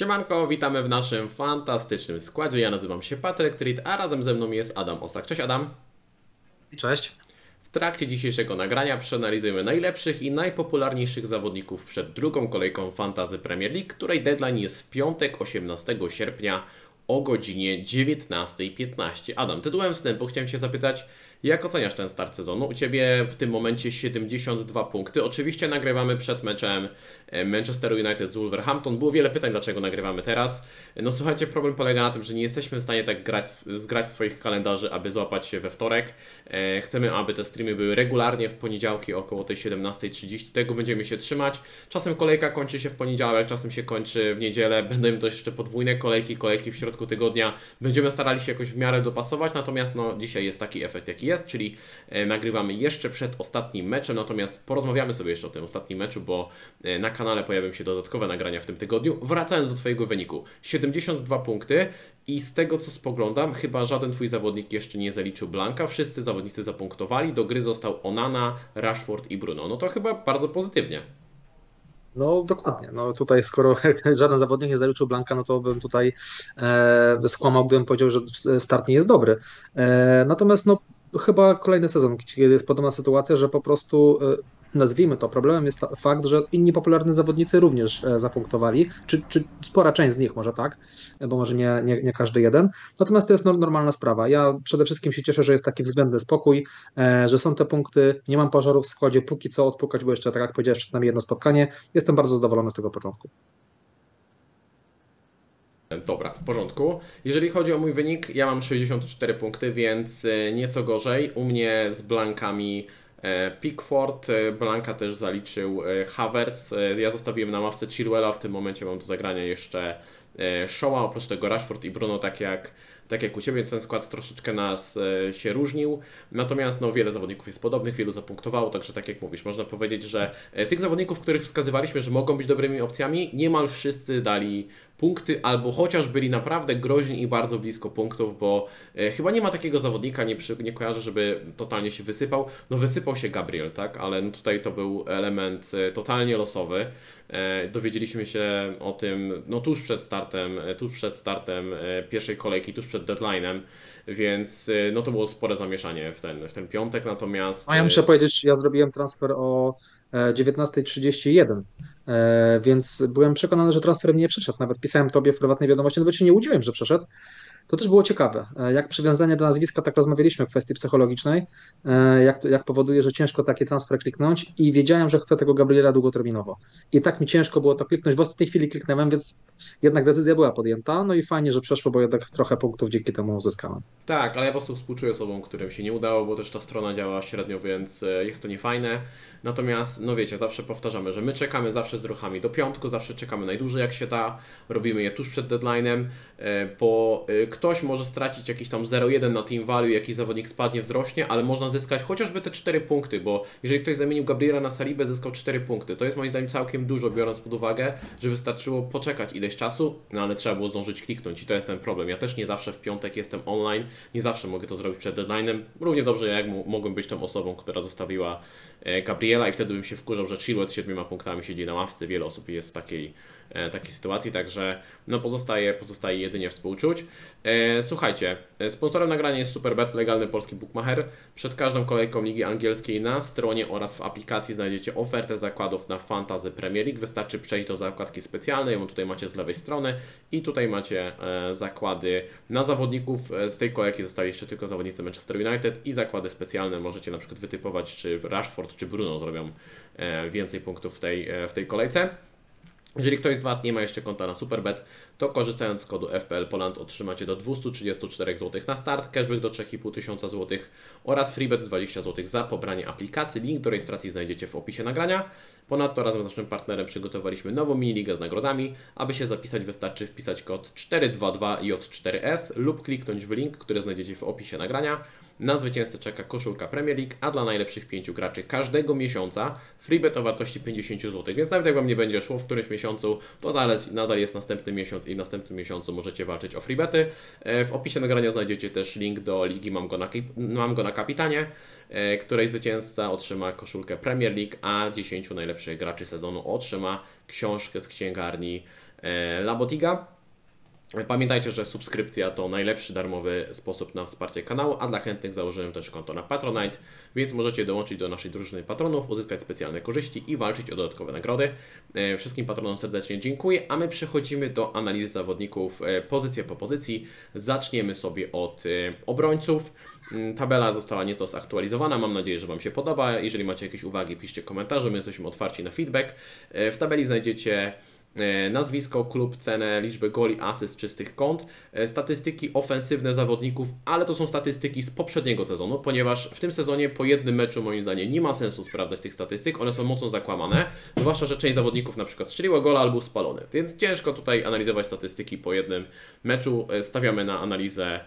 Siemanko, witamy w naszym fantastycznym składzie. Ja nazywam się Patryk Trit, a razem ze mną jest Adam Osak. Cześć Adam. Cześć. W trakcie dzisiejszego nagrania przeanalizujemy najlepszych i najpopularniejszych zawodników przed drugą kolejką Fantazy Premier League, której deadline jest w piątek 18 sierpnia o godzinie 19.15. Adam, tytułem wstępu chciałem się zapytać, jak oceniasz ten start sezonu? U Ciebie w tym momencie 72 punkty. Oczywiście nagrywamy przed meczem e, Manchester United z Wolverhampton. Było wiele pytań, dlaczego nagrywamy teraz. No słuchajcie, problem polega na tym, że nie jesteśmy w stanie tak grać, zgrać swoich kalendarzy, aby złapać się we wtorek. E, chcemy, aby te streamy były regularnie w poniedziałki około tej 17.30. Tego będziemy się trzymać. Czasem kolejka kończy się w poniedziałek, czasem się kończy w niedzielę. Będą to jeszcze podwójne kolejki, kolejki w środku tygodnia. Będziemy starali się jakoś w miarę dopasować, natomiast no, dzisiaj jest taki efekt, jaki jest, czyli e, nagrywamy jeszcze przed ostatnim meczem, natomiast porozmawiamy sobie jeszcze o tym ostatnim meczu, bo e, na kanale pojawią się dodatkowe nagrania w tym tygodniu. Wracając do Twojego wyniku, 72 punkty i z tego co spoglądam, chyba żaden Twój zawodnik jeszcze nie zaliczył blanka, wszyscy zawodnicy zapunktowali, do gry został Onana, Rashford i Bruno. No to chyba bardzo pozytywnie. No dokładnie. No tutaj skoro żaden zawodnik nie zaliczył Blanka, no to bym tutaj e, skłamał, gdybym powiedział, że start nie jest dobry. E, natomiast no chyba kolejny sezon, kiedy jest podobna sytuacja, że po prostu e, nazwijmy to, problemem jest fakt, że inni popularni zawodnicy również e, zapunktowali, czy, czy spora część z nich może tak, bo może nie, nie, nie każdy jeden. Natomiast to jest normalna sprawa. Ja przede wszystkim się cieszę, że jest taki względny spokój, e, że są te punkty, nie mam pożarów w składzie, póki co odpukać, bo jeszcze tak jak powiedziałeś, przed nami jedno spotkanie. Jestem bardzo zadowolony z tego początku. Dobra, w porządku. Jeżeli chodzi o mój wynik, ja mam 64 punkty, więc e, nieco gorzej. U mnie z blankami e, Pickford, e, Blanka też zaliczył Havertz. Ja zostawiłem na ławce Chilwella, w tym momencie mam do zagrania jeszcze Shaw'a, oprócz tego Rashford i Bruno, tak jak tak jak u Ciebie ten skład troszeczkę nas e, się różnił, natomiast no, wiele zawodników jest podobnych, wielu zapunktowało, także tak jak mówisz, można powiedzieć, że e, tych zawodników, których wskazywaliśmy, że mogą być dobrymi opcjami, niemal wszyscy dali punkty, albo chociaż byli naprawdę groźni i bardzo blisko punktów, bo e, chyba nie ma takiego zawodnika, nie, przy, nie kojarzę, żeby totalnie się wysypał. No wysypał się Gabriel, tak, ale no, tutaj to był element totalnie losowy. E, dowiedzieliśmy się o tym no, tuż przed startem, e, tuż przed startem e, pierwszej kolejki, tuż przed deadline'em, więc no to było spore zamieszanie w ten, w ten piątek, natomiast... A ja muszę powiedzieć, ja zrobiłem transfer o 19.31, e, więc byłem przekonany, że transfer mnie nie przeszedł. Nawet pisałem Tobie w prywatnej wiadomości, nawet się nie udziłem, że przeszedł. To też było ciekawe. E, jak przywiązanie do nazwiska, tak rozmawialiśmy w kwestii psychologicznej, e, jak, to, jak powoduje, że ciężko taki transfer kliknąć i wiedziałem, że chcę tego Gabriela długoterminowo. I tak mi ciężko było to kliknąć. W ostatniej chwili kliknąłem, więc jednak decyzja była podjęta. No i fajnie, że przeszło, bo jednak trochę punktów dzięki temu uzyskałem. Tak, ale ja po prostu współczuję osobom, którym się nie udało, bo też ta strona działa średnio, więc jest to niefajne. Natomiast, no wiecie, zawsze powtarzamy, że my czekamy zawsze z ruchami do piątku, zawsze czekamy najdłużej jak się da, robimy je tuż przed deadline'em, bo ktoś może stracić jakiś tam 0,1 na team value, jakiś zawodnik spadnie, wzrośnie, ale można zyskać chociażby te 4 punkty, bo jeżeli ktoś zamienił Gabriela na Salibę, zyskał 4 punkty. To jest moim zdaniem całkiem dużo, biorąc pod uwagę, że wystarczyło poczekać ileś czasu, no ale trzeba było zdążyć kliknąć i to jest ten problem. Ja też nie zawsze w piątek jestem online, nie zawsze mogę to zrobić przed deadline'em. Równie dobrze jak mogłem być tą osobą, która zostawiła e, Gabriela i wtedy bym się wkurzał, że Chilwell z 7 punktami siedzi na ławce. Wiele osób jest w takiej takiej sytuacji, także no pozostaje, pozostaje jedynie współczuć. E, słuchajcie, e, sponsorem nagrania jest Superbet, legalny polski bookmacher. Przed każdą kolejką Ligi Angielskiej na stronie oraz w aplikacji znajdziecie ofertę zakładów na Fantasy Premier League. Wystarczy przejść do zakładki specjalnej, ją tutaj macie z lewej strony i tutaj macie zakłady na zawodników. Z tej kolejki zostali jeszcze tylko zawodnicy Manchester United i zakłady specjalne. Możecie na przykład wytypować, czy Rashford, czy Bruno zrobią więcej punktów w tej, w tej kolejce. Jeżeli ktoś z Was nie ma jeszcze konta na Superbet, to korzystając z kodu FPL Poland otrzymacie do 234 zł na start, cashback do 3500 zł oraz freebet 20 zł za pobranie aplikacji. Link do rejestracji znajdziecie w opisie nagrania. Ponadto razem z naszym partnerem przygotowaliśmy nową mini-ligę z nagrodami. Aby się zapisać wystarczy wpisać kod 422J4S lub kliknąć w link, który znajdziecie w opisie nagrania. Na zwycięzcę czeka koszulka Premier League, a dla najlepszych pięciu graczy każdego miesiąca freebet o wartości 50 zł. Więc nawet jak Wam nie będzie szło w którymś miesiącu, to nadal, jest następny miesiąc i w następnym miesiącu możecie walczyć o freebety. E, w opisie nagrania znajdziecie też link do ligi Mam Go na, Mam Go na Kapitanie, e, której zwycięzca otrzyma koszulkę Premier League, a 10 najlepszych graczy sezonu otrzyma książkę z księgarni e, Labotiga. Pamiętajcie, że subskrypcja to najlepszy darmowy sposób na wsparcie kanału, a dla chętnych założyłem też konto na Patronite, więc możecie dołączyć do naszej drużyny patronów, uzyskać specjalne korzyści i walczyć o dodatkowe nagrody. E, Wszystkim patronom serdecznie dziękuję, a my przechodzimy do analizy zawodników e, pozycja po pozycji. Zaczniemy sobie od e, obrońców. Mm, Tabela została nieco zaktualizowana, mam nadzieję, że Wam się podoba. Jeżeli macie jakieś uwagi, piszcie komentarze, my jesteśmy otwarci na feedback. W tabeli znajdziecie Nazwisko, klub, cenę, liczbę goli, asyst, czystych kąt, e, statystyki ofensywne zawodników, ale to są statystyki z poprzedniego sezonu, ponieważ w tym sezonie po jednym meczu moim zdaniem nie ma sensu sprawdzać tych statystyk, one są mocno zakłamane, zwłaszcza, że część zawodników na przykład strzeliła gola albo spalony, więc ciężko tutaj analizować statystyki po jednym meczu, E, stawiamy na analizę e,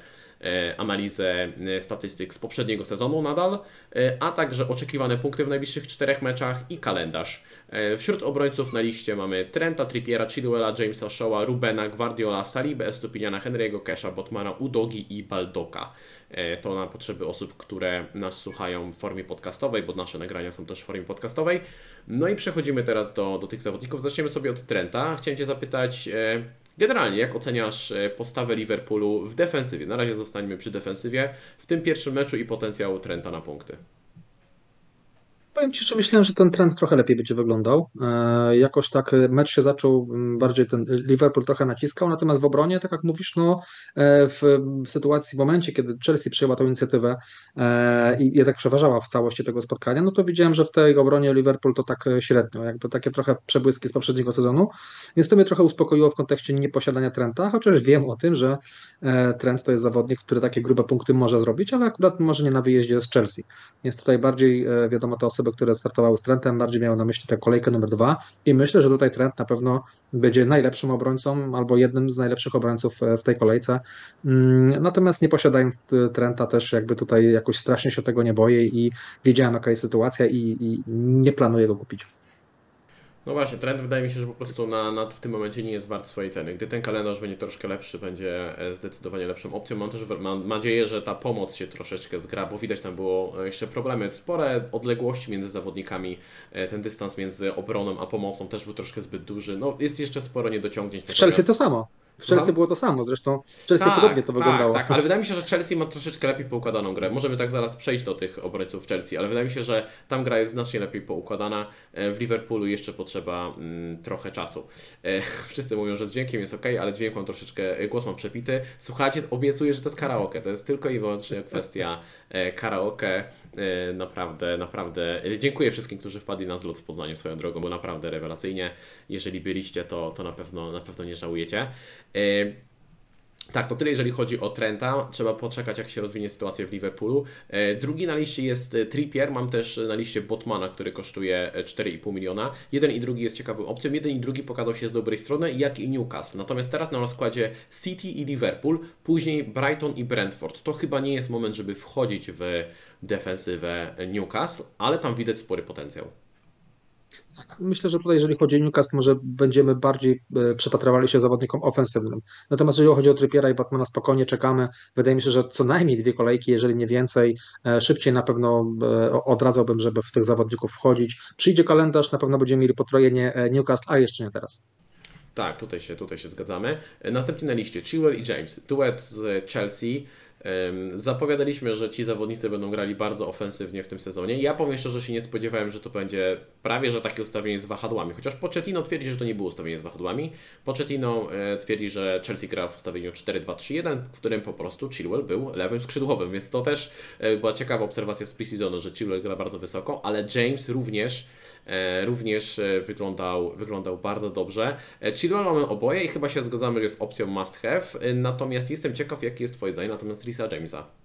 analizę e, statystyk z poprzedniego sezonu nadal, e, a także oczekiwane punkty w najbliższych czterech meczach i kalendarz. E, Wśród obrońców na liście mamy Trenta, Trippiera, Chilwella, Jamesa Shaw'a, Rubena, Guardiola, Salibę, Estupiniana, Henry'ego, Kesha, Botmana, Udogi i Baldoka. E, To na potrzeby osób, które nas słuchają w formie podcastowej, bo nasze nagrania są też w formie podcastowej. No i przechodzimy teraz do, do tych zawodników. Zaczniemy sobie od Trenta. Chciałem Cię zapytać, e, generalnie jak oceniasz e, postawę Liverpoolu w defensywie? Na razie zostańmy przy defensywie. W tym pierwszym meczu i potencjał Trenta na punkty. Powiem Ci, że myślałem, że ten trend trochę lepiej będzie wyglądał. E, Jakoś tak e, mecz się zaczął, m, bardziej ten Liverpool trochę naciskał, natomiast w obronie, tak jak mówisz, no, e, w, sytuacji, w momencie, kiedy Chelsea przyjęła tą inicjatywę e, i jednak przeważała w całości tego spotkania, no to widziałem, że w tej obronie Liverpool to tak e, średnio, jakby takie trochę przebłyski z poprzedniego sezonu, więc to mnie trochę uspokoiło w kontekście nieposiadania Trenta, chociaż wiem o tym, że e, Trent to jest zawodnik, który takie grube punkty może zrobić, ale akurat może nie na wyjeździe z Chelsea. Więc tutaj bardziej e, wiadomo te osoby, które startowały z Trentem, bardziej miały na myśli tę kolejkę numer dwa i myślę, że tutaj Trent na pewno będzie najlepszym obrońcą albo jednym z najlepszych obrońców e, w tej kolejce. Mm, Natomiast nie posiadając e, Trenta też jakby tutaj jakoś strasznie się tego nie boję i wiedziałem jaka jest sytuacja i, i nie planuję go kupić. No właśnie, trend wydaje mi się, że po prostu na, na, w tym momencie nie jest wart swojej ceny. Gdy ten kalendarz będzie troszkę lepszy, będzie e, zdecydowanie lepszą opcją. Mam też mam nadzieję, że ta pomoc się troszeczkę zgra, bo widać tam było e, jeszcze problemy. Spore odległości między zawodnikami, e, ten dystans między obroną a pomocą też był troszkę zbyt duży. No jest jeszcze sporo niedociągnięć. W Chelsea to samo. W Chelsea Słucham? było to samo, zresztą w Chelsea podobnie to wyglądało. Tak, ale wydaje mi się, że Chelsea ma troszeczkę lepiej poukładaną grę. Możemy tak zaraz przejść do tych obrońców Chelsea, ale wydaje mi się, że tam gra jest znacznie lepiej poukładana. E, W Liverpoolu jeszcze potrzeba mm, trochę czasu. E, Wszyscy mówią, że z dźwiękiem jest ok, ale dźwięk mam troszeczkę, e, głos mam przepity. Słuchajcie, obiecuję, że to jest karaoke. To jest tylko i wyłącznie kwestia e, karaoke. E, Naprawdę, naprawdę. e, Dziękuję wszystkim, którzy wpadli na zlot w Poznaniu swoją drogą, bo naprawdę rewelacyjnie. Jeżeli byliście, to, to na, pewno, na pewno nie żałujecie. E, tak, to tyle jeżeli chodzi o Trenta. Trzeba poczekać, jak się rozwinie sytuacja w Liverpoolu. Drugi na liście jest Trippier. Mam też na liście Botmana, który kosztuje e, 4,5 miliona. Jeden i drugi jest ciekawą opcją. Jeden i drugi pokazał się z dobrej strony, jak i Newcastle. Natomiast teraz na rozkładzie City i Liverpool, później Brighton i Brentford. To chyba nie jest moment, żeby wchodzić w defensywę Newcastle, ale tam widać spory potencjał. Myślę, że tutaj, jeżeli chodzi o Newcastle, może będziemy bardziej e, przypatrywali się zawodnikom ofensywnym. Natomiast jeżeli chodzi o Trippiera i Batmana, spokojnie czekamy. Wydaje mi się, że co najmniej dwie kolejki, jeżeli nie więcej. E, Szybciej na pewno e, odradzałbym, żeby w tych zawodników wchodzić. Przyjdzie kalendarz, na pewno będziemy mieli potrojenie Newcastle, a jeszcze nie teraz. Tak, tutaj się, tutaj się zgadzamy. Następnie na liście Chilwell i James. Duet z Chelsea. Zapowiadaliśmy, że ci zawodnicy będą grali bardzo ofensywnie w tym sezonie. Ja powiem szczerze, że się nie spodziewałem, że to będzie prawie, że takie ustawienie z wahadłami. Chociaż Pochettino twierdzi, że to nie było ustawienie z wahadłami. Pochettino e, twierdzi, że Chelsea gra w ustawieniu 4-2-3-1, w którym po prostu Chilwell był lewym skrzydłowym, więc to też e, była ciekawa obserwacja z preseasonu, że Chilwell gra bardzo wysoko, ale James również również e, wyglądał, wyglądał bardzo dobrze. E, Chilwell mamy oboje i chyba się zgadzamy, że jest opcją must have, e, natomiast jestem ciekaw, jakie jest Twoje zdanie na temat Risa Jamesa.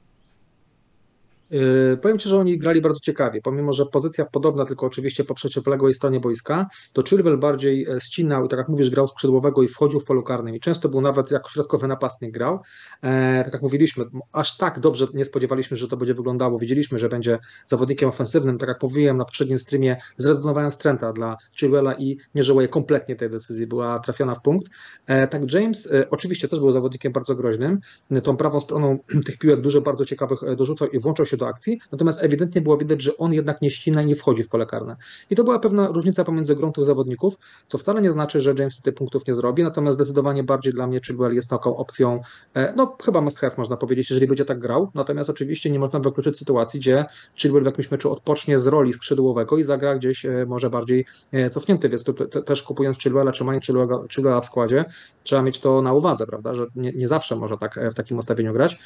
Yy, Powiem Ci, że oni grali bardzo ciekawie, pomimo że pozycja podobna, tylko oczywiście po przeciwległej stronie boiska, to Chilwell bardziej e, ścinał i tak jak mówisz, grał skrzydłowego i wchodził w polu karnym i często był nawet jako środkowy napastnik grał. E, tak jak mówiliśmy, aż tak dobrze nie spodziewaliśmy, że to będzie wyglądało. Wiedzieliśmy, że będzie zawodnikiem ofensywnym, tak jak mówiłem na poprzednim streamie, zrezygnowałem z Trenta dla Chilwella i nie żałuję kompletnie tej decyzji, była trafiona w punkt. E, tak James oczywiście też był zawodnikiem bardzo groźnym, tą prawą stroną tych piłek dużo bardzo ciekawych dorzucał i włączał się do akcji, natomiast ewidentnie było widać, że on jednak nie ścina i nie wchodzi w pole karne. I to była pewna różnica pomiędzy grą tych zawodników, co wcale nie znaczy, że James tutaj punktów nie zrobi, natomiast zdecydowanie bardziej dla mnie Chilwell jest taką opcją, e, no chyba must have można powiedzieć, jeżeli będzie tak grał, natomiast oczywiście nie można wykluczyć sytuacji, gdzie Chilwell w jakimś meczu odpocznie z roli skrzydłowego i zagra gdzieś e, może bardziej e, cofnięty, więc to, też kupując Chilwella, trzymając Chilwella w składzie, trzeba mieć to na uwadze, prawda, że nie, nie zawsze może tak w takim ustawieniu grać,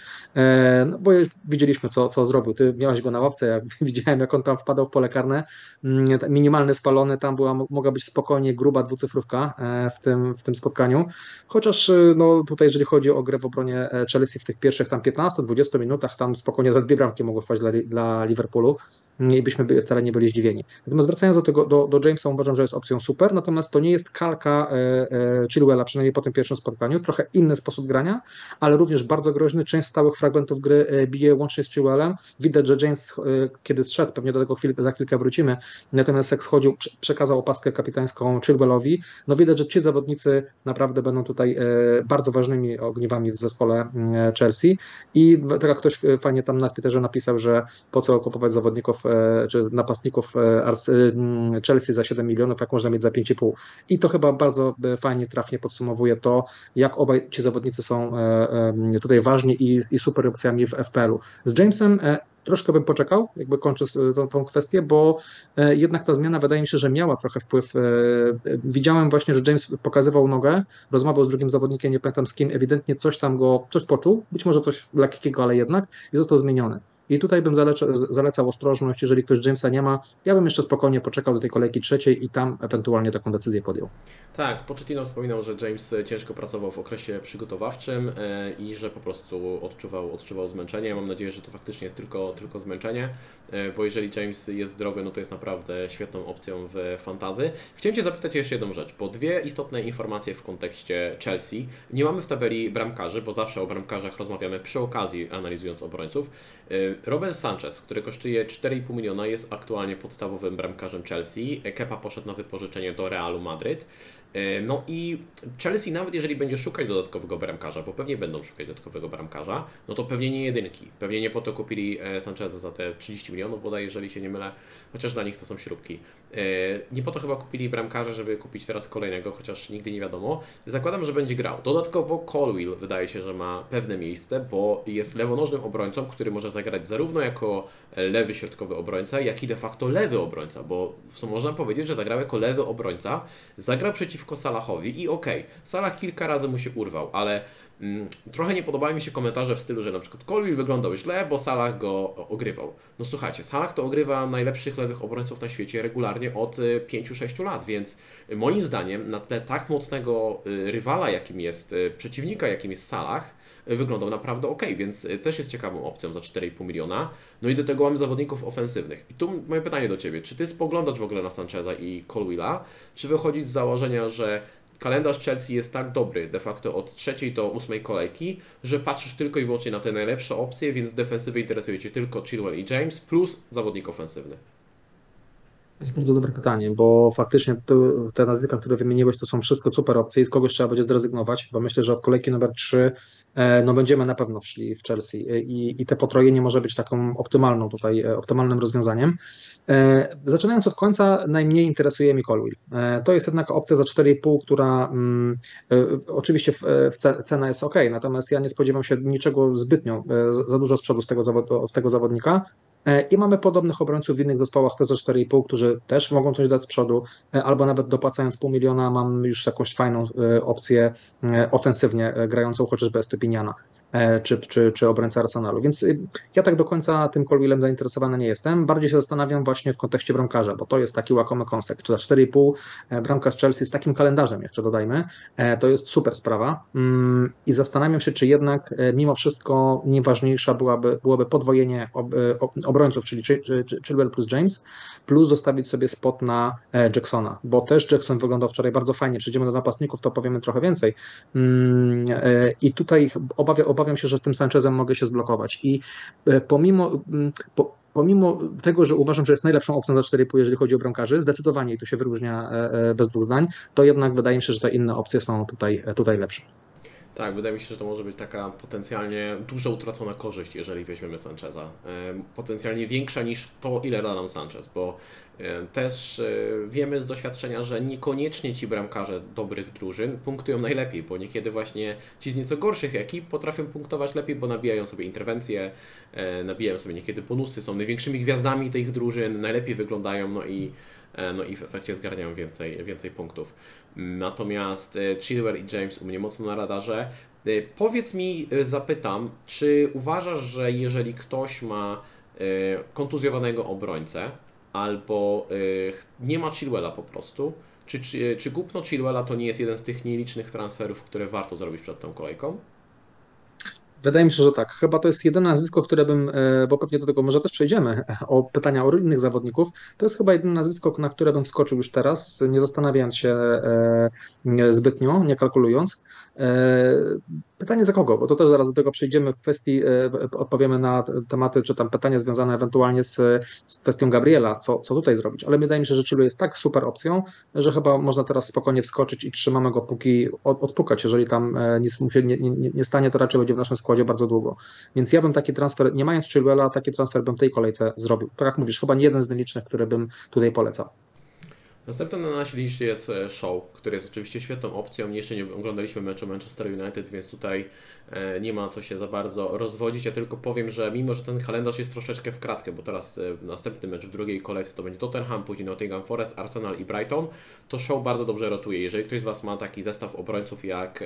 no bo widzieliśmy co, co zrobił, ty miałeś go na ławce, jak widziałem jak on tam wpadał w pole karne, mm, minimalny spalony, tam była, mogła być spokojnie gruba dwucyfrówka w tym, w tym spotkaniu, chociaż no tutaj jeżeli chodzi o grę w obronie Chelsea w tych pierwszych tam 15-20 minutach, tam spokojnie za dwie bramki mogły wpaść dla, dla Liverpoolu, i byśmy wcale nie byli zdziwieni. Natomiast wracając do tego, do, do Jamesa, uważam, że jest opcją super, natomiast to nie jest kalka e, e, Chilwella, przynajmniej po tym pierwszym spotkaniu, trochę inny sposób grania, ale również bardzo groźny, część stałych fragmentów gry e, bije łącznie z Chilwellem. Widać, że James, e, kiedy zszedł, pewnie do tego chwil, za chwilkę wrócimy, natomiast jak schodził, przekazał opaskę kapitańską Chilwellowi, no widać, że ci zawodnicy naprawdę będą tutaj e, bardzo ważnymi ogniwami w zespole e, Chelsea i tak jak ktoś fajnie tam na Twitterze napisał, że po co kupować zawodników E, czy napastników e, mm, Chelsea za 7 milionów, jak można mieć za 5,5. I to chyba bardzo e, fajnie, trafnie podsumowuje to, jak obaj ci zawodnicy są tutaj ważni i, i super opcjami w FPL-u. Z Jamesem troszkę bym poczekał, jakby kończę tą, tą kwestię, bo jednak ta zmiana wydaje mi się, że miała trochę wpływ. Widziałem właśnie, że James pokazywał nogę, rozmawiał z drugim zawodnikiem, nie pamiętam z kim, ewidentnie coś tam go, coś poczuł, być może coś lekkiego, ale jednak i został zmieniony. I tutaj bym zalecał, zalecał ostrożność, jeżeli ktoś Jamesa nie ma, ja bym jeszcze spokojnie poczekał do tej kolejki trzeciej i tam ewentualnie taką decyzję podjął. Tak, Pochettino wspominał, że James ciężko pracował w okresie przygotowawczym e, i że po prostu odczuwał, odczuwał zmęczenie. Mam nadzieję, że to faktycznie jest tylko, tylko zmęczenie, e, bo jeżeli James jest zdrowy, no to jest naprawdę świetną opcją w fantazy. Chciałem Cię zapytać jeszcze jedną rzecz, bo dwie istotne informacje w kontekście Chelsea. Nie mamy w tabeli bramkarzy, bo zawsze o bramkarzach rozmawiamy przy okazji analizując obrońców. Robert Sanchez, który kosztuje 4,5 miliona, jest aktualnie podstawowym bramkarzem Chelsea. Kepa poszedł na wypożyczenie do Realu Madryt. E, no i Chelsea nawet jeżeli będzie szukać dodatkowego bramkarza, bo pewnie będą szukać dodatkowego bramkarza, no to pewnie nie jedynki. Pewnie nie po to kupili e, Sancheza za te 30 milionów bodaj, jeżeli się nie mylę, chociaż dla nich to są śrubki. E, nie po to chyba kupili bramkarza, żeby kupić teraz kolejnego, chociaż nigdy nie wiadomo. Zakładam, że będzie grał. Dodatkowo Colwill wydaje się, że ma pewne miejsce, bo jest lewonożnym obrońcą, który może zagrać zarówno jako lewy środkowy obrońca, jak i de facto lewy obrońca, bo można powiedzieć, że zagrał jako lewy obrońca, zagra przeciwko Salahowi i okej, okay, Salah kilka razy mu się urwał, ale mm, trochę nie podobały mi się komentarze w stylu, że na przykład wyglądał źle, bo Salah go ogrywał. No słuchajcie, Salah to ogrywa najlepszych lewych obrońców na świecie regularnie od 5-6 y, lat, więc moim zdaniem na tle tak mocnego rywala, jakim jest, przeciwnika, jakim jest Salah, wyglądał naprawdę ok, więc y, też jest ciekawą opcją za 4,5 miliona. No i do tego mamy zawodników ofensywnych. I tu moje pytanie do Ciebie, czy Ty spoglądasz w ogóle na Sancheza i Colwilla, czy wychodzisz z założenia, że kalendarz Chelsea jest tak dobry de facto od trzeciej do ósmej kolejki, że patrzysz tylko i wyłącznie na te najlepsze opcje, więc defensywy interesuje Cię tylko Chilwell i James plus zawodnik ofensywny. To jest bardzo dobre pytanie, bo faktycznie te nazwiska, które wymieniłeś, to są wszystko super opcje i z kogoś trzeba będzie zrezygnować, bo myślę, że od kolejki numer 3 e, no będziemy na pewno szli w Chelsea i, i te potrojenie może być taką optymalną tutaj, e, optymalnym rozwiązaniem. E, zaczynając od końca, najmniej interesuje mi Colwill. To jest jednak opcja za 4,5, która mm, oczywiście cena jest ok, natomiast ja nie spodziewam się niczego zbytnio za dużo z przodu z tego, od tego zawodnika. E, I mamy podobnych obrońców w innych zespołach też za 4,5, którzy też mogą coś dać z przodu, e, albo nawet dopłacając pół miliona mam już jakąś fajną e, opcję ofensywnie grającą chociażby Estepiniana. E, czy, czy, czy obrońca Arsenalu. Więc y, ja tak do końca tym Colwillem zainteresowany nie jestem. Bardziej się zastanawiam właśnie w kontekście bramkarza, bo to jest taki łakomy kąsek. Czy za 4,5 e, bramkarz Chelsea z takim kalendarzem jeszcze dodajmy, e, to jest super sprawa. Mm, I zastanawiam się, czy jednak mimo wszystko nieważniejsza byłaby, byłoby podwojenie obrońców, czyli Chilwell plus James, plus zostawić sobie spot na Jacksona, bo też Jackson wyglądał wczoraj bardzo fajnie. Przejdziemy do napastników, to powiemy trochę więcej. Mm, I tutaj obawiam, obawiam obawiam się, że tym Sanchezem mogę się zblokować. I e, pomimo, po, pomimo tego, że uważam, że jest najlepszą opcją za 4,5, jeżeli chodzi o bramkarzy, zdecydowanie i to się wyróżnia e, e, bez dwóch zdań, to jednak wydaje mi się, że te inne opcje są tutaj, tutaj lepsze. Tak, wydaje mi się, że to może być taka potencjalnie dużo utracona korzyść, jeżeli weźmiemy Sancheza. Potencjalnie większa niż to, ile da nam Sanchez, bo też e, wiemy z doświadczenia, że niekoniecznie ci bramkarze dobrych drużyn punktują najlepiej, bo niekiedy właśnie ci z nieco gorszych ekip potrafią punktować lepiej, bo nabijają sobie interwencje, e, nabijają sobie niekiedy bonusy, są największymi gwiazdami tych drużyn, najlepiej wyglądają, no i E, no i w efekcie zgarniają więcej, więcej punktów. Natomiast e, Chilwell i James u mnie mocno na radarze. E, Powiedz mi, e, zapytam, czy uważasz, że jeżeli ktoś ma kontuzjowanego obrońcę albo nie ma Chilwella po prostu, czy, czy, czy kupno Chilwella to nie jest jeden z tych nielicznych transferów, które warto zrobić przed tą kolejką? Wydaje mi się, że tak. Chyba to jest jedyne nazwisko, które bym, e, bo pewnie do tego może też przejdziemy, o pytania o innych zawodników. To jest chyba jedyne nazwisko, na które bym wskoczył już teraz, nie zastanawiając się e, zbytnio, nie kalkulując. E, Pytanie za kogo? Bo to też zaraz do tego przejdziemy w kwestii, e, odpowiemy na tematy, czy tam pytania związane ewentualnie z, z kwestią Gabriela, co, co tutaj zrobić. Ale wydaje mi się, że Chilu jest tak super opcją, że chyba można teraz spokojnie wskoczyć i trzymamy go póki od, odpukać. Jeżeli tam e, nic mu się nie, nie, nie stanie, to raczej będzie w naszym składzie bardzo długo. Więc ja bym taki transfer, nie mając Chilwella, taki transfer bym w tej kolejce zrobił. Tak jak mówisz, chyba nie jeden z nielicznych, który bym tutaj polecał. Następnym na naszej liście jest e, Show, który jest oczywiście świetną opcją. Jeszcze nie oglądaliśmy meczu Manchester United, więc tutaj e, nie ma co się za bardzo rozwodzić. Ja tylko powiem, że mimo, że ten kalendarz jest troszeczkę w kratkę, bo teraz e, następny mecz w drugiej kolejce to będzie Tottenham, później Nottingham Forest, Arsenal i Brighton, to Show bardzo dobrze rotuje. Jeżeli ktoś z Was ma taki zestaw obrońców jak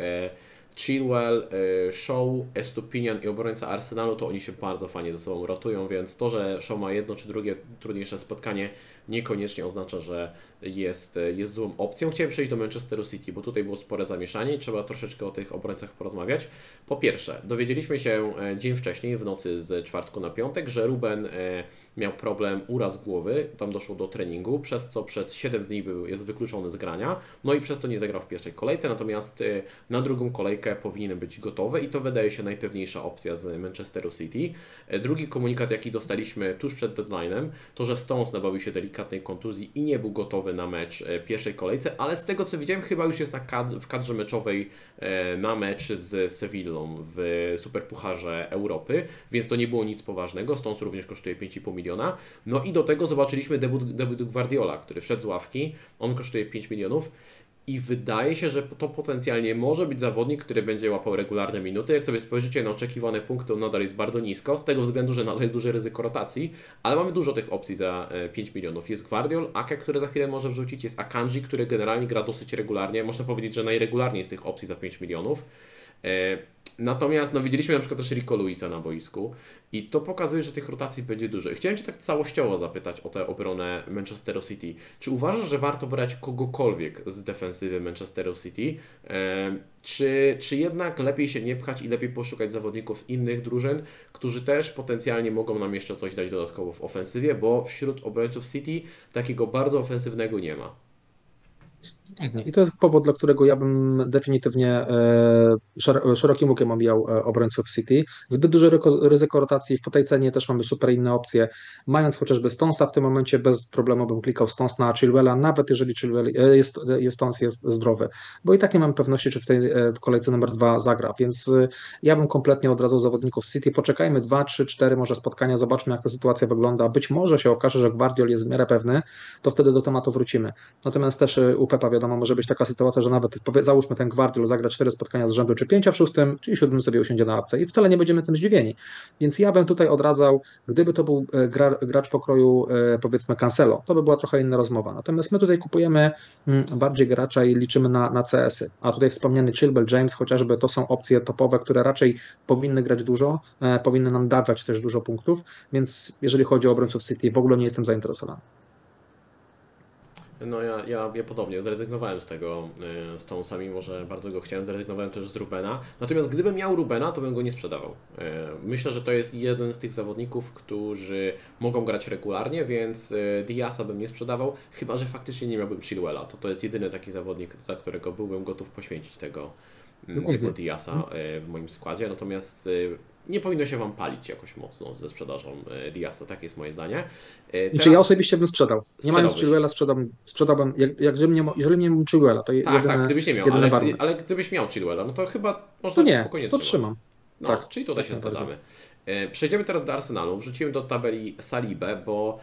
Chilwell, Shaw, Estupinian i obrońca Arsenalu, to oni się bardzo fajnie ze sobą rotują, więc to, że Shaw ma jedno czy drugie trudniejsze spotkanie, niekoniecznie oznacza, że jest, jest złą opcją. Chciałem przejść do Manchesteru City, bo tutaj było spore zamieszanie i trzeba troszeczkę o tych obrońcach porozmawiać. Po pierwsze, dowiedzieliśmy się e, dzień wcześniej, w nocy z czwartku na piątek, że Ruben e, miał problem uraz głowy, tam doszło do treningu, przez co przez 7 dni był, jest wykluczony z grania, no i przez to nie zagrał w pierwszej kolejce, natomiast e, na drugą kolejkę powinien być gotowy i to wydaje się najpewniejsza opcja z Manchesteru City. Drugi komunikat, jaki dostaliśmy tuż przed deadline'em, to że Stones nabawił się delikatnej kontuzji i nie był gotowy na mecz e, pierwszej kolejce, ale z tego co widziałem, chyba już jest na w kadrze meczowej e, na mecz z Sewillą w Superpucharze Europy, więc to nie było nic poważnego. Stones również kosztuje 5,5 miliona. No i do tego zobaczyliśmy debiut, debiut Guardiola, który wszedł z ławki. On kosztuje 5 milionów. I wydaje się, że to potencjalnie może być zawodnik, który będzie łapał regularne minuty. Jak sobie spojrzycie na oczekiwane punkty, on nadal jest bardzo nisko, z tego względu, że nadal jest duże ryzyko rotacji, ale mamy dużo tych opcji za e, 5 milionów. Jest Guardiol, Ake, który za chwilę może wrzucić, jest Akanji, który generalnie gra dosyć regularnie. Można powiedzieć, że najregularniej z tych opcji za 5 milionów. E, Natomiast no, widzieliśmy na przykład też Rico Luisa na boisku i to pokazuje, że tych rotacji będzie dużo. Chciałem Cię tak całościowo zapytać o tę obronę Manchesteru City. Czy uważasz, że warto brać kogokolwiek z defensywy Manchesteru City? E, czy, czy jednak lepiej się nie pchać i lepiej poszukać zawodników innych drużyn, którzy też potencjalnie mogą nam jeszcze coś dać dodatkowo w ofensywie, bo wśród obrońców City takiego bardzo ofensywnego nie ma. I to jest powód, dla którego ja bym definitywnie e, szer- szerokim łukiem omijał e, obrońców City. Zbyt duże ryzyko rotacji, w tej cenie też mamy super inne opcje. Mając chociażby Stonesa w tym momencie, bez problemu bym klikał Stones na Chilwella, nawet jeżeli Chilwell e, jest, jest Stones jest zdrowy, bo i tak nie mam pewności, czy w tej kolejce numer dwa zagra, więc ja bym kompletnie odradzał zawodników City. Poczekajmy dwa, trzy, cztery może spotkania, zobaczmy jak ta sytuacja wygląda. Być może się okaże, że Guardiol jest w miarę pewny, to wtedy do tematu wrócimy. Natomiast też u Pepa wiadomo, może być taka sytuacja, że nawet załóżmy ten Guardiol zagra cztery spotkania z rzędu, czy pięcia w szóstym, czy siódmym sobie usiądzie na ławce i wcale nie będziemy tym zdziwieni. Więc ja bym tutaj odradzał, gdyby to był e, gra, gracz pokroju e, powiedzmy Cancelo, to by była trochę inna rozmowa. Natomiast my tutaj kupujemy mm, bardziej gracza i liczymy na, na CS-y. A tutaj wspomniany Chilwell, James chociażby to są opcje topowe, które raczej powinny grać dużo, e, powinny nam dawać też dużo punktów, więc jeżeli chodzi o obrońców City, w ogóle nie jestem zainteresowany. No ja, ja, ja podobnie, zrezygnowałem z tego y, Stonesa, mimo że bardzo go chciałem, zrezygnowałem też z Rubena. Natomiast gdybym miał Rubena, to bym go nie sprzedawał. Y, myślę, że to jest jeden z tych zawodników, którzy mogą grać regularnie, więc y, Diasa bym nie sprzedawał, chyba że faktycznie nie miałbym Chilwella. To to jest jedyny taki zawodnik, za którego byłbym gotów poświęcić tego, mm, tego. Diasa w moim składzie. Natomiast nie powinno się Wam palić jakoś mocno ze sprzedażą e, Diasa, takie jest moje zdanie. E, Znaczy ja osobiście bym sprzedał. Nie mając. Chilwella sprzedałbym, sprzedałbym jak, jak gdybym nie, jeżeli nie mam Chilwella, to Tak, jedyne, tak, gdybyś nie miał, ale, ale gdybyś miał Chilwella, no to chyba można To nie, spokojnie to trzymam. No, Tak. czyli tutaj Tak się najbardziej. zgadzamy. E, Przejdziemy teraz do Arsenalu. Wrzuciłem do tabeli Salibę, bo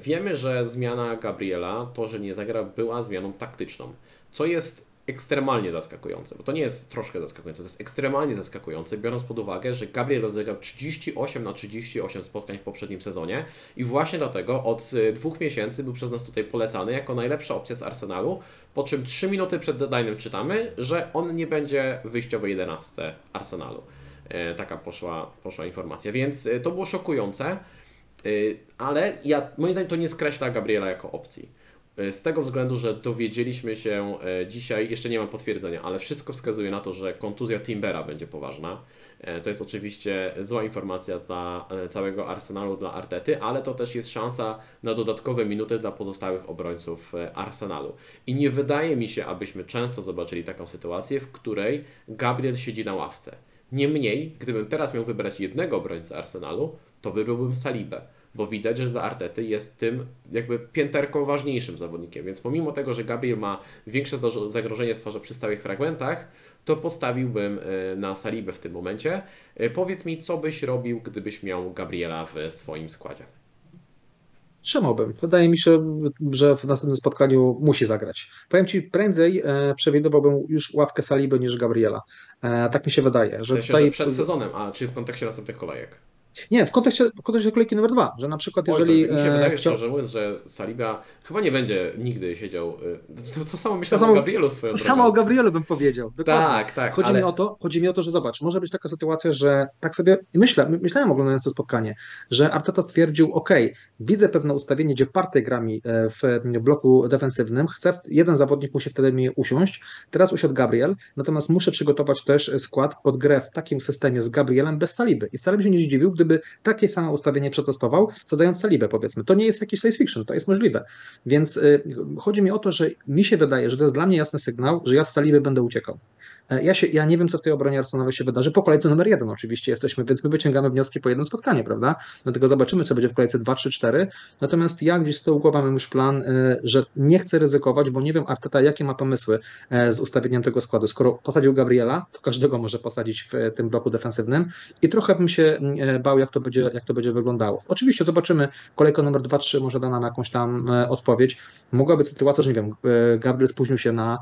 wiemy, że zmiana Gabriela, to, że nie zagra, była zmianą taktyczną. Co jest ekstremalnie zaskakujące, bo to nie jest troszkę zaskakujące, to jest ekstremalnie zaskakujące, biorąc pod uwagę, że Gabriel rozegrał 38 na 38 spotkań w poprzednim sezonie i właśnie dlatego od e, dwóch miesięcy był przez nas tutaj polecany jako najlepsza opcja z Arsenalu, po czym 3 minuty przed deadline'em czytamy, że on nie będzie w wyjściowej 11 Arsenalu. E, Taka poszła, poszła informacja, więc e, to było szokujące, e, ale ja, moim zdaniem to nie skreśla Gabriela jako opcji. E, Z tego względu, że dowiedzieliśmy się e, dzisiaj, jeszcze nie mam potwierdzenia, ale wszystko wskazuje na to, że kontuzja Timbera będzie poważna. E, To jest oczywiście zła informacja dla całego Arsenalu, dla Artety, ale to też jest szansa na dodatkowe minuty dla pozostałych obrońców Arsenalu. I nie wydaje mi się, abyśmy często zobaczyli taką sytuację, w której Gabriel siedzi na ławce. Niemniej, gdybym teraz miał wybrać jednego obrońcę Arsenalu, to wybrałbym Salibę, bo widać, że dla Artety jest tym jakby pięterką ważniejszym zawodnikiem, więc pomimo tego, że Gabriel ma większe zagrożenie stwarza przy stałych fragmentach, to postawiłbym e, na Salibę w tym momencie. E, Powiedz mi, co byś robił, gdybyś miał Gabriela w swoim składzie? Trzymałbym. Wydaje mi się, że w następnym spotkaniu musi zagrać. Powiem Ci, prędzej e, przewidywałbym już ławkę Saliby niż Gabriela. Tak mi się wydaje. W Że sensie, tutaj... że przed sezonem, a czy w kontekście następnych kolejek? Nie, w kontekście, w kontekście kolejki numer dwa, że na przykład Oj, jeżeli... to mi się e, wydaje, chciał- szczerze mówiąc, że Saliba chyba nie będzie nigdy siedział. y, To, to samo myślałem samo- o Gabrielu swoją drogą. Samo o Gabrielu bym powiedział. Dokładnie. Tak, tak. Chodzi, ale... mi o to, chodzi mi o to, że zobacz, może być taka sytuacja, że tak sobie myślę, my- myślałem oglądając to spotkanie, że Arteta stwierdził, ok, widzę pewne ustawienie, gdzie Partey gra mi e, w bloku defensywnym, chcę, jeden zawodnik musi wtedy mi usiąść, teraz usiadł Gabriel, natomiast muszę przygotować też skład pod grę w takim systemie z Gabrielem bez Saliby. I wcale bym się nie zdziwił, gdyby takie samo ustawienie przetestował, zadając Salibę powiedzmy. To nie jest jakiś science fiction, to jest możliwe. Więc y, chodzi mi o to, że mi się wydaje, że to jest dla mnie jasny sygnał, że ja z Saliby będę uciekał. E, Ja, się, ja nie wiem, co w tej obronie Arsenalowej się wydarzy. Po kolejce numer jeden oczywiście jesteśmy, więc my wyciągamy wnioski po jednym spotkaniu, prawda? Dlatego zobaczymy, co będzie w kolejce 2, 3, 4. Natomiast ja gdzieś z tyłu głowy mam już plan, e, że nie chcę ryzykować, bo nie wiem Arteta, jakie ma pomysły e, z ustawieniem tego składu. Skoro posadził Gabriela, to każdego może posadzić w tym bloku defensywnym i trochę bym się bał, jak to będzie, jak to będzie wyglądało. Oczywiście zobaczymy, kolejka numer 2, 3 może da nam jakąś tam odpowiedź. Mogła być sytuacja, że nie wiem, Gabriel spóźnił się na,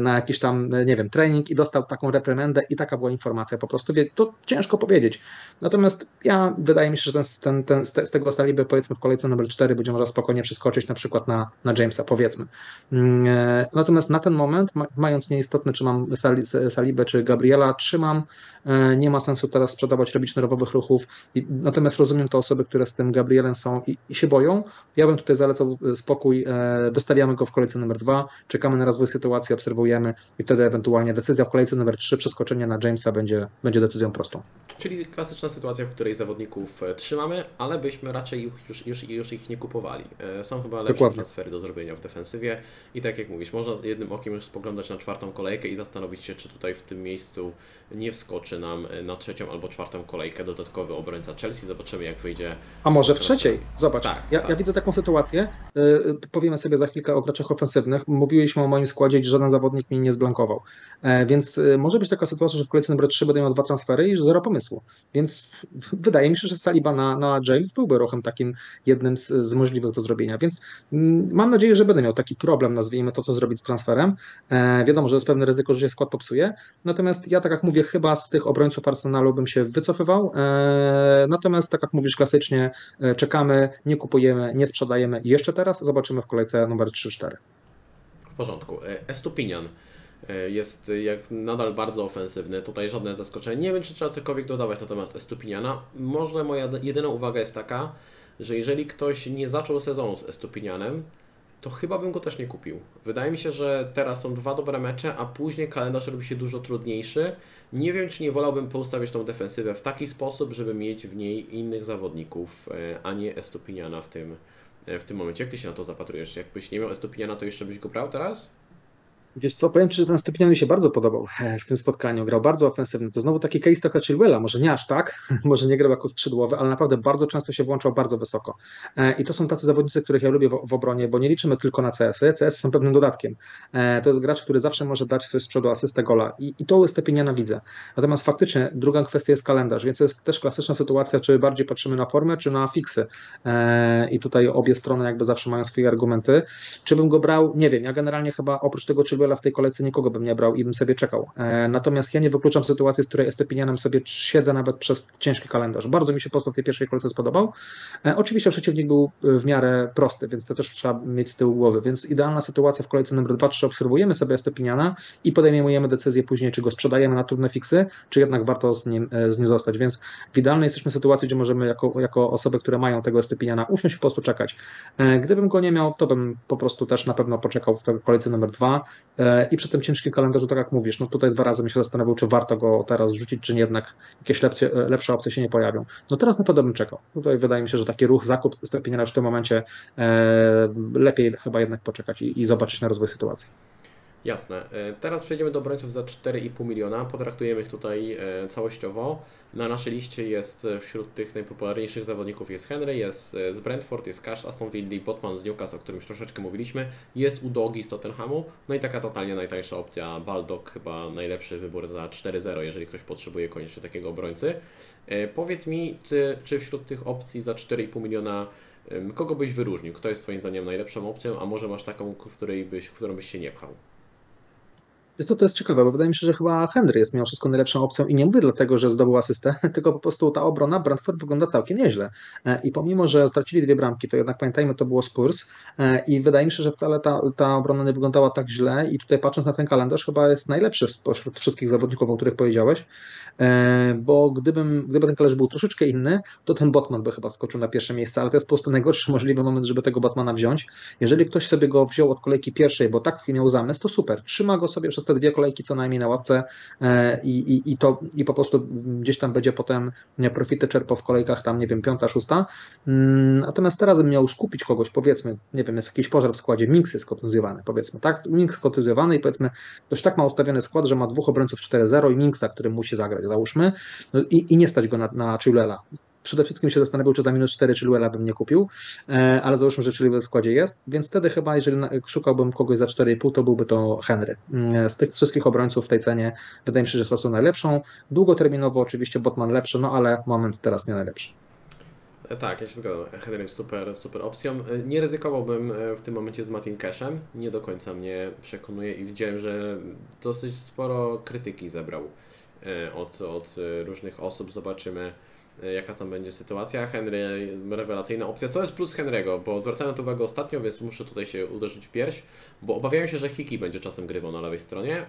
na jakiś tam, nie wiem, trening i dostał taką reprymendę i taka była informacja. Po prostu to ciężko powiedzieć. Natomiast ja wydaje mi się, że ten, ten, ten, z, te, z tego Saliby powiedzmy w kolejce numer 4 będzie można spokojnie przeskoczyć na przykład na, na Jamesa, powiedzmy. Mm, e, Natomiast na ten moment, ma, mając nieistotne, czy mam Sali, Salibę, czy Gabriela, trzymam. E, Nie ma sensu teraz sprzedawać, robić nerwowych ruchów. Natomiast rozumiem te osoby, które z tym Gabrielem są i, i się boją. Ja bym tutaj zalecał e, spokój. Wystawiamy go w kolejce numer 2, czekamy na rozwój sytuacji, obserwujemy i wtedy ewentualnie decyzja w kolejce numer 3, przeskoczenie na Jamesa będzie, będzie decyzją prostą. Czyli klasyczna sytuacja, w której zawodników e, trzymamy, ale byśmy raczej ich już, już, już ich nie kupowali. E, Są chyba lepsze Dokładnie. transfery do zrobienia w defensywie i tak jak mówisz, można jednym okiem już spoglądać na czwartą kolejkę i zastanowić się, czy tutaj w tym miejscu nie wskoczy nam e, na trzecią albo czwartą kolejkę dodatkowy obrońca Chelsea. Zobaczymy jak wyjdzie. A może w trzeciej? Zobacz, Tak, ja, tak. ja widzę taką sytuację. Powiemy sobie za chwilkę o graczach ofensywnych. Mówiliśmy o moim składzie, gdzie żaden zawodnik mi nie zblankował. Więc y, może być taka sytuacja, że w kolejce numer 3 będę miał dwa transfery i że zero pomysłu. Więc wydaje mi się, że Saliba na, na James byłby ruchem takim jednym z, z możliwych do zrobienia. Więc mm, mam nadzieję, że będę miał taki problem, nazwijmy to, co zrobić z transferem. E, Wiadomo, że jest pewne ryzyko, że się skład popsuje. Natomiast ja, tak jak mówię, chyba z tych obrońców Arsenalu bym się wycofywał. E, Natomiast, tak jak mówisz klasycznie, e, czekamy, nie kupujemy, nie sprzedajemy jeszcze teraz. Zobaczymy w kolejce numer 3-4. W porządku. E, Estupinian jest e, jak nadal bardzo ofensywny. Tutaj żadne zaskoczenie. Nie wiem, czy trzeba cokolwiek dodawać na temat Estupiniana. Może moja jedyna uwaga jest taka, że jeżeli ktoś nie zaczął sezonu z Estupinianem, to chyba bym go też nie kupił. Wydaje mi się, że teraz są dwa dobre mecze, a później kalendarz robi się dużo trudniejszy. Nie wiem, czy nie wolałbym poustawiać tą defensywę w taki sposób, żeby mieć w niej innych zawodników, e, a nie Estupiniana w tym, e, w tym momencie. Jak Ty się na to zapatrujesz? Jakbyś nie miał Estupiniana, to jeszcze byś go brał teraz? Wiesz co, powiem Ci, że ten Stupinian mi się bardzo podobał e, w tym spotkaniu. Grał bardzo ofensywny. To znowu taki case trochę Chilwella, może nie aż tak, może nie grał jako skrzydłowy, ale naprawdę bardzo często się włączał bardzo wysoko. E, I to są tacy zawodnicy, których ja lubię w, obronie, bo nie liczymy tylko na CS-y. CS są pewnym dodatkiem. E, to jest gracz, który zawsze może dać coś z przodu asystę gola i, i to Stupiniana widzę. Natomiast faktycznie druga kwestia jest kalendarz, więc to jest też klasyczna sytuacja, czy bardziej patrzymy na formę, czy na fiksy. I tutaj obie strony jakby zawsze mają swoje argumenty. Czy bym go brał? Nie wiem. Ja generalnie chyba oprócz tego Chilwella w tej kolejce nikogo bym nie brał i bym sobie czekał. E, natomiast ja nie wykluczam sytuacji, z której Estepinianem sobie siedzę nawet przez ciężki kalendarz. Bardzo mi się postaw w tej pierwszej kolejce spodobał. E, oczywiście przeciwnik był w miarę prosty, więc to też trzeba mieć z tyłu głowy. Więc idealna sytuacja w kolejce numer 2, 3 obserwujemy sobie Estepiniana i podejmujemy decyzję później, czy go sprzedajemy na trudne fiksy, czy jednak warto z nim, e, z nim zostać. Więc w idealnej jesteśmy sytuacji, gdzie możemy jako, jako osoby, które mają tego Estepiniana usiąść i po prostu czekać. Gdybym go nie miał, to bym po prostu też na pewno poczekał w kolejce numer 2 i przy tym ciężkim kalendarzu, tak jak mówisz, no tutaj dwa razy mi się zastanawiał, czy warto go teraz rzucić, czy nie jednak jakieś lepsze, lepsze opcje się nie pojawią. No teraz na pewno bym czekał. Tutaj wydaje mi się, że taki ruch, zakup Stepiniera już w tym momencie e, lepiej chyba jednak poczekać i, i zobaczyć na rozwój sytuacji. Jasne. E, teraz przejdziemy do obrońców za 4,5 miliona. Potraktujemy ich tutaj e, całościowo. Na naszej liście jest e, wśród tych najpopularniejszych zawodników jest Henry, jest z Brentford, jest Cash, Aston Villa, Botman z Newcastle, o którym już troszeczkę mówiliśmy, jest Udogi z Tottenhamu, no i taka totalnie najtańsza opcja, Baldock chyba najlepszy wybór za 4-0, jeżeli ktoś potrzebuje koniecznie takiego obrońcy. Powiedz mi, czy, czy wśród tych opcji za 4,5 miliona kogo byś wyróżnił? Kto jest Twoim zdaniem najlepszą opcją, a może masz taką, w, której byś, w którą byś się nie pchał? Jest to, to jest ciekawe, bo wydaje mi się, że chyba Henry jest mimo wszystko najlepszą opcją i nie mówię dlatego, że zdobył asystę, tylko po prostu ta obrona Brentford wygląda całkiem nieźle. E, I pomimo, że stracili dwie bramki, to jednak pamiętajmy, to było Spurs e, i wydaje mi się, że wcale ta, ta obrona nie wyglądała tak źle i tutaj patrząc na ten kalendarz chyba jest najlepszy spośród wszystkich zawodników, o których powiedziałeś, e, bo gdybym, gdyby ten kalendarz był troszeczkę inny, to ten Botman by chyba skoczył na pierwsze miejsce, ale to jest po prostu najgorszy możliwy moment, żeby tego Botmana wziąć. Jeżeli ktoś sobie go wziął od kolejki pierwszej, bo tak miał zamysł, to super, trzyma go sobie przez te dwie kolejki co najmniej na ławce e, i, i, i, to, i po prostu gdzieś tam będzie potem profity czerpał w kolejkach tam, nie wiem, piąta, szósta. Mm, natomiast teraz bym miał już kupić kogoś, powiedzmy, nie wiem, jest jakiś pożar w składzie, Mix jest kontuzjowany, powiedzmy, tak? Mix kontuzjowany i powiedzmy, ktoś tak ma ustawiony skład, że ma dwóch obrońców 4-0 i Minksa, który musi zagrać, załóżmy, no i, i nie stać go na, na przede wszystkim się zastanawiał, czy za minus 4 Chilwella bym nie kupił, e, ale załóżmy, że Chilwell w składzie jest, więc wtedy chyba, jeżeli szukałbym kogoś za 4,5, to byłby to Henry. Mm, z tych wszystkich obrońców w tej cenie wydaje mi się, że są najlepszą. Długoterminowo oczywiście Botman lepszy, no ale moment teraz nie najlepszy. E, tak, ja się zgadzam. Henry jest super, super opcją. E, nie ryzykowałbym w tym momencie z Martin Cashem. Nie do końca mnie przekonuje i widziałem, że dosyć sporo krytyki zebrał od, od różnych osób. Zobaczymy, jaka tam będzie sytuacja. Henry, rewelacyjna opcja. Co jest plus Henry'ego? Bo zwracałem to uwagę ostatnio, więc muszę tutaj się uderzyć w pierś, bo obawiałem się, że Hiki będzie czasem grywał na lewej stronie. E,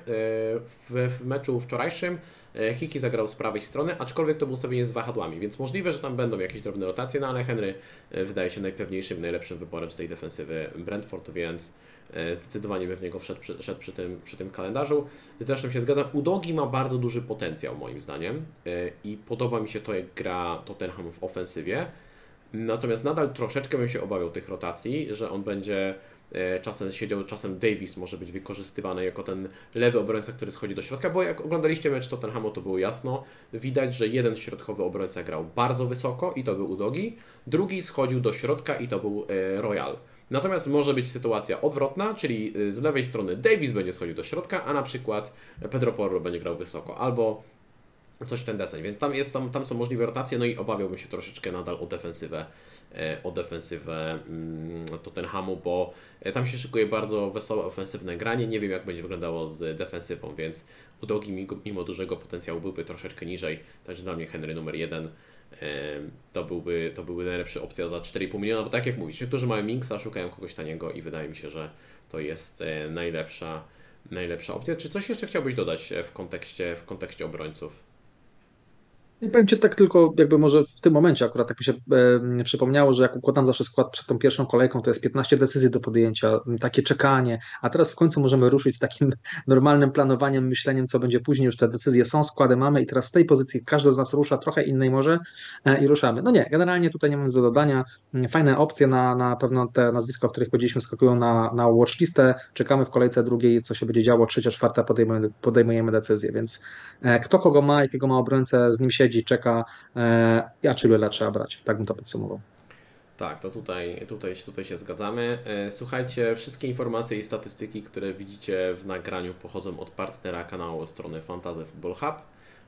w, w meczu wczorajszym e, Hiki zagrał z prawej strony, aczkolwiek to było ustawienie z wahadłami, więc możliwe, że tam będą jakieś drobne rotacje, no ale Henry wydaje się najpewniejszym, najlepszym wyborem z tej defensywy Brentford, więc E, zdecydowanie by w niego wszedł, przy, przy, tym, przy tym kalendarzu. Zresztą się zgadzam, Udogi ma bardzo duży potencjał moim zdaniem e, i podoba mi się to, jak gra Tottenham w ofensywie. Natomiast nadal troszeczkę bym się obawiał tych rotacji, że on będzie e, czasem siedział, czasem Davis może być wykorzystywany jako ten lewy obrońca, który schodzi do środka, bo jak oglądaliście mecz Tottenhamu, to było jasno, widać, że jeden środkowy obrońca grał bardzo wysoko i to był Udogi, drugi schodził do środka i to był Royal. Natomiast może być sytuacja odwrotna, czyli y, z lewej strony Davis będzie schodził do środka, a na przykład Pedro Porro będzie grał wysoko, albo coś w ten deseń, więc tam, jest, tam, tam są możliwe rotacje, no i obawiałbym się troszeczkę nadal o defensywę, e, o defensywę mm, Tottenhamu, bo e, tam się szykuje bardzo wesołe ofensywne granie, nie wiem jak będzie wyglądało z defensywą, więc Udogi mimo dużego potencjału byłby troszeczkę niżej, także dla mnie Henry numer jeden to byłby, to byłby najlepsza opcja za 4,5 miliona, bo tak jak mówisz, niektórzy mają Minksa, szukają kogoś taniego i wydaje mi się, że to jest e, najlepsza, najlepsza opcja. Czy coś jeszcze chciałbyś dodać e, w kontekście, w kontekście obrońców? I powiem Ci tak tylko, jakby może w tym momencie akurat tak mi się e, przypomniało, że jak układam zawsze skład przed tą pierwszą kolejką, to jest 15 decyzji do podjęcia, takie czekanie, a teraz w końcu możemy ruszyć z takim normalnym planowaniem, myśleniem, co będzie później, już te decyzje są, składy mamy i teraz z tej pozycji każdy z nas rusza, trochę innej może e, i ruszamy. No nie, generalnie tutaj nie mam za dodania, fajne opcje na, na pewno te nazwiska, o których powiedzieliśmy, skakują na, na watchlistę, czekamy w kolejce drugiej, co się będzie działo, trzecia, czwarta, podejmujemy, podejmujemy decyzję, więc e, kto kogo ma, jakiego ma obrońcę, z nim siedzi, siedzi, czeka, e, a czy Lela trzeba brać. Tak bym to podsumował. Tak, to tutaj, tutaj, tutaj się zgadzamy. E, słuchajcie, wszystkie informacje i statystyki, które widzicie w nagraniu pochodzą od partnera kanału strony Fantasy Football Hub.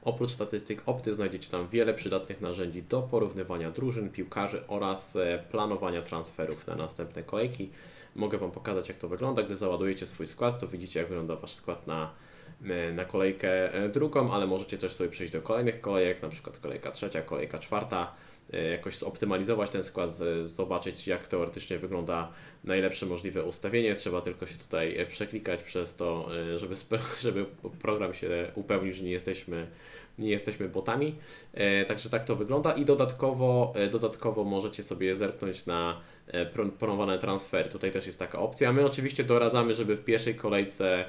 Oprócz statystyk Opty znajdziecie tam wiele przydatnych narzędzi do porównywania drużyn, piłkarzy oraz e, planowania transferów na następne kolejki. Mogę Wam pokazać jak to wygląda. Gdy załadujecie swój skład, to widzicie jak wygląda Wasz skład na na kolejkę e, drugą, ale możecie też sobie przejść do kolejnych kolejek, na przykład kolejka trzecia, kolejka czwarta, e, jakoś zoptymalizować ten skład, zobaczyć jak teoretycznie wygląda najlepsze możliwe ustawienie. Trzeba tylko się tutaj przeklikać przez to, żeby, żeby program się upewnił, że nie jesteśmy, nie jesteśmy botami. Także tak to wygląda i dodatkowo, dodatkowo możecie sobie zerknąć na proponowane transfery. Tutaj też jest taka opcja. My oczywiście doradzamy, żeby w pierwszej kolejce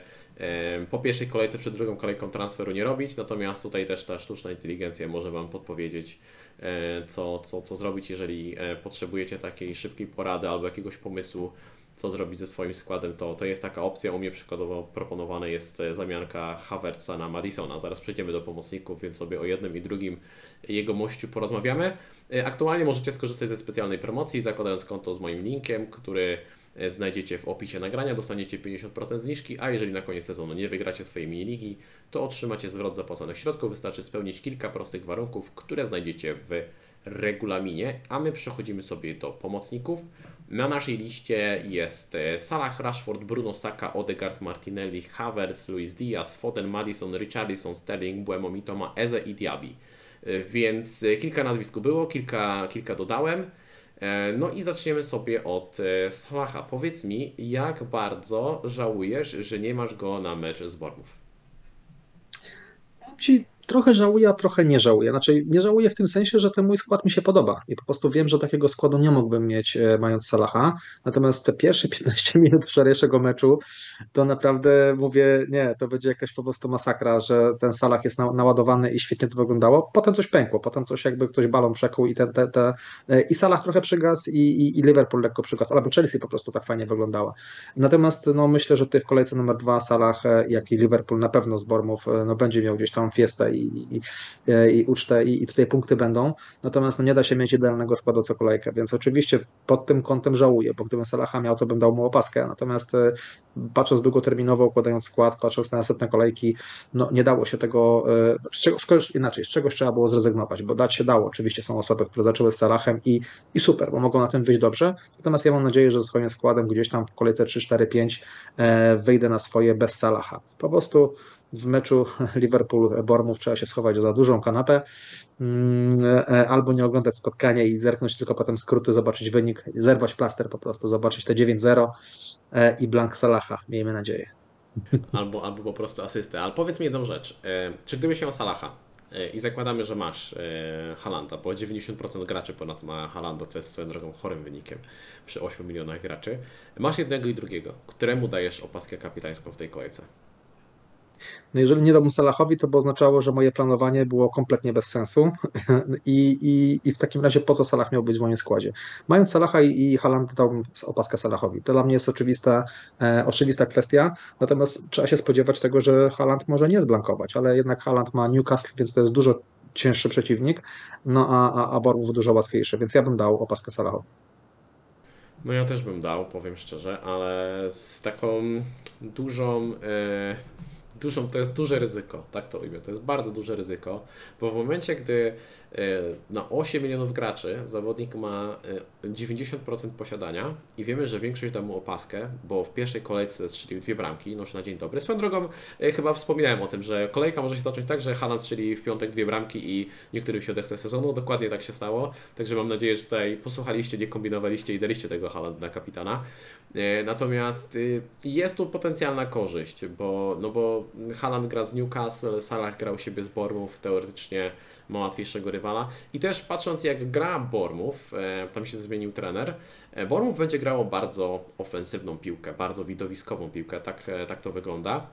po pierwszej kolejce przed drugą kolejką transferu nie robić, natomiast tutaj też ta sztuczna inteligencja może Wam podpowiedzieć, e, co, co, co zrobić, jeżeli e, potrzebujecie takiej szybkiej porady albo jakiegoś pomysłu, co zrobić ze swoim składem, to, to jest taka opcja. U mnie przykładowo proponowana jest e, zamianka Havertza na Madisona. Zaraz przejdziemy do pomocników, więc sobie o jednym i drugim jego mościu porozmawiamy. Aktualnie możecie skorzystać ze specjalnej promocji, zakładając konto z moim linkiem, który znajdziecie w opisie nagrania, dostaniecie 50% zniżki, a jeżeli na koniec sezonu nie wygracie swojej mini-ligi, to otrzymacie zwrot zapłaconych środków. Wystarczy spełnić kilka prostych warunków, które znajdziecie w regulaminie, a my przechodzimy sobie do pomocników. Na naszej liście jest e, Salah, Rashford, Bruno Saka, Odegaard, Martinelli, Havertz, Luis Diaz, Foden, Madison, Richarlison, Sterling, Buemo, Mitoma, Eze i Diaby. E, więc kilka nazwisk było, kilka, kilka dodałem. E, no i zaczniemy sobie od e, Salaha. Powiedz mi, jak bardzo żałujesz, że nie masz go na mecz z Bormów? Ci trochę żałuję, a trochę nie żałuję. Znaczy, nie żałuję w tym sensie, że ten mój skład mi się podoba i po prostu wiem, że takiego składu nie mógłbym mieć e, mając Salaha. Natomiast te pierwsze 15 minut wczorajszego meczu to naprawdę mówię, nie, to będzie jakaś po prostu masakra, że ten Salah jest naładowany i świetnie to wyglądało. Potem coś pękło, potem coś jakby ktoś balon przekuł i, te, te, te, e, i Salah trochę przygasł i, i, i Liverpool lekko przygasł, albo Chelsea po prostu tak fajnie wyglądała. Natomiast no, myślę, że ty w kolejce numer dwa Salah, e, jak i Liverpool na pewno z Bormów no, będzie miał gdzieś tam fiestę i, i, i ucztę i, i tutaj punkty będą. Natomiast no, nie da się mieć idealnego składu co kolejkę, więc oczywiście pod tym kątem żałuję, bo gdybym Salaha miał, to bym dał mu opaskę. Natomiast e, patrząc długoterminowo, układając skład, patrząc na następne kolejki, no nie dało się tego, e, z inaczej, z czegoś trzeba było zrezygnować, bo dać się dało. Oczywiście są osoby, które zaczęły z Salahem i, i super, bo mogą na tym wyjść dobrze. Natomiast ja mam nadzieję, że ze swoim składem gdzieś tam w kolejce 3, 4, 5 wyjdę na swoje bez Salaha. Po prostu w meczu Liverpool-Bormów trzeba się schować za dużą kanapę mm, e, albo nie oglądać spotkania i zerknąć tylko potem skróty, zobaczyć wynik, zerwać plaster po prostu, zobaczyć te 9-0 e, i blank Salaha, miejmy nadzieję. Albo, albo po prostu asystę. Ale powiedz mi jedną rzecz. E, czy gdybyś miał Salaha i zakładamy, że masz Halanda, bo 90% graczy po nas ma Halanda, co jest swoją drogą chorym wynikiem przy 8 milionach graczy. Masz jednego i drugiego. Któremu dajesz opaskę kapitańską w tej kolejce? No jeżeli nie dałbym Salahowi, to by oznaczało, że moje planowanie było kompletnie bez sensu i, i, i w takim razie po co Salah miał być w moim składzie. Mając Salaha i, i dałbym opaskę Salahowi. To dla mnie jest oczywista, e, oczywista kwestia, natomiast trzeba się spodziewać tego, że Haaland może nie zblankować, ale jednak Haaland ma Newcastle, więc to jest dużo cięższy przeciwnik, no a, a, a Bormów dużo łatwiejszy, więc ja bym dał opaskę Salahowi. No ja też bym dał, powiem szczerze, ale z taką dużą... Yy dużą, to jest duże ryzyko, tak to ujmę, to jest bardzo duże ryzyko, bo w momencie, gdy e, na 8 milionów graczy zawodnik ma 90% e, posiadania i wiemy, że większość da mu opaskę, bo w pierwszej kolejce strzelił dwie bramki, no już na dzień dobry. Swoją drogą e, chyba wspominałem o tym, że kolejka może się zacząć tak, że Haaland strzeli w piątek dwie bramki i niektórym się odechce sezonu, dokładnie tak się stało, także mam nadzieję, że tutaj posłuchaliście, nie kombinowaliście i daliście tego Haaland na kapitana. Natomiast y, jest tu potencjalna korzyść, bo, no bo Haaland gra z Newcastle, Salah grał siebie z Bormów, teoretycznie ma łatwiejszego rywala. I też patrząc jak gra Bormów, e, tam się zmienił trener, e, Bormów będzie grało bardzo ofensywną piłkę, bardzo widowiskową piłkę, tak, e, tak to wygląda.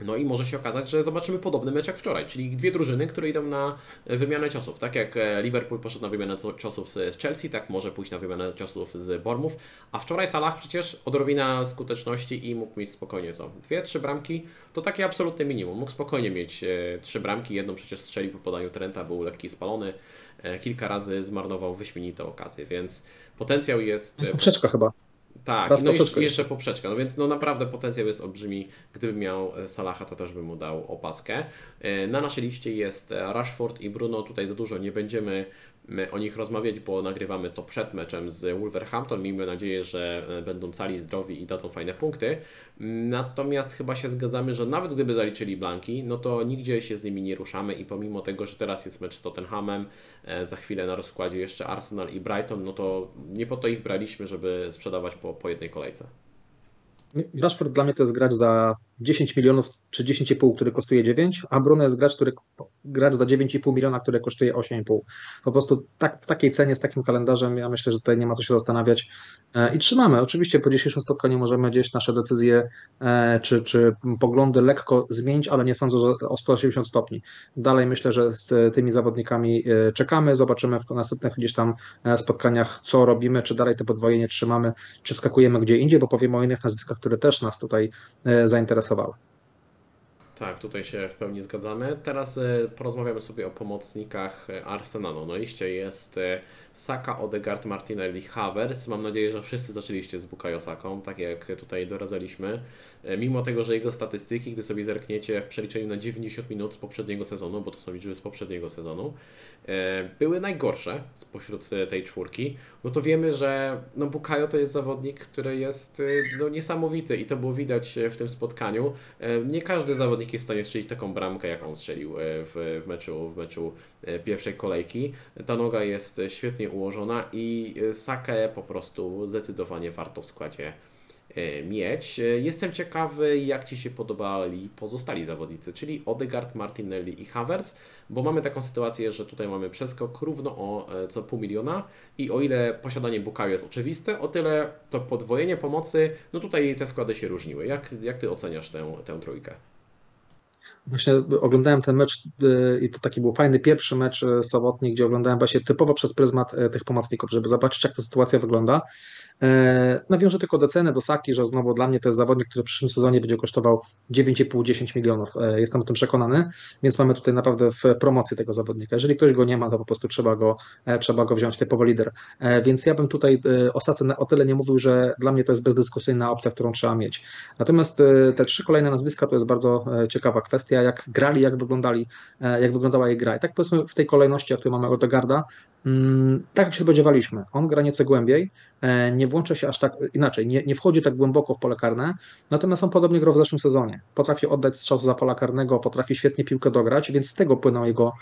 No i może się okazać, że zobaczymy podobny mecz jak wczoraj, czyli dwie drużyny, które idą na wymianę ciosów. Tak jak e, Liverpool poszedł na wymianę ciosów z Chelsea, tak może pójść na wymianę ciosów z Bormów. A wczoraj Salah przecież odrobina skuteczności i mógł mieć spokojnie co? Dwie, trzy bramki to takie absolutne minimum. Mógł spokojnie mieć e, trzy bramki, jedną przecież strzelił po podaniu Trenta, był lekki spalony. E, kilka razy zmarnował wyśmienite okazje, więc potencjał jest. Jest poprzeczka chyba. Tak, no i jeszcze poprzeczka, no więc no naprawdę potencjał jest olbrzymi. Gdyby miał e, Salaha, to też bym mu dał opaskę. E, Na naszej liście jest e, Rashford i Bruno, tutaj za dużo nie będziemy my o nich rozmawiać, bo nagrywamy to przed meczem z Wolverhampton. Miejmy nadzieję, że e, będą cali zdrowi i dadzą fajne punkty. Natomiast chyba się zgadzamy, że nawet gdyby zaliczyli blanki, no to nigdzie się z nimi nie ruszamy i pomimo tego, że teraz jest mecz z Tottenhamem, e, za chwilę na rozkładzie jeszcze Arsenal i Brighton, no to nie po to ich braliśmy, żeby sprzedawać po, po jednej kolejce. Rashford dla mnie to jest gracz za 10 milionów czy 10,5, który kosztuje 9, a Bruno jest gracz, który, gracz za 9,5 miliona, który kosztuje 8,5. Po prostu tak, w takiej cenie, z takim kalendarzem, ja myślę, że tutaj nie ma co się zastanawiać e, i trzymamy. Oczywiście po dzisiejszym spotkaniu możemy gdzieś nasze decyzje e, czy, czy poglądy lekko zmienić, ale nie sądzę, że o 180 stopni. Dalej myślę, że z tymi zawodnikami e, czekamy, zobaczymy w następnych gdzieś tam spotkaniach, co robimy, czy dalej to podwojenie trzymamy, czy wskakujemy gdzie indziej, bo powiemy o innych nazwiskach, które też nas tutaj zainteresowały. essa bala. Tak, tutaj się w pełni zgadzamy. Teraz e, porozmawiamy sobie o pomocnikach e, Arsenalu. Na liście jest e, Saka, Odegaard, Martinelli, Havertz. Mam nadzieję, że wszyscy zaczęliście z Bukayo Saką, tak jak tutaj doradzaliśmy. Mimo tego, że jego statystyki, gdy sobie zerkniecie w przeliczeniu na 90 minut z poprzedniego sezonu, bo to są liczby z poprzedniego sezonu, były najgorsze spośród tej czwórki, no to wiemy, że no Bukayo to jest zawodnik, który jest no, niesamowity i to było widać w tym spotkaniu. Nie każdy zawodnik jest w stanie strzelić taką bramkę, jak on strzelił w meczu, w meczu pierwszej kolejki. Ta noga jest świetnie ułożona i Sakę po prostu zdecydowanie warto w składzie mieć. Jestem ciekawy, jak Ci się podobali pozostali zawodnicy, czyli Odegaard, Martinelli i Havertz, bo mamy taką sytuację, że tutaj mamy przeskok równo o co pół miliona i o ile posiadanie Bukayo jest oczywiste, o tyle to podwojenie pomocy, no tutaj te składy się różniły. Jak, jak Ty oceniasz tę, tę trójkę? Właśnie oglądałem ten mecz y, i to taki był fajny pierwszy mecz y, sobotni, gdzie oglądałem właśnie typowo przez pryzmat y, tych pomocników, żeby zobaczyć, jak ta sytuacja wygląda. E, nawiążę tylko do ceny, do Saki, że znowu dla mnie to jest zawodnik, który w przyszłym sezonie będzie kosztował 9,5-10 milionów. E, jestem o tym przekonany, więc mamy tutaj naprawdę w promocji tego zawodnika. Jeżeli ktoś go nie ma, to po prostu trzeba go, e, trzeba go wziąć typowo lider. Więc ja bym tutaj o Sace o tyle nie mówił, że dla mnie to jest bezdyskusyjna opcja, którą trzeba mieć. Natomiast te trzy kolejne nazwiska to jest bardzo ciekawa kwestia, jak grali, jak wyglądali, jak wyglądała jej gra. I tak powiedzmy w tej kolejności, jak tu mamy Odegarda, mm, tak się spodziewaliśmy. On gra nieco głębiej, nie włącza się aż tak inaczej, nie, nie wchodzi tak głęboko w pole karne, natomiast on podobnie grał w zeszłym sezonie. Potrafi oddać strzał za pola karnego, potrafi świetnie piłkę dograć, więc z tego płyną jego,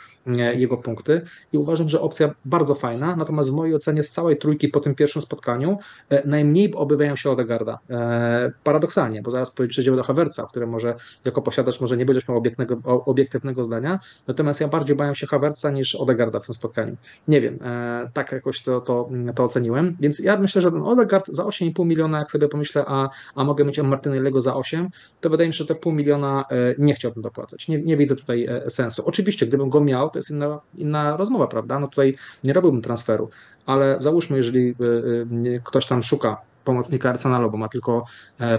jego punkty i uważam, że opcja bardzo fajna, natomiast w mojej ocenie z całej trójki po tym pierwszym spotkaniu e, najmniej obywają się Odegarda. E, paradoksalnie, bo zaraz przejdziemy do Hawerca, który może jako posiadacz może nie będziesz miał obiektywnego, obiektywnego zdania, natomiast ja bardziej bawię się Hawerca niż Odegarda w tym spotkaniu. Nie wiem, e, tak jakoś to, to, to oceniłem, więc ja myślę, że ten Odegaard za 8,5 miliona, jak sobie pomyślę, a, a mogę mieć Martinellego za 8, to wydaje mi się, że te pół miliona e, nie chciałbym dopłacać. Nie, nie widzę tutaj e, sensu. Oczywiście, gdybym go miał, to jest inna, inna rozmowa, prawda? No tutaj nie robiłbym transferu, ale załóżmy, jeżeli e, ktoś tam szuka pomocnika Arsenalu, bo ma tylko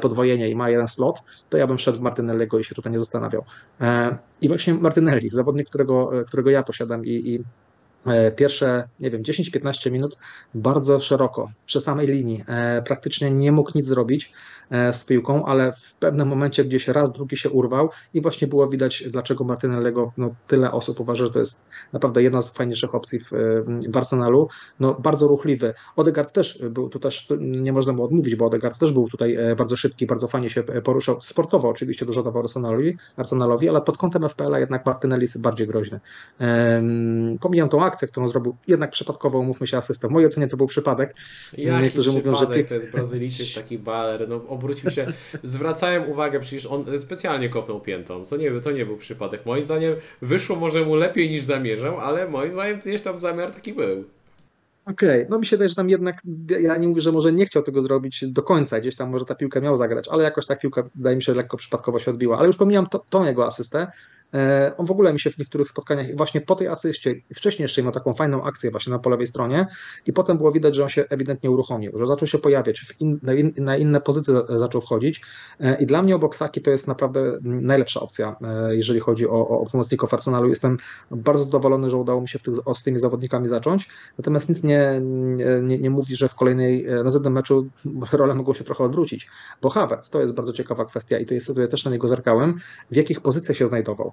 podwojenie i ma jeden slot, to ja bym szedł w Martinellego i się tutaj nie zastanawiał. I właśnie Martinelli, zawodnik, którego, którego ja posiadam i, i pierwsze, nie wiem, 10-15 minut bardzo szeroko, przy samej linii. E, praktycznie nie mógł nic zrobić e, z piłką, ale w pewnym momencie gdzieś raz, drugi się urwał i właśnie było widać, dlaczego Martinellego no, tyle osób uważa, że to jest naprawdę jedna z fajniejszych opcji w, w Arsenalu. No, bardzo ruchliwy. Odegaard też był, tu też nie można mu odmówić, bo Odegaard też był tutaj bardzo szybki, bardzo fajnie się poruszał. Sportowo oczywiście dużo dawał Arsenalowi, Arsenalowi ale pod kątem FPL-a jednak Martinelli jest bardziej groźny. Pomijam tą akcję, akcję, którą zrobił, jednak przypadkowo, umówmy się, asystę. W mojej ocenie to był przypadek. Jaki Niektórzy mówią, że piek- to jest Brazylijczyk, taki baler, no obrócił się, zwracałem uwagę, przecież on specjalnie kopnął piętą, to nie, to nie był przypadek. Moim zdaniem wyszło może mu lepiej niż zamierzał, ale moim zdaniem gdzieś tam zamiar taki był. Okej, no mi się wydaje, że tam jednak, ja nie mówię, że może nie chciał tego zrobić do końca, gdzieś tam może ta piłka miał zagrać, ale jakoś ta piłka, wydaje mi się, lekko przypadkowo się odbiła. Ale już pomijam to, tą jego asystę, on w ogóle mi się w niektórych spotkaniach, właśnie po tej asyście, wcześniej jeszcze miał taką fajną akcję właśnie na po lewej stronie i potem było widać, że on się ewidentnie uruchomił, że zaczął się pojawiać, in, na, in, na inne pozycje za- zaczął wchodzić. E, i dla mnie obok Saki to jest naprawdę najlepsza opcja, e, jeżeli chodzi o, o, pomocników Arsenalu. Jestem bardzo zadowolony, że udało mi się tych, z tymi zawodnikami zacząć, natomiast nic nie, nie, nie mówi, że w kolejnej, na następnym meczu role mogą się trochę odwrócić, bo Havertz, to jest bardzo ciekawa kwestia i to jest, ja też na niego zerkałem, w jakich pozycjach się znajdował, e,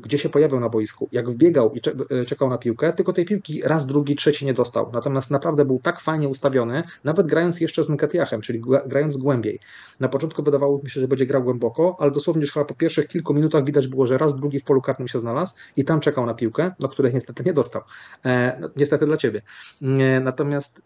gdzie się pojawiał na boisku, jak wbiegał i e, czekał na piłkę, tylko tej piłki raz, drugi, trzeci nie dostał, natomiast naprawdę był tak fajnie ustawiony, nawet grając jeszcze z Nketiachem, czyli gra- grając głębiej. Na początku wydawało mi się, że będzie grał głęboko, ale dosłownie już chyba po pierwszych kilku minutach widać było, że raz, drugi w polu karnym się znalazł i tam czekał na piłkę, do której niestety nie dostał. E, no, niestety dla Ciebie. E, Natomiast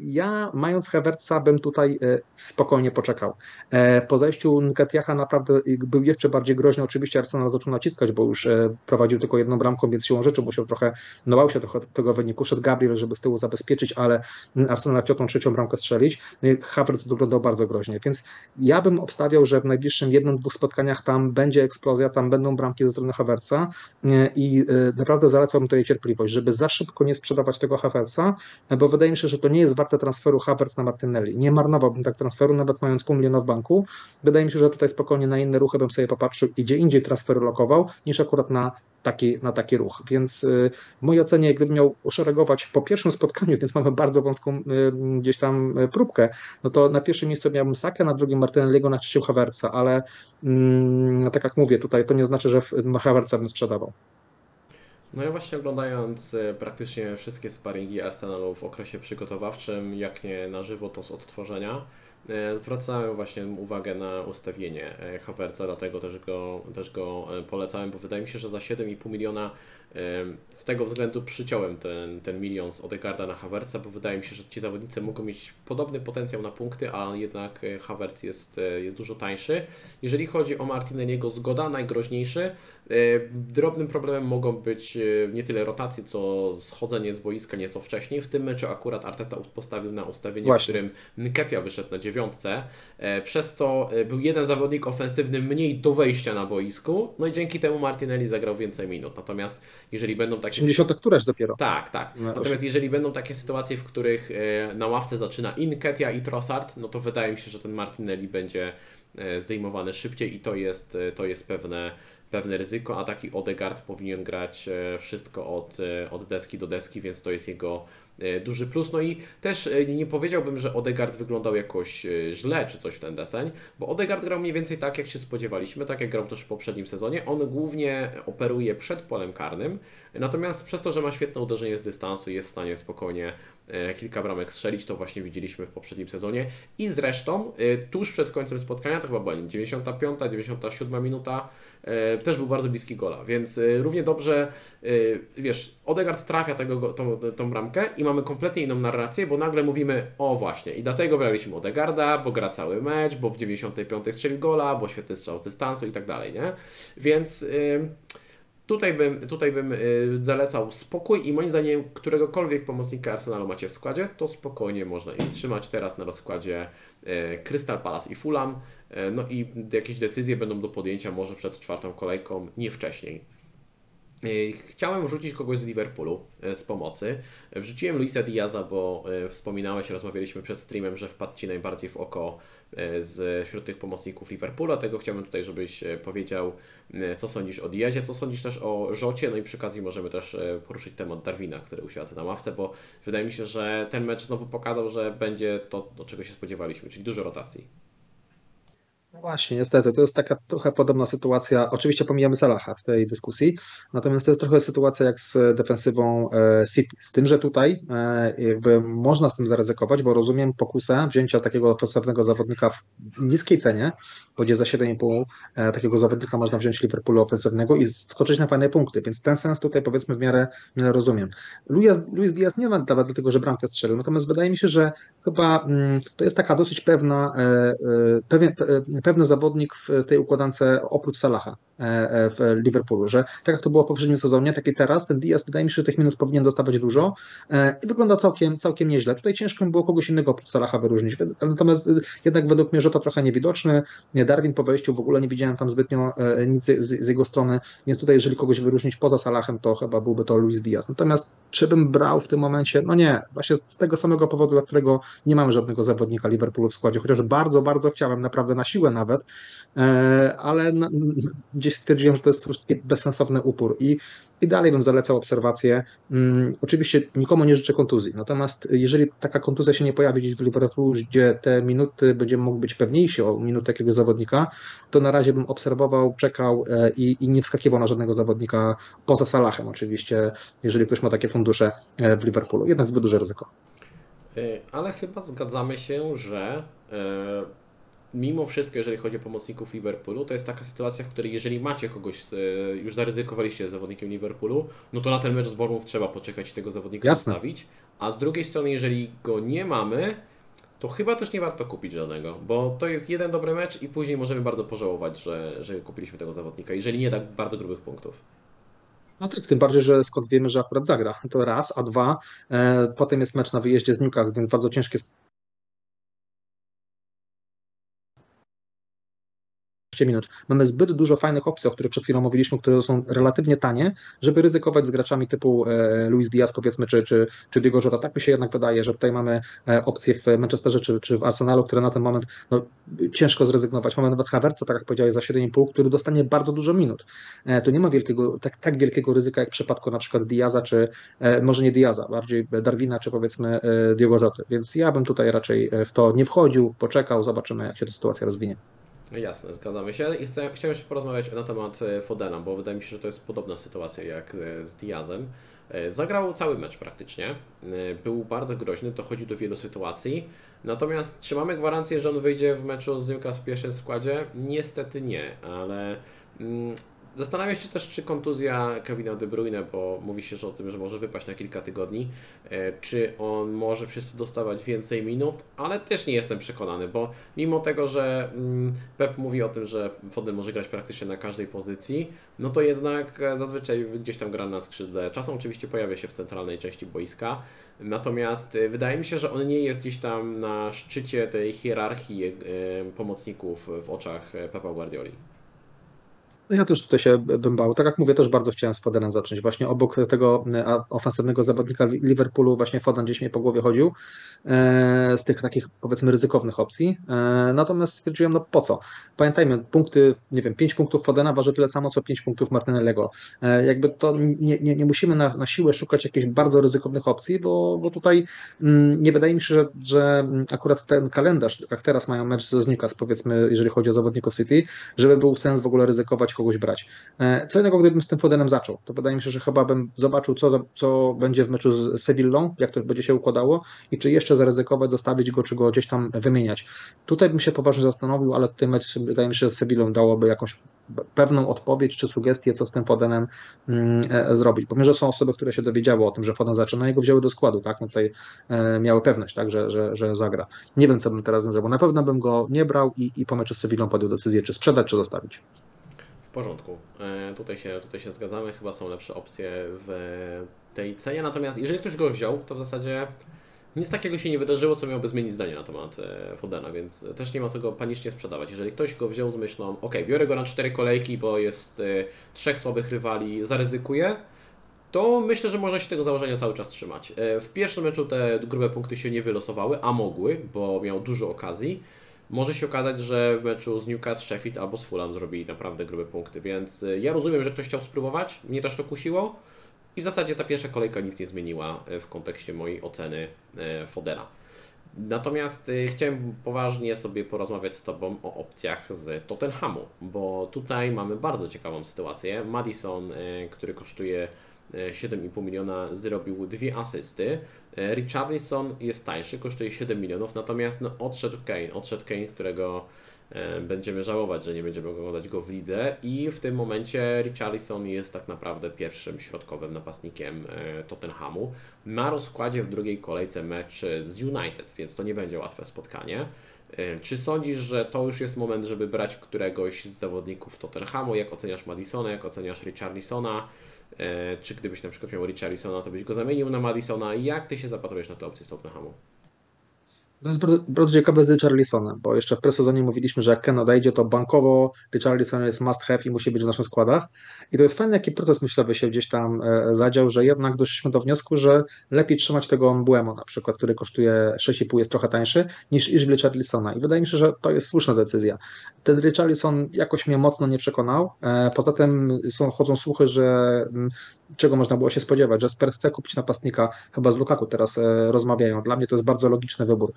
ja, mając Havertza, bym tutaj spokojnie poczekał. E, Po zejściu Nketiacha naprawdę był jeszcze bardziej groźny. Oczywiście Arsenal zaczął naciskać, bo już e, prowadził tylko jedną bramką, więc siłą rzeczy musiał trochę, no bał się trochę tego wyniku. Szedł Gabriel, żeby z tyłu zabezpieczyć, ale Arsenal chciał tą trzecią bramkę strzelić. No Havertz wyglądał bardzo groźnie, więc ja bym obstawiał, że w najbliższym jednym, dwóch spotkaniach tam będzie eksplozja, tam będą bramki ze strony Havertza e, i e, naprawdę zalecałbym tutaj cierpliwość, żeby za szybko nie sprzedawać tego Havertza, bo wydaje mi się, że to nie jest warte transferu Havertz na Martinelli. Nie marnowałbym tak transferu, nawet mając pół miliona w banku. Wydaje mi się, że tutaj spokojnie na inne ruchy bym sobie popatrzył gdzie indziej transfery lokował, niż akurat na taki, na taki ruch. Więc y, w mojej ocenie, gdybym miał uszeregować po pierwszym spotkaniu, więc mamy bardzo wąską y, gdzieś tam y, próbkę, no to na pierwszym miejscu miałbym Sakę, na drugim Martinelliego, na trzecim Havertza, ale mm, tak jak mówię, tutaj to nie znaczy, że w- Havertza bym sprzedawał. No ja właśnie oglądając praktycznie wszystkie sparingi Arsenalu w okresie przygotowawczym, jak nie na żywo, to z odtworzenia, zwracałem właśnie uwagę na ustawienie e, Havertza, dlatego też go, też go e, polecałem, bo wydaje mi się, że za 7,5 miliona e, z tego względu przyciąłem ten, ten milion z Odegarda na Havertza, bo wydaje mi się, że ci zawodnicy mogą mieć podobny potencjał na punkty, a jednak e, Havertz jest, e, jest dużo tańszy. Jeżeli chodzi o Martinelliego, zgoda najgroźniejszy. E, Drobnym problemem mogą być nie tyle rotacje, co schodzenie z boiska nieco wcześniej. W tym meczu akurat Arteta postawił na ustawienie, Właśnie. w którym Nketia wyszedł na dziewiątce, przez co był jeden zawodnik ofensywny mniej do wejścia na boisku, no i dzięki temu Martinelli zagrał więcej minut. Natomiast jeżeli będą takie 80 któraś dopiero. tak, tak. No, Natomiast jeżeli będą takie sytuacje, w których e, na ławce zaczyna Inketia i Trossard, no to wydaje mi się, że ten Martinelli będzie e, zdejmowany szybciej i to jest, e, to jest pewne, pewne ryzyko, a taki Odegaard powinien grać wszystko od, od deski do deski, więc to jest jego duży plus. No i też e, nie powiedziałbym, że Odegaard wyglądał jakoś e, źle czy coś w ten deseń, bo Odegaard grał mniej więcej tak, jak się spodziewaliśmy, tak jak grał też w poprzednim sezonie. On głównie operuje przed polem karnym, natomiast przez to, że ma świetne uderzenie z dystansu, jest w stanie spokojnie e, kilka bramek strzelić, to właśnie widzieliśmy w poprzednim sezonie. I zresztą e, tuż przed końcem spotkania, to chyba była 95, 97 minuta, e, też był bardzo bliski gola, więc równie dobrze, wiesz, Odegaard trafia tego, go- tą, tą bramkę i mamy kompletnie inną narrację, bo nagle mówimy, o właśnie, i dlatego braliśmy Odegarda, bo gra cały mecz, bo w 95 strzelił gola, bo świetny strzał z dystansu i tak dalej, nie? Więc... y, Tutaj bym, tutaj bym y, zalecał spokój i moim zdaniem któregokolwiek pomocnika Arsenalu macie w składzie, to spokojnie można ich trzymać teraz na rozkładzie y, Crystal Palace i Fulham. Y, no i jakieś decyzje będą do podjęcia może przed czwartą kolejką, nie wcześniej. Chciałem wrzucić kogoś z Liverpoolu z pomocy. Wrzuciłem Luisa Diaza, bo wspominałeś, rozmawialiśmy przed streamem, że wpadł Ci najbardziej w oko z wśród tych pomocników Liverpoolu, dlatego chciałbym tutaj, żebyś y, powiedział, y, co sądzisz o Diazie, co sądzisz też o Rzocie, no i przy okazji możemy też poruszyć temat Darwina, który usiadł na ławce, bo wydaje mi się, że ten mecz znowu pokazał, że będzie to, do czego się spodziewaliśmy, czyli dużo rotacji. No właśnie, niestety, to jest taka trochę podobna sytuacja. Oczywiście pomijamy Salaha w tej dyskusji, natomiast to jest trochę sytuacja jak z defensywą e, City. Z tym, że tutaj e, jakby można z tym zaryzykować, bo rozumiem pokusę wzięcia takiego ofensywnego zawodnika w niskiej cenie, bo gdzie za 7,5 e, takiego zawodnika można wziąć Liverpoolu ofensywnego i skoczyć na fajne punkty, więc ten sens tutaj powiedzmy w miarę, w miarę rozumiem. Luis, Luis Diaz nie ma nawet dlatego, że bramkę strzelił, natomiast wydaje mi się, że chyba mm, to jest taka dosyć pewna, pewien, pewny zawodnik w tej układance oprócz Salaha e, e, w Liverpoolu, że tak jak to było w poprzednim sezonie, tak i teraz, ten Diaz wydaje mi się, że tych minut powinien dostawać dużo e, i wygląda całkiem, całkiem nieźle. Tutaj ciężko było kogoś innego oprócz Salaha wyróżnić, natomiast jednak według mnie to trochę niewidoczny. Darwin po wejściu w ogóle nie widziałem tam zbytnio nic z, z jego strony, więc tutaj jeżeli kogoś wyróżnić poza Salahem, to chyba byłby to Luis Diaz. Natomiast czy bym brał w tym momencie? No nie, właśnie z tego samego powodu, dla którego nie mamy żadnego zawodnika Liverpoolu w składzie, chociaż bardzo, bardzo chciałem, naprawdę na siłę nawet, e, ale gdzieś stwierdziłem, że to jest bezsensowny upór i, i dalej bym zalecał obserwację. Mm, oczywiście nikomu nie życzę kontuzji, natomiast jeżeli taka kontuzja się nie pojawi gdzieś w Liverpoolu, gdzie te minuty będziemy mógł być pewniejsi o minut takiego zawodnika, to na razie bym obserwował, czekał e, i, i nie wskakiwał na żadnego zawodnika poza Salahem oczywiście, jeżeli ktoś ma takie fundusze e, w Liverpoolu. Jednak zbyt duże ryzyko. Ale chyba zgadzamy się, że mimo wszystko, jeżeli chodzi o pomocników Liverpoolu, to jest taka sytuacja, w której jeżeli macie kogoś, już zaryzykowaliście z zawodnikiem Liverpoolu, no to na ten mecz z Bournemouth trzeba poczekać i tego zawodnika Jasne. zostawić. A z drugiej strony, jeżeli go nie mamy, to chyba też nie warto kupić żadnego, bo to jest jeden dobry mecz i później możemy bardzo pożałować, że, że kupiliśmy tego zawodnika, jeżeli nie da bardzo grubych punktów. No tak, tym bardziej, że skąd wiemy, że akurat zagra. To raz, a dwa, e, potem jest mecz na wyjeździe z Newcastle, więc bardzo ciężkie minut. Mamy zbyt dużo fajnych opcji, o których przed chwilą mówiliśmy, które są relatywnie tanie, żeby ryzykować z graczami typu e, Luis Diaz powiedzmy, czy, czy, czy Diego Jota. Tak mi się jednak wydaje, że tutaj mamy e, opcje w Manchesterze czy, czy w Arsenalu, które na ten moment no, ciężko zrezygnować. Mamy nawet Havertza, tak jak powiedziałeś, za 7,5, który dostanie bardzo dużo minut. E, to nie ma wielkiego, tak, tak wielkiego ryzyka jak w przypadku na przykład Diaza, czy może nie Diaza, bardziej Darwina, czy powiedzmy Diego Joty. Więc ja bym tutaj raczej w to nie wchodził, poczekał, zobaczymy jak się ta sytuacja rozwinie. Jasne, zgadzamy się. I chcę, chciałem jeszcze porozmawiać na temat e, Fodena, bo wydaje mi się, że to jest podobna sytuacja jak e, z Diazem. E, zagrał cały mecz praktycznie. Był bardzo groźny, dochodzi do wielu sytuacji. Natomiast czy mamy gwarancję, że on wyjdzie w meczu z Newcastle w pierwszym składzie? Niestety nie, ale mm, Zastanawiam się też, czy kontuzja Kevina De Bruyne, bo mówi się że o tym, że może wypaść na kilka tygodni, e, czy on może przez to dostawać więcej minut, ale też nie jestem przekonany, bo mimo tego, że mm, Pep mówi o tym, że Foden może grać praktycznie na każdej pozycji, no to jednak e, zazwyczaj gdzieś tam gra na skrzydle. Czasem oczywiście pojawia się w centralnej części boiska, natomiast e, wydaje mi się, że on nie jest gdzieś tam na szczycie tej hierarchii pomocników w oczach Pepa Guardioli. No ja też tutaj się bym bał. Tak jak mówię, też bardzo chciałem z Fodenem zacząć. Właśnie obok tego e, ofensywnego zawodnika Liverpoolu właśnie Foden gdzieś mnie po głowie chodził e, z tych takich powiedzmy ryzykownych opcji. E, natomiast stwierdziłem, no po co? Pamiętajmy, punkty, nie wiem, 5 punktów Fodena waży tyle samo, co 5 punktów Martinellego. Jakby to nie, nie, nie musimy na, na siłę szukać jakichś bardzo ryzykownych opcji, bo, bo tutaj mm, nie wydaje mi się, że, że akurat ten kalendarz, jak teraz mają mecz z Newcastle, powiedzmy, jeżeli chodzi o zawodników City, żeby był sens w ogóle ryzykować kogoś brać. E, co innego, gdybym z tym Fodenem zaczął, to wydaje mi się, że chyba bym zobaczył, co, co będzie w meczu z Sevillą, jak to będzie się układało i czy jeszcze zaryzykować, zostawić go, czy go gdzieś tam wymieniać. Tutaj bym się poważnie zastanowił, ale ten mecz wydaje mi się, że z Sevillą dałoby jakąś pewną odpowiedź czy sugestię, co z tym Fodenem mm, e, zrobić. Bo że są osoby, które się dowiedziały o tym, że Foden zaczyna i go wzięły do składu, tak? No tutaj e, miały pewność, tak, że, że, że zagra. Nie wiem, co bym teraz zrobił. Na pewno bym go nie brał i, i po meczu z Sevillą podjął decyzję, czy sprzedać, czy zostawić. W porządku. E, tutaj, się, tutaj się zgadzamy. Chyba są lepsze opcje w tej cenie. Natomiast jeżeli ktoś go wziął, to w zasadzie nic takiego się nie wydarzyło, co miałoby zmienić zdanie na temat e, Fodena, więc też nie ma co go panicznie sprzedawać. Jeżeli ktoś go wziął z myślą, ok, biorę go na cztery kolejki, bo jest e, trzech słabych rywali, zaryzykuję, to myślę, że można się tego założenia cały czas trzymać. W pierwszym meczu te grube punkty się nie wylosowały, a mogły, bo miał dużo okazji może się okazać, że w meczu z Newcastle, Sheffield albo z Fulham zrobili naprawdę grube punkty, więc y, ja rozumiem, że ktoś chciał spróbować, mnie też to kusiło i w zasadzie ta pierwsza kolejka nic nie zmieniła y, w kontekście mojej oceny y, Fodera. Natomiast chciałem poważnie sobie porozmawiać z Tobą o opcjach z Tottenhamu, bo tutaj mamy bardzo ciekawą sytuację. Madison, który kosztuje 7,5 miliona, zrobił dwie asysty. Y, Richarlison jest tańszy, kosztuje 7 milionów, natomiast no, odszedł Kane, odszedł Kane, którego e, będziemy żałować, że nie będziemy oglądać go w lidze i w tym momencie Richarlison jest tak naprawdę pierwszym środkowym napastnikiem e, Tottenhamu. Ma rozkładzie w drugiej kolejce mecz z United, więc to nie będzie łatwe spotkanie. E, Czy sądzisz, że to już jest moment, żeby brać któregoś z zawodników Tottenhamu? Jak oceniasz Madisona, jak oceniasz Richarlisona? E, Czy gdybyś na przykład miał Richarlisona, to byś go zamienił na Madisona? Jak Ty się zapatrujesz na tę opcję Tottenhamu? To jest bardzo, bardzo ciekawe z Richarlisonem, bo jeszcze w presezonie mówiliśmy, że jak Ken odejdzie, to bankowo Richarlison jest must have i musi być w naszych składach. I to jest fajny, jaki proces myślowy się gdzieś tam e, zadział, że jednak doszliśmy do wniosku, że lepiej trzymać tego Mbuemo na przykład, który kosztuje 6,5, jest trochę tańszy, niż iść w Richarlisona. I wydaje mi się, że to jest słuszna decyzja. Ten Richarlison jakoś mnie mocno nie przekonał. E, Poza tym są, chodzą słuchy, że mm, czego można było się spodziewać, że Sper chce kupić napastnika, chyba z Lukaku teraz e, rozmawiają. Dla mnie to jest bardzo logiczny wybór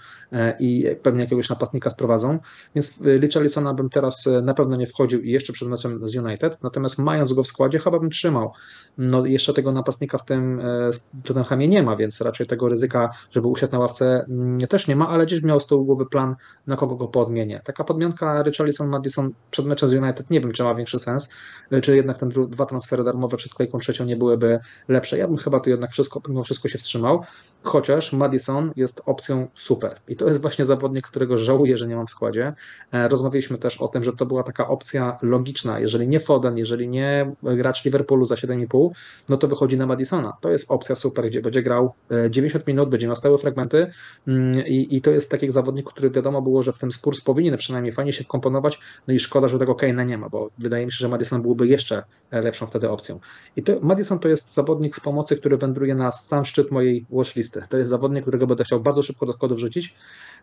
i pewnie jakiegoś napastnika sprowadzą, więc e, Richarlisona bym teraz e, na pewno nie wchodził i jeszcze przed meczem z United, natomiast mając go w składzie chyba bym trzymał. No jeszcze tego napastnika w tym e, Tottenhamie nie ma, więc raczej tego ryzyka, żeby usiadł na ławce mm, też nie ma, ale gdzieś miał z tyłu głowy plan, na kogo go podmienię. Taka podmianka Richarlison-Madison przed meczem z United nie wiem, czy ma większy sens, e, czy jednak dru- dwa transfery darmowe przed kolejką trzecią nie byłyby lepsze. Ja bym chyba tu jednak wszystko, mimo wszystko się wstrzymał, chociaż Madison jest opcją super. I to jest właśnie zawodnik, którego żałuję, że nie mam w składzie. E, Rozmawialiśmy też o tym, że to była taka opcja logiczna. Jeżeli nie Foden, jeżeli nie gracz Liverpoolu za 7,5, no to wychodzi na Madisona. To jest opcja super, gdzie będzie grał e, 90 minut, będzie miał stałe fragmenty mm, i, i to jest taki zawodnik, który wiadomo było, że w tym Spurs powinien przynajmniej fajnie się wkomponować, no i szkoda, że tego Kane'a nie ma, bo wydaje mi się, że Madison byłby jeszcze e, lepszą wtedy opcją. I to, Madison to jest zawodnik z pomocy, który wędruje na sam szczyt mojej watchlisty. To jest zawodnik, którego będę chciał bardzo szybko do składu wrzucić.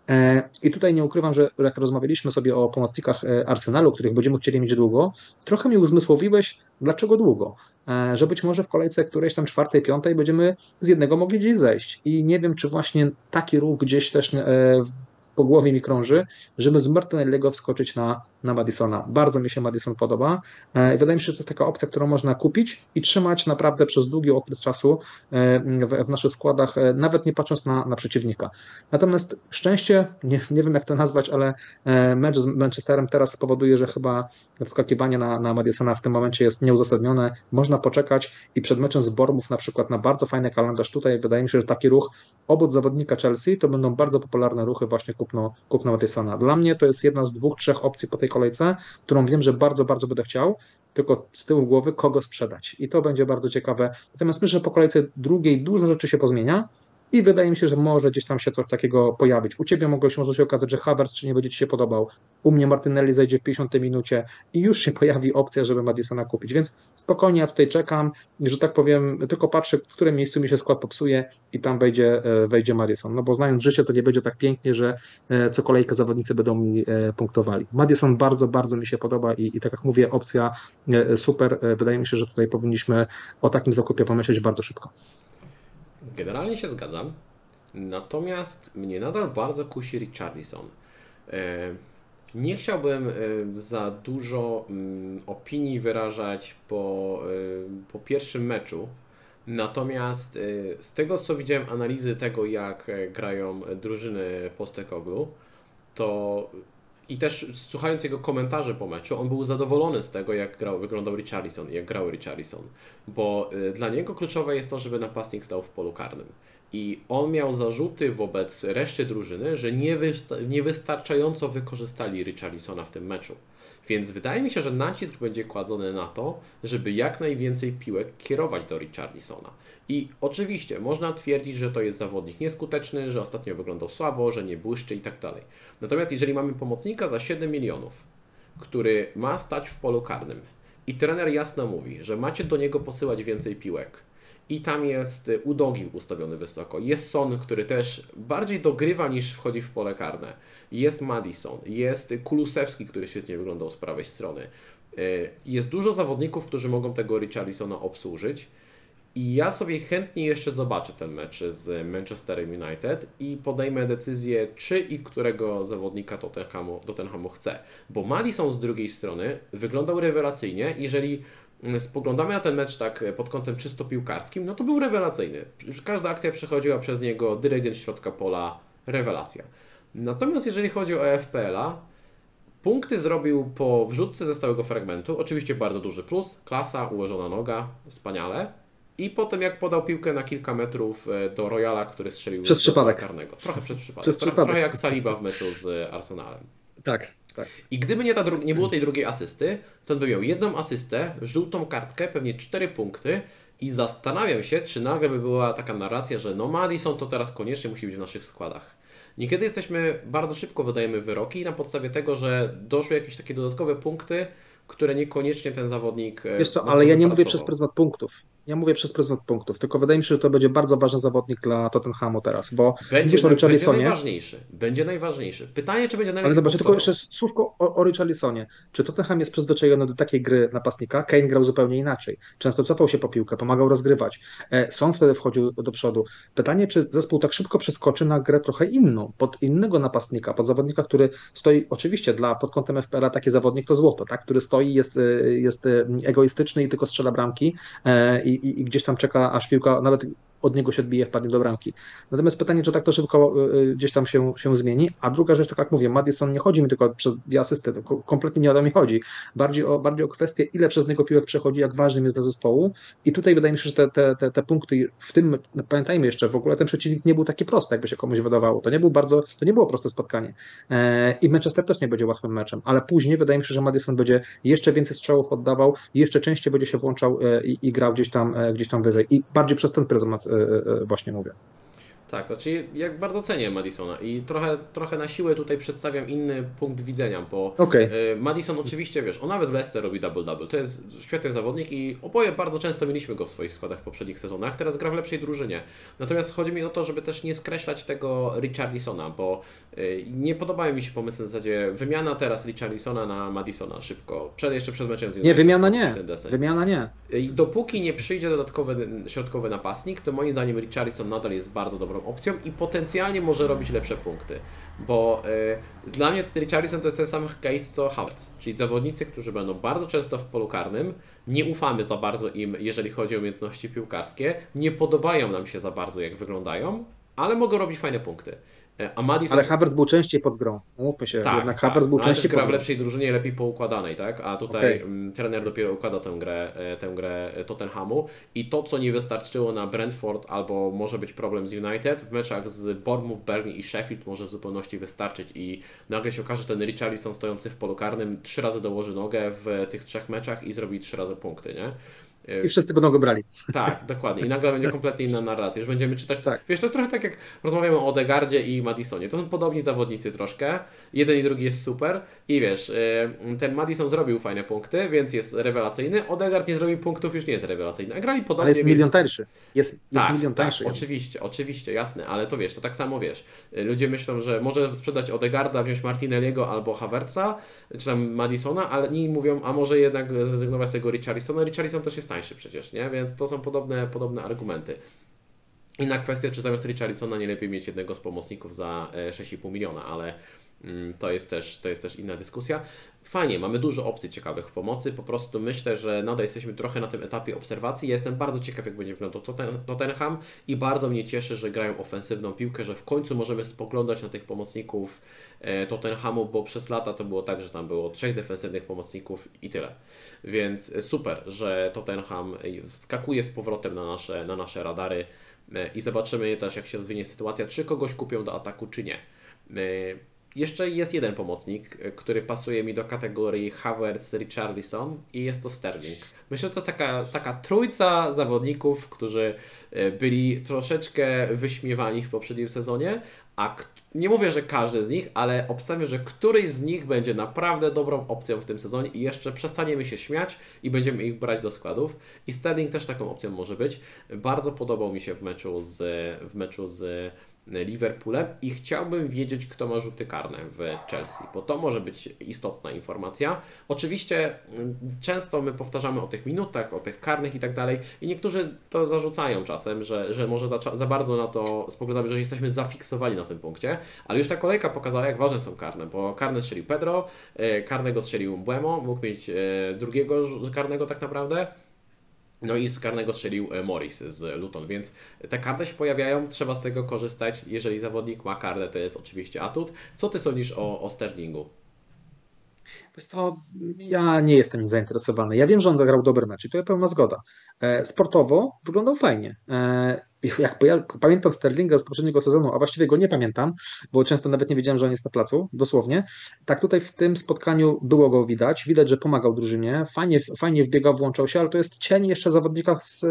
E, I tutaj nie ukrywam, że jak rozmawialiśmy sobie o pomocnikach e, Arsenalu, których będziemy chcieli mieć długo, trochę mi uzmysłowiłeś, dlaczego długo. E, Że być może w kolejce którejś tam czwartej, piątej będziemy z jednego mogli gdzieś zejść. I nie wiem, czy właśnie taki ruch gdzieś też po głowie mi krąży, żeby z Martinelliego wskoczyć na, na Madisona. Bardzo mi się Madison podoba. E, Wydaje mi się, że to jest taka opcja, którą można kupić i trzymać naprawdę przez długi okres czasu e, w, w naszych składach, e, nawet nie patrząc na, na przeciwnika. Natomiast szczęście, nie, nie wiem jak to nazwać, ale mecz z Manchesterem teraz powoduje, że chyba wskakiwanie na, na Madisona w tym momencie jest nieuzasadnione. Można poczekać i przed meczem z Bormów na przykład na bardzo fajny kalendarz tutaj wydaje mi się, że taki ruch obok zawodnika Chelsea to będą bardzo popularne ruchy właśnie kupno, kupno Madisona. Dla mnie to jest jedna z dwóch, trzech opcji po tej kolejce, którą wiem, że bardzo, bardzo będę chciał, tylko z tyłu głowy kogo sprzedać. I to będzie bardzo ciekawe. Natomiast myślę, że po kolejce drugiej dużo rzeczy się pozmienia i wydaje mi się, że może gdzieś tam się coś takiego pojawić. U Ciebie mogło się, może się okazać, że Havertz czy nie będzie Ci się podobał. U mnie Martinelli zejdzie w 50 minucie i już się pojawi opcja, żeby Madisona kupić. Więc spokojnie ja tutaj czekam, że tak powiem, tylko patrzę, w którym miejscu mi się skład popsuje i tam wejdzie, e, wejdzie Madison. No bo znając życie, to nie będzie tak pięknie, że e, co kolejkę zawodnicy będą mi e, punktowali. Madison bardzo, bardzo mi się podoba i, i tak jak mówię, opcja super. Wydaje mi się, że tutaj powinniśmy o takim zakupie pomyśleć bardzo szybko. Generalnie się zgadzam, natomiast mnie nadal bardzo kusi Richarlison. E, Nie chciałbym e, za dużo mm, opinii wyrażać po, e, po pierwszym meczu, natomiast z tego co widziałem analizy tego jak grają drużyny Postekoglu, to i też słuchając jego komentarzy po meczu, on był zadowolony z tego, jak grał, wyglądał Richarlison, jak grał Richarlison, bo y, dla niego kluczowe jest to, żeby napastnik stał w polu karnym. I on miał zarzuty wobec reszty drużyny, że nie wysta- niewystarczająco wykorzystali Richarlisona w tym meczu. Więc wydaje mi się, że nacisk będzie kładzony na to, żeby jak najwięcej piłek kierować do Richarlisona. I oczywiście można twierdzić, że to jest zawodnik nieskuteczny, że ostatnio wyglądał słabo, że nie błyszczy i tak dalej. Natomiast jeżeli mamy pomocnika za 7 milionów, który ma stać w polu karnym i trener jasno mówi, że macie do niego posyłać więcej piłek, i tam jest Udogin ustawiony wysoko. Jest Son, który też bardziej dogrywa niż wchodzi w pole karne. Jest Madison, jest Kulusewski, który świetnie wyglądał z prawej strony. Y, Jest dużo zawodników, którzy mogą tego Richarlisona obsłużyć. I ja sobie chętnie jeszcze zobaczę ten mecz z Manchesterem United i podejmę decyzję, czy i którego zawodnika Tottenhamu, Tottenhamu chcę. Bo Madison z drugiej strony wyglądał rewelacyjnie. Jeżeli mm, spoglądamy na ten mecz tak pod kątem czysto piłkarskim, no to był rewelacyjny. Każda akcja przechodziła przez niego, dyrygent środka pola, rewelacja. Natomiast jeżeli chodzi o FPL-a, punkty zrobił po wrzutce ze stałego fragmentu, oczywiście bardzo duży plus, klasa, ułożona noga, wspaniale. I potem jak podał piłkę na kilka metrów e, do Royala, który strzelił Przez przypadek. karnego. Trochę przez przypadek. Przez trochę, przypadek. trochę jak Saliba w meczu z Arsenalem. Tak, tak. I gdyby nie, ta nie było tej drugiej asysty, to on by miał jedną asystę, żółtą kartkę, pewnie cztery punkty i zastanawiam się, czy nagle by była taka narracja, że no Madison to teraz koniecznie musi być w naszych składach. Niekiedy jesteśmy, bardzo szybko wydajemy wyroki na podstawie tego, że doszły jakieś takie dodatkowe punkty, które niekoniecznie ten zawodnik e, Wiesz co, ale ja nie mówię wypracował. przez pryzmat punktów. Ja mówię przez pryzmat punktów, tylko wydaje mi się, że to będzie bardzo ważny zawodnik dla Tottenhamu teraz, bo Będzie, o będzie najważniejszy. Będzie najważniejszy. Pytanie, czy będzie najlepiej ale zobacz, tylko jeszcze słówko o, o Richarlisonie. Czy Tottenham jest przyzwyczajony do takiej gry napastnika? Kane grał zupełnie inaczej. Często cofał się po piłkę, pomagał rozgrywać. E, Son wtedy wchodził do przodu. Pytanie, czy zespół tak szybko przeskoczy na grę trochę inną, pod innego napastnika, pod zawodnika, który stoi, oczywiście dla pod kątem FPL-a taki zawodnik to złoto, tak? który stoi, jest, e, jest e, egoistyczny i tylko strzela bramki e, i, i, gdzieś tam czeka, aż piłka nawet od niego się odbije, wpadnie do bramki. Natomiast pytanie, czy tak to szybko y, gdzieś tam się, się zmieni. A druga rzecz, tak jak mówię, Madison nie chodzi mi tylko przez dwie asysty, kompletnie nie o to mi chodzi. Bardziej o, bardziej o kwestię, ile przez niego piłek przechodzi, jak ważnym jest dla zespołu. I tutaj wydaje mi się, że te, te, te, te punkty w tym, no, pamiętajmy jeszcze, w ogóle ten przeciwnik nie był taki prosty, jakby się komuś wydawało. To nie był bardzo, to nie było proste spotkanie. E, I Manchester też nie będzie łatwym meczem, ale później wydaje mi się, że Madison będzie jeszcze więcej strzałów oddawał, jeszcze częściej będzie się włączał e, i, i grał gdzieś tam, e, gdzieś tam wyżej. I bardziej przez ten pryzmat właśnie mówię. Tak, znaczy jak bardzo cenię Madisona i trochę, trochę na siłę tutaj przedstawiam inny punkt widzenia, bo Okej. e, Madison oczywiście, wiesz, on nawet w Leicester robi double-double, to jest świetny zawodnik i oboje bardzo często mieliśmy go w swoich składach w poprzednich sezonach, teraz gra w lepszej drużynie. Natomiast chodzi mi o to, żeby też nie skreślać tego Richarlisona, bo e, nie podobają mi się pomysły na zasadzie wymiana teraz Richarlisona na Madisona szybko, przed, jeszcze przed meczem z United. Nie, wymiana nie. Wymiana nie. I dopóki nie przyjdzie dodatkowy środkowy napastnik, to moim zdaniem Richarlison nadal jest bardzo dobrą opcją i potencjalnie może robić lepsze punkty. Bo y, dla mnie Richarlison to jest ten sam case co Havertz, czyli zawodnicy, którzy będą bardzo często w polu karnym, nie ufamy za bardzo im, jeżeli chodzi o umiejętności piłkarskie, nie podobają nam się za bardzo jak wyglądają, ale mogą robić fajne punkty. Madison Ale Havertz był częściej pod grą. Mówmy się, tak, jednak tak. Havertz był No, częściej gra w lepszej drużynie, lepiej poukładanej, tak? A tutaj Okej. mm, trener dopiero układa tę grę, e, tę grę e, Tottenhamu i to, co nie wystarczyło na Brentford albo może być problem z United, w meczach z Bournemouth, Burnley i Sheffield może w zupełności wystarczyć i nagle się okaże, że ten Richarlison stojący w polu karnym trzy razy dołoży nogę w tych trzech meczach i zrobi trzy razy punkty, nie? I wszyscy będą go brali. tak, dokładnie. I nagle będzie kompletnie inna narracja. Już będziemy czytać. Tak. Wiesz, to jest trochę tak jak rozmawiamy o Odegardzie i Madisonie. To są podobni zawodnicy troszkę. Jeden i drugi jest super. I wiesz, yy, ten Madison zrobił fajne punkty, więc jest rewelacyjny. Odegaard nie zrobił punktów, już nie jest rewelacyjny. A grali podobnie. Ale jest milion tańszy. Jest, jest tak, milion tak, tańszy. oczywiście, oczywiście, jasne, ale to wiesz, to tak samo wiesz. y, Ludzie myślą, że może sprzedać Odegarda, wziąć Martinelliego albo Havertza, czy tam Madisona, ale inni mówią, a może jednak zrezygnować z tego Richarlisona. Richarlison też jest tańszy przecież, nie? Więc to są podobne, podobne argumenty. Inna kwestia, czy zamiast Richarlisona nie lepiej mieć jednego z pomocników za e, 6,5 miliona, ale to jest, też, to jest też inna dyskusja. Fajnie, mamy dużo opcji ciekawych w pomocy. Po prostu myślę, że nadal jesteśmy trochę na tym etapie obserwacji. Ja jestem bardzo ciekaw, jak będzie wyglądał Totten- Tottenham i bardzo mnie cieszy, że grają ofensywną piłkę, że w końcu możemy spoglądać na tych pomocników e, Tottenhamu, bo przez lata to było tak, że tam było trzech defensywnych pomocników i tyle. Więc e, super, że Tottenham skakuje z powrotem na nasze, na nasze radary e, i zobaczymy też, jak się rozwinie sytuacja, czy kogoś kupią do ataku, czy nie. Jeszcze jest jeden pomocnik, e, który pasuje mi do kategorii Havertz, Richarlison i jest to Sterling. Myślę, że to taka, taka trójca zawodników, którzy e, byli troszeczkę wyśmiewani w poprzednim sezonie, a nie mówię, że każdy z nich, ale obstawiam, że któryś z nich będzie naprawdę dobrą opcją w tym sezonie i jeszcze przestaniemy się śmiać i będziemy ich brać do składów. I Sterling też taką opcją może być. Bardzo podobał mi się w meczu z, w meczu z Liverpoolem i chciałbym wiedzieć, kto ma rzuty karne w Chelsea, bo to może być istotna informacja. Oczywiście mm, często my powtarzamy o tych minutach, o tych karnych i tak dalej i niektórzy to zarzucają czasem, że, że może za, za bardzo na to spoglądamy, że jesteśmy zafiksowani na tym punkcie, ale już ta kolejka pokazała, jak ważne są karne, bo karne strzelił Pedro, e, karnego strzelił Buemo, mógł mieć e, drugiego karnego tak naprawdę, no i z karnego strzelił e, Morris z Luton, więc te karty się pojawiają, trzeba z tego korzystać. Jeżeli zawodnik ma kartę, to jest oczywiście atut. Co ty sądzisz o, o Sterlingu? Wiesz co, ja nie jestem zainteresowany. Ja wiem, że on zagrał dobry mecz i to jest pełna zgoda. E, sportowo wyglądał fajnie. Jak ja pamiętam Sterlinga z poprzedniego sezonu, a właściwie go nie pamiętam, bo często nawet nie wiedziałem, że on jest na placu, dosłownie. Tak tutaj w tym spotkaniu było go widać. Widać, że pomagał drużynie, fajnie, fajnie wbiegał, włączał się, ale to jest cień jeszcze zawodnika z,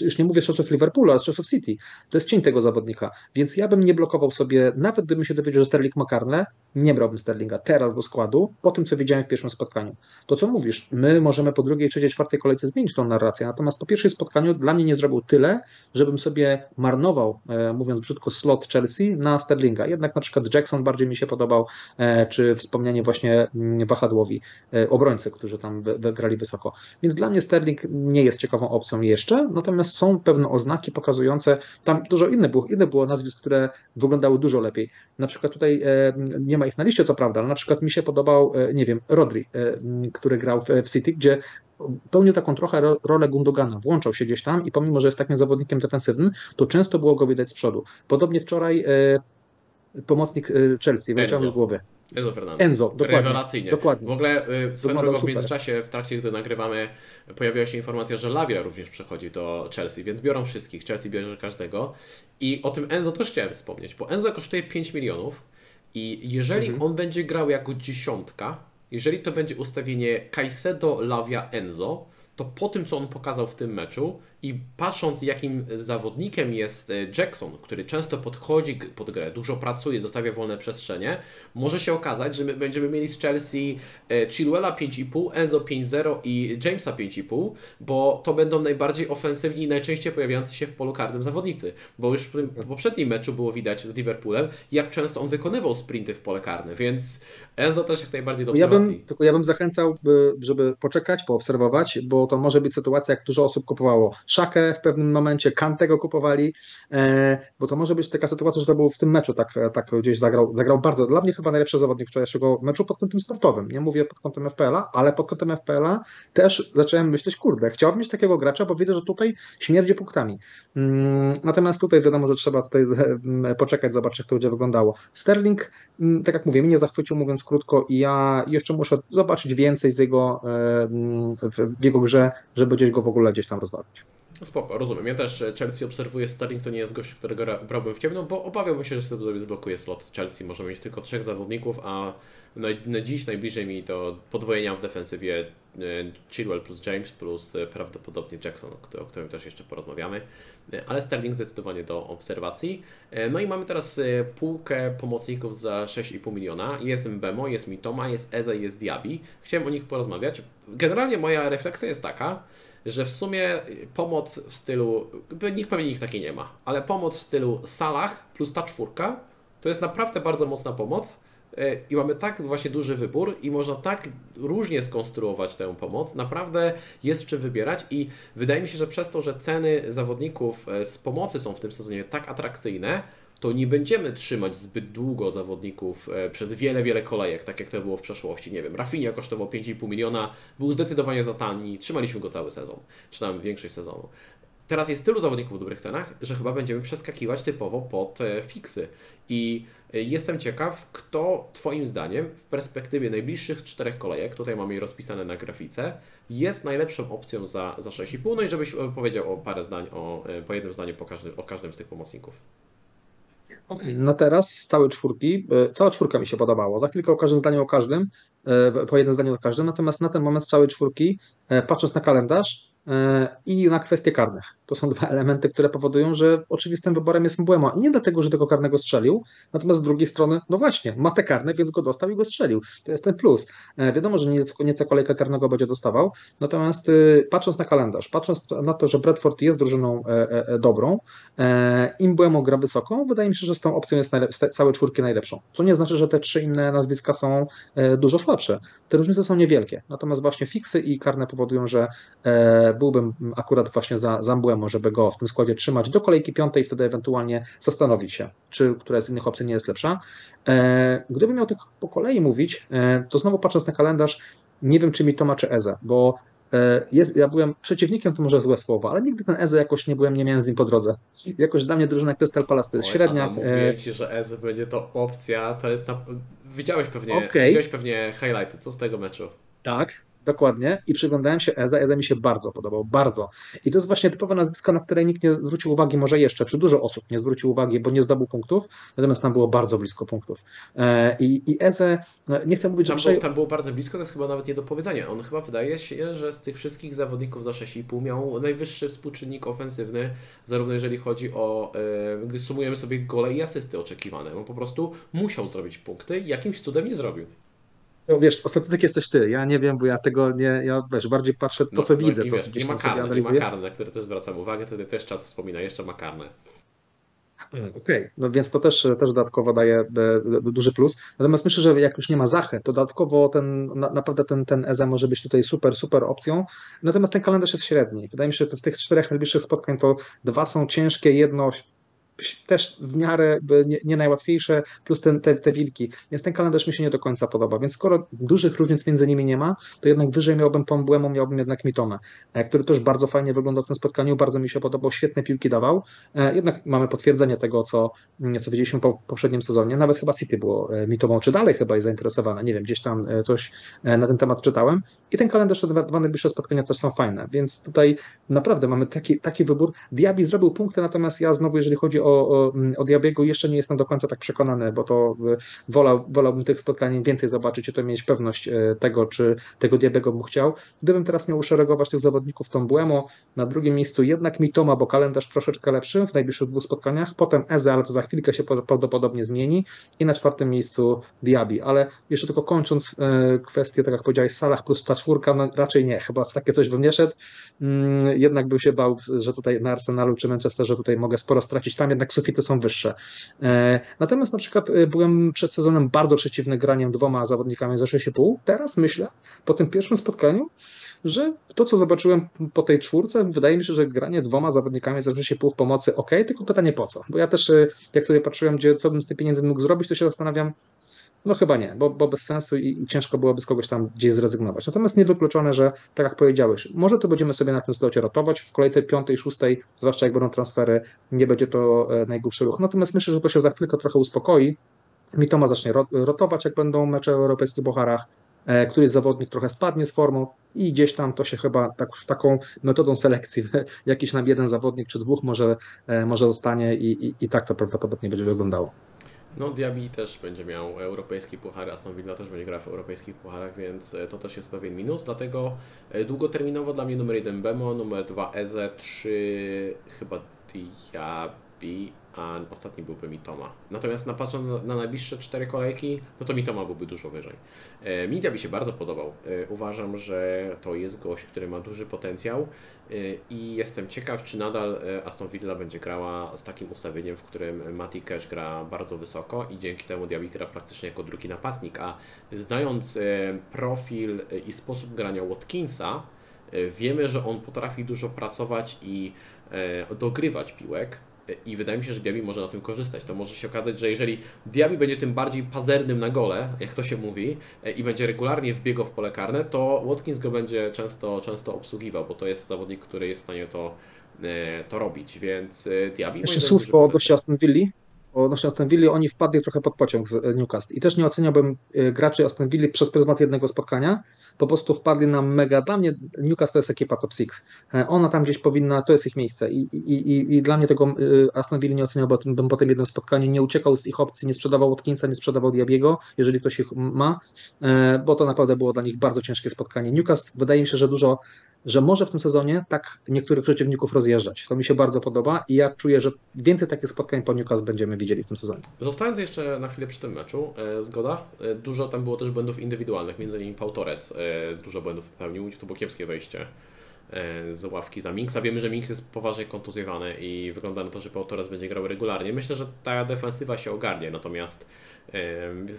już nie mówię z czasów Liverpoolu, ale z czasów City. To jest cień tego zawodnika. Więc ja bym nie blokował sobie, nawet gdybym się dowiedział, że Sterling ma karne, nie brałbym Sterlinga teraz do składu, po tym, co widziałem w pierwszym spotkaniu. To, co mówisz, my możemy po drugiej, trzeciej, czwartej kolejce zmienić tą narrację, natomiast po pierwszym spotkaniu dla mnie nie zrobił tyle, żebym sobie marnował, e, mówiąc brzydko, slot Chelsea na Sterlinga. Jednak na przykład Jackson bardziej mi się podobał, e, czy wspomnianie właśnie mm, wahadłowi, e, obrońcy, którzy tam grali wysoko. Więc dla mnie Sterling nie jest ciekawą opcją jeszcze, natomiast są pewne oznaki pokazujące, tam dużo innych było, inne było nazwisk, które wyglądały dużo lepiej. Na przykład tutaj nie ma ich na liście, co prawda, ale na przykład mi się podobał, nie wiem, Rodri, który grał w City, gdzie pełnił taką trochę rolę Gundogana, włączał się gdzieś tam i pomimo, że jest takim zawodnikiem defensywnym, to często było go widać z przodu. Podobnie wczoraj e, pomocnik e, Chelsea, wyleciał z głowy. Enzo Fernandez. Enzo, dokładnie. Rewelacyjnie. Dokładnie. W ogóle y, swoją drogą w międzyczasie, w trakcie gdy nagrywamy, pojawiła się informacja, że Lavia również przechodzi do Chelsea, więc biorą wszystkich. Chelsea bierze każdego. I o tym Enzo też chciałem wspomnieć, bo Enzo kosztuje 5 milionów i jeżeli mhm. on będzie grał jako dziesiątka, jeżeli to będzie ustawienie Caicedo, Lavia, Enzo, to po tym, co on pokazał w tym meczu i patrząc, jakim zawodnikiem jest e, Jackson, który często podchodzi pod grę, dużo pracuje, zostawia wolne przestrzenie, może się okazać, że my będziemy mieli z Chelsea e, Chilwella 5,5, Enzo 5,0 i Jamesa 5,5, bo to będą najbardziej ofensywni i najczęściej pojawiający się w polu karnym zawodnicy. Bo już w, tym, poprzednim meczu było widać z Liverpoolem, jak często on wykonywał sprinty w pole karne, więc Enzo też jak najbardziej do obserwacji. Ja bym, tylko ja bym zachęcał, żeby poczekać, poobserwować, bo to może być sytuacja, jak dużo osób kupowało Szakę w pewnym momencie, Kantego kupowali, e, bo to może być taka sytuacja, że to był w tym meczu, tak, tak gdzieś zagrał, zagrał bardzo, dla mnie chyba najlepszy zawodnik wczorajszego meczu pod kątem sportowym, nie mówię pod kątem FPL-a, ale pod kątem FPL-a też zacząłem myśleć, kurde, chciałbym mieć takiego gracza, bo widzę, że tutaj śmierdzi punktami. Mm, natomiast tutaj wiadomo, że trzeba tutaj poczekać, zobaczyć, jak to będzie wyglądało. Sterling, mm, tak jak mówię, mnie zachwycił, mówiąc krótko, i ja jeszcze muszę zobaczyć więcej z jego, e, mm, w jego grze, żeby gdzieś go w ogóle gdzieś tam rozwalić. Spoko, rozumiem. Ja też Chelsea obserwuję Sterling, to nie jest gość, którego brałbym w ciemno, bo obawiałbym się, że sobie zblokuje slot Chelsea. Możemy mieć tylko trzech zawodników, a na, na dziś najbliżej mi to podwojenia w defensywie e, Chilwell plus James plus e, prawdopodobnie Jackson, o którym też jeszcze porozmawiamy. E, ale Sterling zdecydowanie do obserwacji. No i mamy teraz półkę pomocników za 6,5 miliona. Jest Mbemo, jest Mitoma, jest Eze, jest Diaby. Chciałem o nich porozmawiać. Generalnie moja refleksja jest taka, że w sumie pomoc w stylu, nikt pewnie nikt takiej nie ma, ale pomoc w stylu Salah plus ta czwórka to jest naprawdę bardzo mocna pomoc e, i mamy tak właśnie duży wybór i można tak różnie skonstruować tę pomoc. Naprawdę jest w czym wybierać i wydaje mi się, że przez to, że ceny zawodników e, z pomocy są w tym sezonie tak atrakcyjne, to nie będziemy trzymać zbyt długo zawodników e, przez wiele, wiele kolejek, tak jak to było w przeszłości. Nie wiem, Rafinha kosztował 5,5 miliona, był zdecydowanie za tani, trzymaliśmy go cały sezon, czy tam większość sezonu. Teraz jest tylu zawodników w dobrych cenach, że chyba będziemy przeskakiwać typowo pod e, fiksy. I e, jestem ciekaw, kto Twoim zdaniem w perspektywie najbliższych czterech kolejek, tutaj mamy je rozpisane na grafice, jest najlepszą opcją za, za 6,5. No i żebyś powiedział o parę zdań, o, po jednym zdaniu po każdym, o każdym z tych pomocników. No teraz z całej czwórki, e, cała czwórka mi się podobało. Za chwilkę o każdym zdaniu o każdym, e, po jednym zdaniu o każdym. Natomiast na ten moment z całej czwórki, e, patrząc na kalendarz, i na kwestie karnych. To są dwa elementy, które powodują, że oczywistym wyborem jest Mbłemo. I nie dlatego, że tego karnego strzelił, natomiast z drugiej strony, no właśnie, ma te karne, więc go dostał i go strzelił. To jest ten plus. E, wiadomo, że nieco, nieco kolejkę karnego będzie dostawał, natomiast patrząc na kalendarz, patrząc na to, że Bradford jest drużyną dobrą, i Mbłemo gra wysoko, wydaje mi się, że z tą opcją jest całe czwórki najlepszą. Co nie znaczy, że te trzy inne nazwiska są dużo słabsze. Te różnice są niewielkie, natomiast właśnie fiksy i karne powodują, że e, byłbym akurat właśnie za Zambuemo, żeby go w tym składzie trzymać do kolejki piątej i wtedy ewentualnie zastanowić się, czy która z innych opcji nie jest lepsza. E, gdybym miał tak po kolei mówić, e, to znowu patrząc na kalendarz, nie wiem, czy mi Toma, czy Eze, bo jest, ja byłem przeciwnikiem, to może złe słowo, ale nigdy ten Eze jakoś nie byłem, nie miałem z nim po drodze. Jakoś dla mnie drużyna Crystal Palace to jest średnia. Mówiłem ci, że Eze będzie to opcja, to jest na... Widziałeś pewnie, okay. widziałeś pewnie highlighty, co z tego meczu? Tak, Dokładnie. I przyglądałem się Eza. Eza mi się bardzo podobał, bardzo. I to jest właśnie typowe nazwisko, na które nikt nie zwrócił uwagi, może jeszcze, czy dużo osób nie zwrócił uwagi, bo nie zdobył punktów, natomiast tam było bardzo blisko punktów. E, I, i Eze, no, nie chcę mówić, tam że... Było, tam było bardzo blisko, to jest chyba nawet nie do powiedzenia. On chyba wydaje się, że z tych wszystkich zawodników za 6,5 miał najwyższy współczynnik ofensywny, zarówno jeżeli chodzi o, e, gdy sumujemy sobie gole i asysty oczekiwane. On po prostu musiał zrobić punkty jakimś cudem nie zrobił. No wiesz, statystyk jesteś ty, ja nie wiem, bo ja tego nie, ja wiesz, bardziej patrzę to, no, co no, widzę. I to, wiesz, nie ma karne, nie ma karne, na które też zwracam uwagę, wtedy też czas wspomina, jeszcze ma karne. Okej, okay. no więc to też, też dodatkowo daje e, duży plus. Natomiast myślę, że jak już nie ma Zachy, to dodatkowo ten, na, naprawdę ten, ten EZA może być tutaj super, super opcją. Natomiast ten kalendarz jest średni. Wydaje mi się, że z tych czterech najbliższych spotkań to dwa są ciężkie, jedno też w miarę nie, nie najłatwiejsze, plus ten, te, te wilki. Więc ten kalendarz mi się nie do końca podoba. Więc skoro dużych różnic między nimi nie ma, to jednak wyżej miałbym Pombłemu, miałbym jednak Mitomę, e, który też bardzo fajnie wyglądał w tym spotkaniu, bardzo mi się podobał, świetne piłki dawał. E, jednak mamy potwierdzenie tego, co, co widzieliśmy po poprzednim sezonie. Nawet chyba City było e, Mitomą, czy dalej chyba jest zainteresowane. Nie wiem, gdzieś tam coś na ten temat czytałem. I ten kalendarz, te dwa, najbliższe spotkania też są fajne. Więc tutaj naprawdę mamy taki, taki wybór. Diaby zrobił punkty, natomiast ja znowu, jeżeli chodzi o o, o, Diabiego jeszcze nie jestem do końca tak przekonany, bo to e, wolał, wolałbym tych spotkań więcej zobaczyć i to mieć pewność e, tego, czy tego Diabiego bym chciał. Gdybym teraz miał uszeregować tych zawodników, to Błemo, na drugim miejscu jednak Mitoma, bo kalendarz troszeczkę lepszy w najbliższych dwóch spotkaniach, potem Eze, ale to za chwilkę się prawdopodobnie zmieni i na czwartym miejscu Diabi, ale jeszcze tylko kończąc e, kwestię, tak jak powiedziałeś, Salah plus czwórka, no raczej nie, chyba w takie coś bym nie szedł, mm, jednak bym się bał, że tutaj na Arsenalu czy Manchesterze tutaj mogę sporo stracić, tam jednak sufity są wyższe. E, natomiast na przykład e, byłem przed sezonem bardzo przeciwny graniem dwoma zawodnikami za 6,5. Teraz myślę, po tym pierwszym spotkaniu, że to, co zobaczyłem po tej czwórce, wydaje mi się, że granie dwoma zawodnikami za 6,5 w pomocy ok, tylko pytanie po co? Bo ja też, e, jak sobie patrzyłem, gdzie, co bym z tych pieniędzy mógł zrobić, to się zastanawiam, no chyba nie, bo, bo bez sensu i, ciężko byłoby z kogoś tam gdzieś zrezygnować. Natomiast niewykluczone, że tak jak powiedziałeś, może to będziemy sobie na tym slocie rotować, w kolejce piątej, szóstej, zwłaszcza jak będą transfery, nie będzie to e, najgłupszy ruch. Natomiast myślę, że to się za chwilkę trochę uspokoi. Mitoma zacznie rotować, jak będą mecze o europejskich bocharach, e, któryś zawodnik trochę spadnie z formą i gdzieś tam to się chyba tak, taką metodą selekcji, jakiś nam jeden zawodnik czy dwóch może, e, może zostanie i, i, i tak to prawdopodobnie będzie wyglądało. No, Diaby też będzie miał europejski puchar, Aston Villa też będzie grał w europejskich pucharach, więc e, to też jest pewien minus, dlatego e, długoterminowo dla mnie numer 1 Bemo, numer 2 Eze, 3 chyba Diaby, a ostatni byłby Mitoma. Natomiast na patrząc na, na najbliższe cztery kolejki, no to Mitoma byłby dużo wyżej. E, Midia mi się bardzo podobał. E, uważam, że to jest gość, który ma duży potencjał e, i jestem ciekaw, czy nadal Aston Villa będzie grała z takim ustawieniem, w którym Mati Cash gra bardzo wysoko i dzięki temu Diaby gra praktycznie jako drugi napastnik, a znając profil i sposób grania Watkinsa, wiemy, że on potrafi dużo pracować i dogrywać piłek, i wydaje mi się, że Diaby może na tym korzystać. To może się okazać, że jeżeli Diaby będzie tym bardziej pazernym na gole, jak to się mówi, e, i będzie regularnie wbiegał w pole karne, to Watkins go będzie często, często obsługiwał, bo to jest zawodnik, który jest w stanie to, e, to robić, więc e, Diaby... Jeszcze słówko odnośnie Aston Villa odnośnie Aston Villa, oni wpadli trochę pod pociąg z Newcastle. I też nie oceniałbym graczy Aston Villa przez pryzmat jednego spotkania, po prostu wpadli na mega. Dla mnie Newcastle to jest ekipa top 6. E, ona tam gdzieś powinna, to jest ich miejsce. I, i, i, i dla mnie tego e, Aston Villa nie oceniał, bo bym po tym jednym spotkaniu nie uciekał z ich opcji, nie sprzedawał Watkinsa, nie sprzedawał Diabiego, jeżeli ktoś ich ma, e, bo to naprawdę było dla nich bardzo ciężkie spotkanie. Newcastle wydaje mi się, że dużo że może w tym sezonie tak niektórych przeciwników rozjeżdżać. To mi się bardzo podoba i ja czuję, że więcej takich spotkań po Newcastle będziemy widzieli w tym sezonie. Zostając jeszcze na chwilę przy tym meczu, e, zgoda, e, dużo tam było też błędów indywidualnych, między innymi Pau Torres e, dużo błędów popełnił, to było kiepskie wejście z ławki za Minksa. Wiemy, że Minks jest poważnie kontuzjowany i wygląda na to, że Pau Torres będzie grał regularnie. Myślę, że ta defensywa się ogarnie, natomiast e,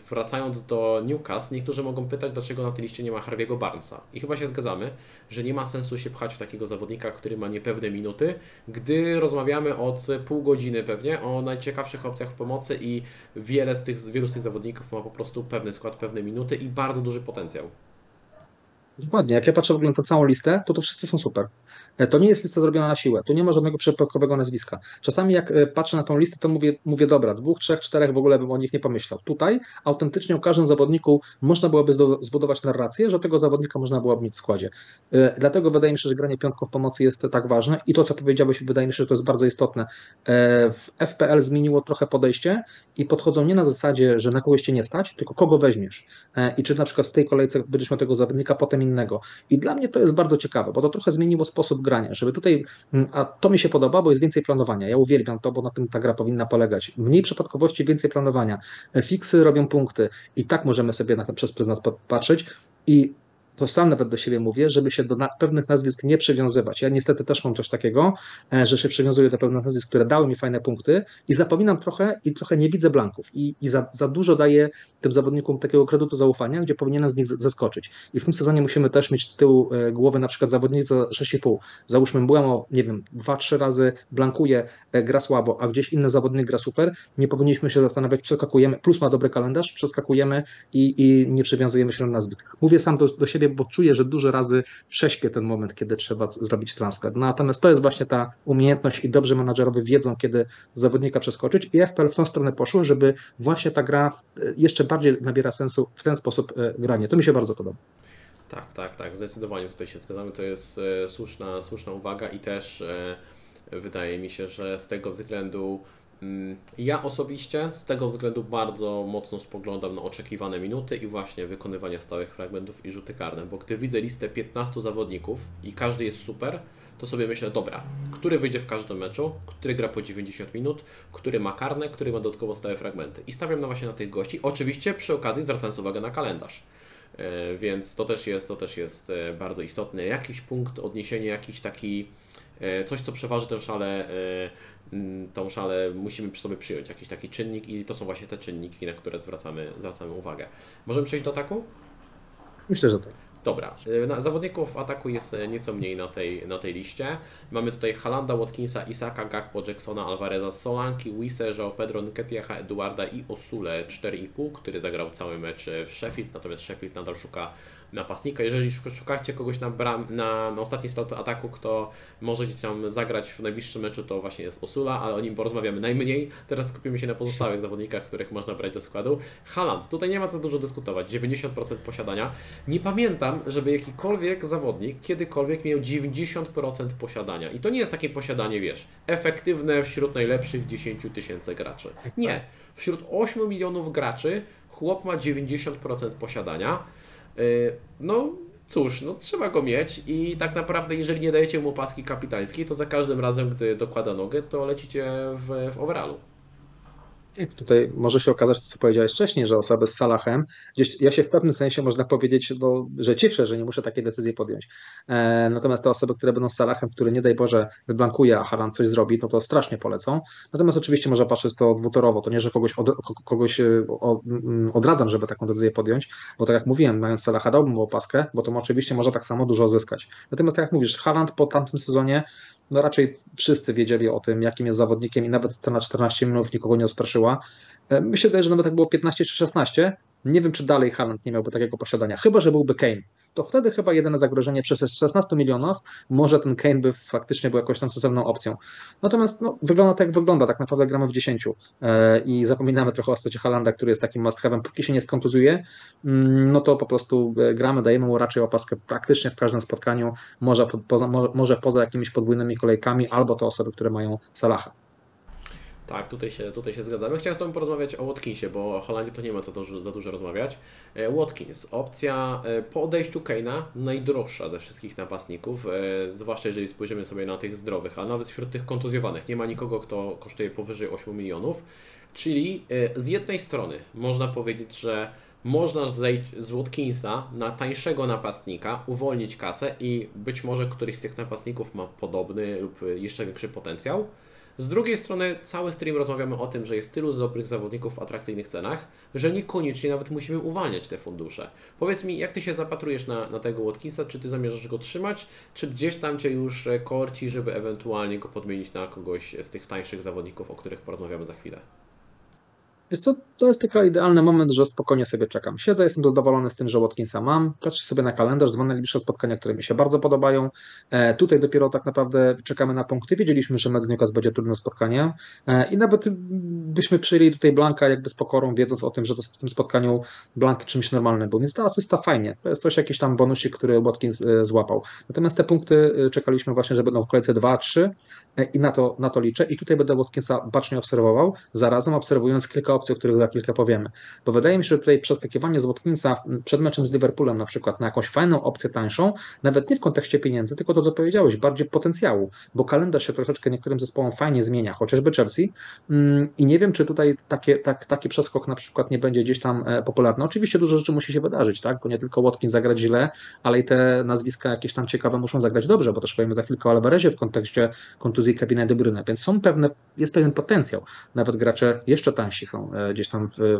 wracając do Newcastle, niektórzy mogą pytać, dlaczego na tej liście nie ma Harvey'ego Barnesa. I chyba się zgadzamy, że nie ma sensu się pchać w takiego zawodnika, który ma niepewne minuty, gdy rozmawiamy od pół godziny pewnie o najciekawszych opcjach w pomocy i wiele z tych, wielu z tych zawodników ma po prostu pewny skład, pewne minuty i bardzo duży potencjał. Dokładnie, jak ja patrzę w ogóle na tę całą listę, to to wszyscy są super. E, To nie jest lista zrobiona na siłę, tu nie ma żadnego przypadkowego nazwiska. Czasami jak e, patrzę na tą listę, to mówię, mówię dobra, dwóch, trzech, czterech w ogóle bym o nich nie pomyślał. Tutaj autentycznie o każdym zawodniku można byłoby zbudować narrację, że tego zawodnika można byłoby mieć w składzie. E, Dlatego wydaje mi się, że granie piątką w pomocy jest tak ważne i to, co powiedziałeś, wydaje mi się, że to jest bardzo istotne. W FPL zmieniło trochę podejście i podchodzą nie na zasadzie, że na kogoś cię nie stać, tylko kogo weźmiesz. I czy na przykład w tej kolejce będziesz miał tego zawodnika, potem innego. I dla mnie to jest bardzo ciekawe, bo to trochę zmieniło sposób grania, żeby tutaj, mm, a to mi się podoba, bo jest więcej planowania. Ja uwielbiam to, bo na tym ta gra powinna polegać. Mniej przypadkowości, więcej planowania. E, Fiksy robią punkty i tak możemy sobie na to przez pryzmat patrzeć i to sam nawet do siebie mówię, żeby się do na, pewnych nazwisk nie przywiązywać. Ja niestety też mam coś takiego, e, że się przywiązuję do pewnych nazwisk, które dały mi fajne punkty i zapominam trochę i trochę nie widzę blanków i, i za, za dużo daję tym zawodnikom takiego kredytu zaufania, gdzie powinienem z nich z- zeskoczyć. I w tym sezonie musimy też mieć z tyłu e, głowy na przykład zawodnicy 6,5. Załóżmy Błemo, nie wiem, 2-3 razy blankuje, e, gra słabo, a gdzieś inny zawodnik gra super, nie powinniśmy się zastanawiać, przeskakujemy, plus ma dobry kalendarz, przeskakujemy i, i nie przywiązujemy się do nazwisk. Mówię sam do, do siebie, bo czuję, że dużo razy prześpię ten moment, kiedy trzeba zrobić transfer. Natomiast to jest właśnie ta umiejętność i dobrzy menadżerowie wiedzą, kiedy zawodnika przeskoczyć i FPL w tą stronę poszło, żeby właśnie ta gra e, jeszcze bardziej nabiera sensu w ten sposób e, granie. To mi się bardzo podoba. Tak, tak, tak, zdecydowanie tutaj się zgadzamy. To jest e, słuszna, słuszna uwaga i też wydaje mi się, że z tego względu ja osobiście z tego względu bardzo mocno spoglądam na oczekiwane minuty i właśnie wykonywanie stałych fragmentów i rzuty karne, bo gdy widzę listę 15 zawodników i każdy jest super, to sobie myślę, dobra, który wyjdzie w każdym meczu, który gra po 90 minut, który ma karne, który ma dodatkowo stałe fragmenty. I stawiam na właśnie na tych gości, oczywiście przy okazji zwracając uwagę na kalendarz. E, Więc to też jest, to też jest e, bardzo istotne. Jakiś punkt odniesienia, jakiś taki e, coś, co przeważy tę szalę, mm, tą szalę musimy przy sobie przyjąć, jakiś taki czynnik i to są właśnie te czynniki, na które zwracamy, zwracamy uwagę. Możemy przejść do ataku? Myślę, że tak. Dobra, na- zawodników w ataku jest e, nieco mniej na tej, na tej liście. Mamy tutaj Halanda, Watkinsa, Isaka, Gakpo, Jacksona, Alvareza, Solanki, Wise, João Pedro, Nketiaha, Eduarda i Osule 4,5, który zagrał cały mecz e, w Sheffield, natomiast Sheffield nadal szuka napastnika. Jeżeli szuk- szukacie kogoś na, bram, na, na ostatni slot ataku, kto może gdzieś tam zagrać w najbliższym meczu, to właśnie jest Osula, ale o nim porozmawiamy najmniej. Teraz skupimy się na pozostałych zawodnikach, których można brać do składu. Haaland, tutaj nie ma co dużo dyskutować, 90% posiadania. Nie pamiętam, żeby jakikolwiek zawodnik kiedykolwiek miał 90% posiadania. I to nie jest takie posiadanie, wiesz, efektywne wśród najlepszych 10 tysięcy graczy. Nie. Wśród 8 milionów graczy chłop ma 90% posiadania. Yy, No cóż, no trzeba go mieć i tak naprawdę jeżeli nie dajecie mu paski kapitańskiej, to za każdym razem, gdy dokłada nogę, to lecicie w, w overallu. Tutaj może się okazać, co powiedziałeś wcześniej, że osoby z Salahem, gdzieś ja się w pewnym sensie można powiedzieć, no, że cieszę, że nie muszę takiej decyzji podjąć. E, natomiast te osoby, które będą z Salahem, które nie daj Boże wyblankuje, a Haaland coś zrobi, no to strasznie polecą. Natomiast oczywiście można patrzeć to dwutorowo, to nie, że kogoś, od, kogoś e, mm, odradzam, żeby taką decyzję podjąć, bo tak jak mówiłem, mając Salaha dałbym mu opaskę, bo to oczywiście może tak samo dużo zyskać. Natomiast tak jak mówisz, Haaland po tamtym sezonie no raczej wszyscy wiedzieli o tym, jakim jest zawodnikiem i nawet scena 14 minut nikogo nie odstraszyła. E, wydaje, że nawet jak było 15 czy 16, nie wiem, czy dalej Haaland nie miałby takiego posiadania, chyba, że byłby Kane. To wtedy chyba jedyne zagrożenie przez 16 milionów, może ten Kane by faktycznie był jakąś tam sensowną opcją. Natomiast no, wygląda tak, jak wygląda. Tak naprawdę gramy w 10 e, i zapominamy trochę o stacie Halanda, który jest takim must have'em. Póki się nie skontuzuje, mm, no to po prostu e, gramy, dajemy mu raczej opaskę praktycznie w każdym spotkaniu, może, po, poza, mo- może poza jakimiś podwójnymi kolejkami, albo to osoby, które mają Salaha. Tak, tutaj się, tutaj się zgadzamy. Chciałem z Tobą porozmawiać o Watkinsie, bo o Holandii to nie ma co za dużo rozmawiać. E, Watkins, opcja e, po odejściu Kane'a najdroższa ze wszystkich napastników, e, zwłaszcza jeżeli spojrzymy sobie na tych zdrowych, a nawet wśród tych kontuzjowanych nie ma nikogo, kto kosztuje powyżej 8 milionów. Czyli z jednej strony można powiedzieć, że można zejść z Watkinsa na tańszego napastnika, uwolnić kasę i być może któryś z tych napastników ma podobny lub jeszcze większy potencjał. Z drugiej strony cały stream rozmawiamy o tym, że jest tylu dobrych zawodników w atrakcyjnych cenach, że niekoniecznie nawet musimy uwalniać te fundusze. Powiedz mi, jak Ty się zapatrujesz na, na tego Watkinsa, czy Ty zamierzasz go trzymać, czy gdzieś tam Cię już e, korci, żeby ewentualnie go podmienić na kogoś z tych tańszych zawodników, o których porozmawiamy za chwilę? Wiesz co, to jest taki idealny moment, że spokojnie sobie czekam. Siedzę, jestem zadowolony z tym, że Watkinsa mam. Patrzę sobie na kalendarz, dwa najbliższe spotkania, które mi się bardzo podobają. E, tutaj dopiero tak naprawdę czekamy na punkty. Wiedzieliśmy, że Mecz Newcastle będzie trudnym spotkaniem e, i nawet byśmy przyjęli tutaj Blanka jakby z pokorą, wiedząc o tym, że to w tym spotkaniu Blank czymś normalnym był. Więc ta asysta fajnie. To jest coś, jakiś tam bonusik, który Watkins e, złapał. Natomiast te punkty e, czekaliśmy właśnie, że będą w kolejce 2-3 e, i na to, na to liczę. I tutaj będę Watkinsa bacznie obserwował, zarazem obserwując kilka opcji, o których za chwilkę powiemy. Bo wydaje mi się, że tutaj przeskakiwanie z Watkinsa przed meczem z Liverpoolem na przykład na jakąś fajną opcję tańszą, nawet nie w kontekście pieniędzy, tylko to, co powiedziałeś, bardziej potencjału, bo kalendarz się troszeczkę niektórym zespołom fajnie zmienia, chociażby Chelsea mm, i nie wiem, czy tutaj takie, tak, taki przeskok na przykład nie będzie gdzieś tam e, popularny. Oczywiście dużo rzeczy musi się wydarzyć, tak, bo nie tylko Watkins zagrać źle, ale i te nazwiska jakieś tam ciekawe muszą zagrać dobrze, bo też powiemy za chwilkę o Alvarezie w kontekście kontuzji Kevina De Bruyne, więc są pewne, jest pewien potencjał. Nawet gracze jeszcze tańsi są e, gdzieś tam w,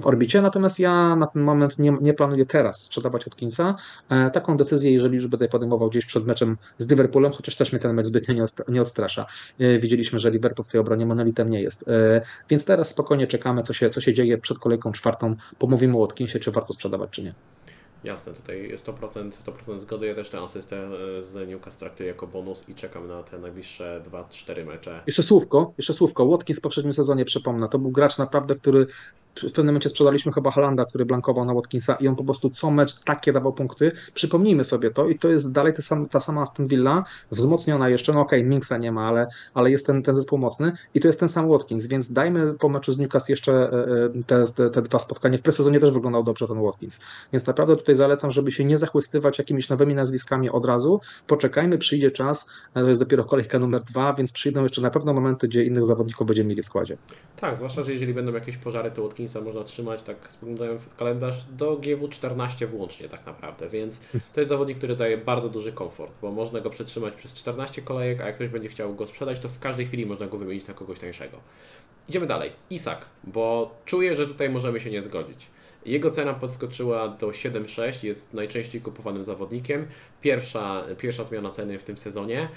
w orbicie, natomiast ja na ten moment nie, nie planuję teraz sprzedawać Watkinsa. E, Taką decyzję, jeżeli już będę podejmował gdzieś przed meczem z Liverpoolem, chociaż też mnie ten mecz zbytnio nie odstrasza. E, Widzieliśmy, że Liverpool w tej obronie monolitem nie jest. Więc teraz spokojnie czekamy, co się, co się dzieje przed kolejką czwartą. Pomówimy o Watkinsie, czy warto sprzedawać, czy nie. Jasne, tutaj 100%, 100% zgody. Ja też tę asystę e, z Newcastle traktuję jako bonus i czekam na te najbliższe 2-4 mecze. Jeszcze słówko, jeszcze słówko. Watkins w poprzednim sezonie, przypomnę, to był gracz naprawdę, który w pewnym momencie sprzedaliśmy chyba Holanda, który blankował na Watkinsa i on po prostu co mecz takie dawał punkty. Przypomnijmy sobie to i to jest dalej ta, ta sama Aston Villa, wzmocniona jeszcze, no okej, okay, Minksa nie ma, ale, ale jest ten, ten zespół mocny i to jest ten sam Watkins, więc dajmy po meczu z Newcastle jeszcze e, te, te, te dwa spotkania. W presezonie też wyglądał dobrze ten Watkins, więc naprawdę tutaj zalecam, żeby się nie zachłystywać jakimiś nowymi nazwiskami od razu. Poczekajmy, przyjdzie czas, e, to jest dopiero kolejka numer dwa, więc przyjdą jeszcze na pewno momenty, gdzie innych zawodników będziemy mieli w składzie. Tak, zwłaszcza, że jeżeli będą jakieś pożary, to Watkinsa można trzymać, tak spoglądając w kalendarz, do GW14 włącznie tak naprawdę, więc to jest zawodnik, który daje bardzo duży komfort, bo można go przetrzymać przez 14 kolejek, a jak ktoś będzie chciał go sprzedać, to w każdej chwili można go wymienić na kogoś tańszego. Idziemy dalej. Isak, bo czuję, że tutaj możemy się nie zgodzić. Jego cena podskoczyła do 7,6, jest najczęściej kupowanym zawodnikiem. Pierwsza, pierwsza zmiana ceny w tym sezonie.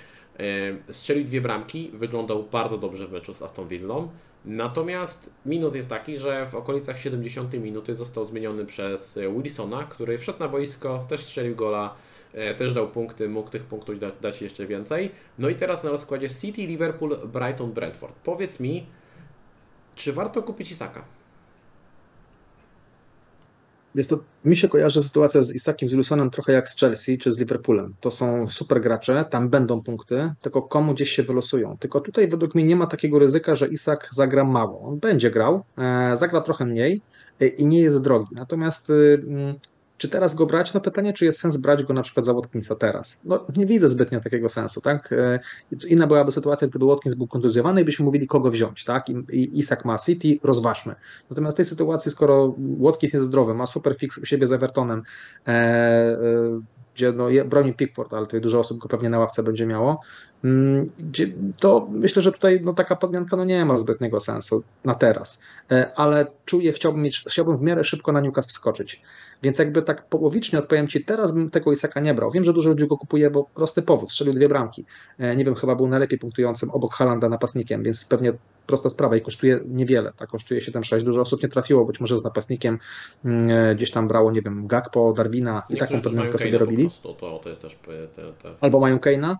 Strzelił dwie bramki, wyglądał bardzo dobrze w meczu z Aston Villą. Natomiast minus jest taki, że w okolicach 70 minuty został zmieniony przez Wilsona, który wszedł na boisko, też strzelił gola, też dał punkty, mógł tych punktów dać jeszcze więcej. No i teraz na rozkładzie City, Liverpool, Brighton, Brentford. Powiedz mi, czy warto kupić Isaka? Jest to, mi się kojarzy sytuacja z Isakiem, Wilsonem trochę jak z Chelsea czy z Liverpoolem. To są super gracze, tam będą punkty, tylko komu gdzieś się wylosują. Tylko tutaj według mnie nie ma takiego ryzyka, że Isak zagra mało. On będzie grał, e, zagra trochę mniej e, i nie jest drogi. Natomiast y, czy teraz go brać? No pytanie, czy jest sens brać go na przykład za Watkinsa teraz? No nie widzę zbytnio takiego sensu, tak? Inna byłaby sytuacja, gdyby Watkins był kontuzjowany i byśmy mówili kogo wziąć, tak? I, i Isak ma City, rozważmy. Natomiast w tej sytuacji, skoro Watkins jest zdrowy, ma super fix u siebie z Evertonem, e, e, gdzie no, broni Pickford, ale tutaj dużo osób go pewnie na ławce będzie miało, to myślę, że tutaj no, taka podmianka no, nie ma zbytniego sensu na teraz, ale czuję, chciałbym mieć, chciałbym w miarę szybko na Newcastle wskoczyć, więc jakby tak połowicznie odpowiem Ci, teraz bym tego Isaka nie brał. Wiem, że dużo ludzi go kupuje, bo prosty powód, strzelił dwie bramki. Nie wiem, chyba był najlepiej punktującym obok Halanda napastnikiem, więc pewnie prosta sprawa i kosztuje niewiele, tak, kosztuje 7-6, dużo osób nie trafiło, być może z napastnikiem gdzieś tam brało, nie wiem, Gakpo, Darwina i Niektórzy taką podmiankę sobie robili. Prostu, to, to jest też te, te... Albo mają Keina,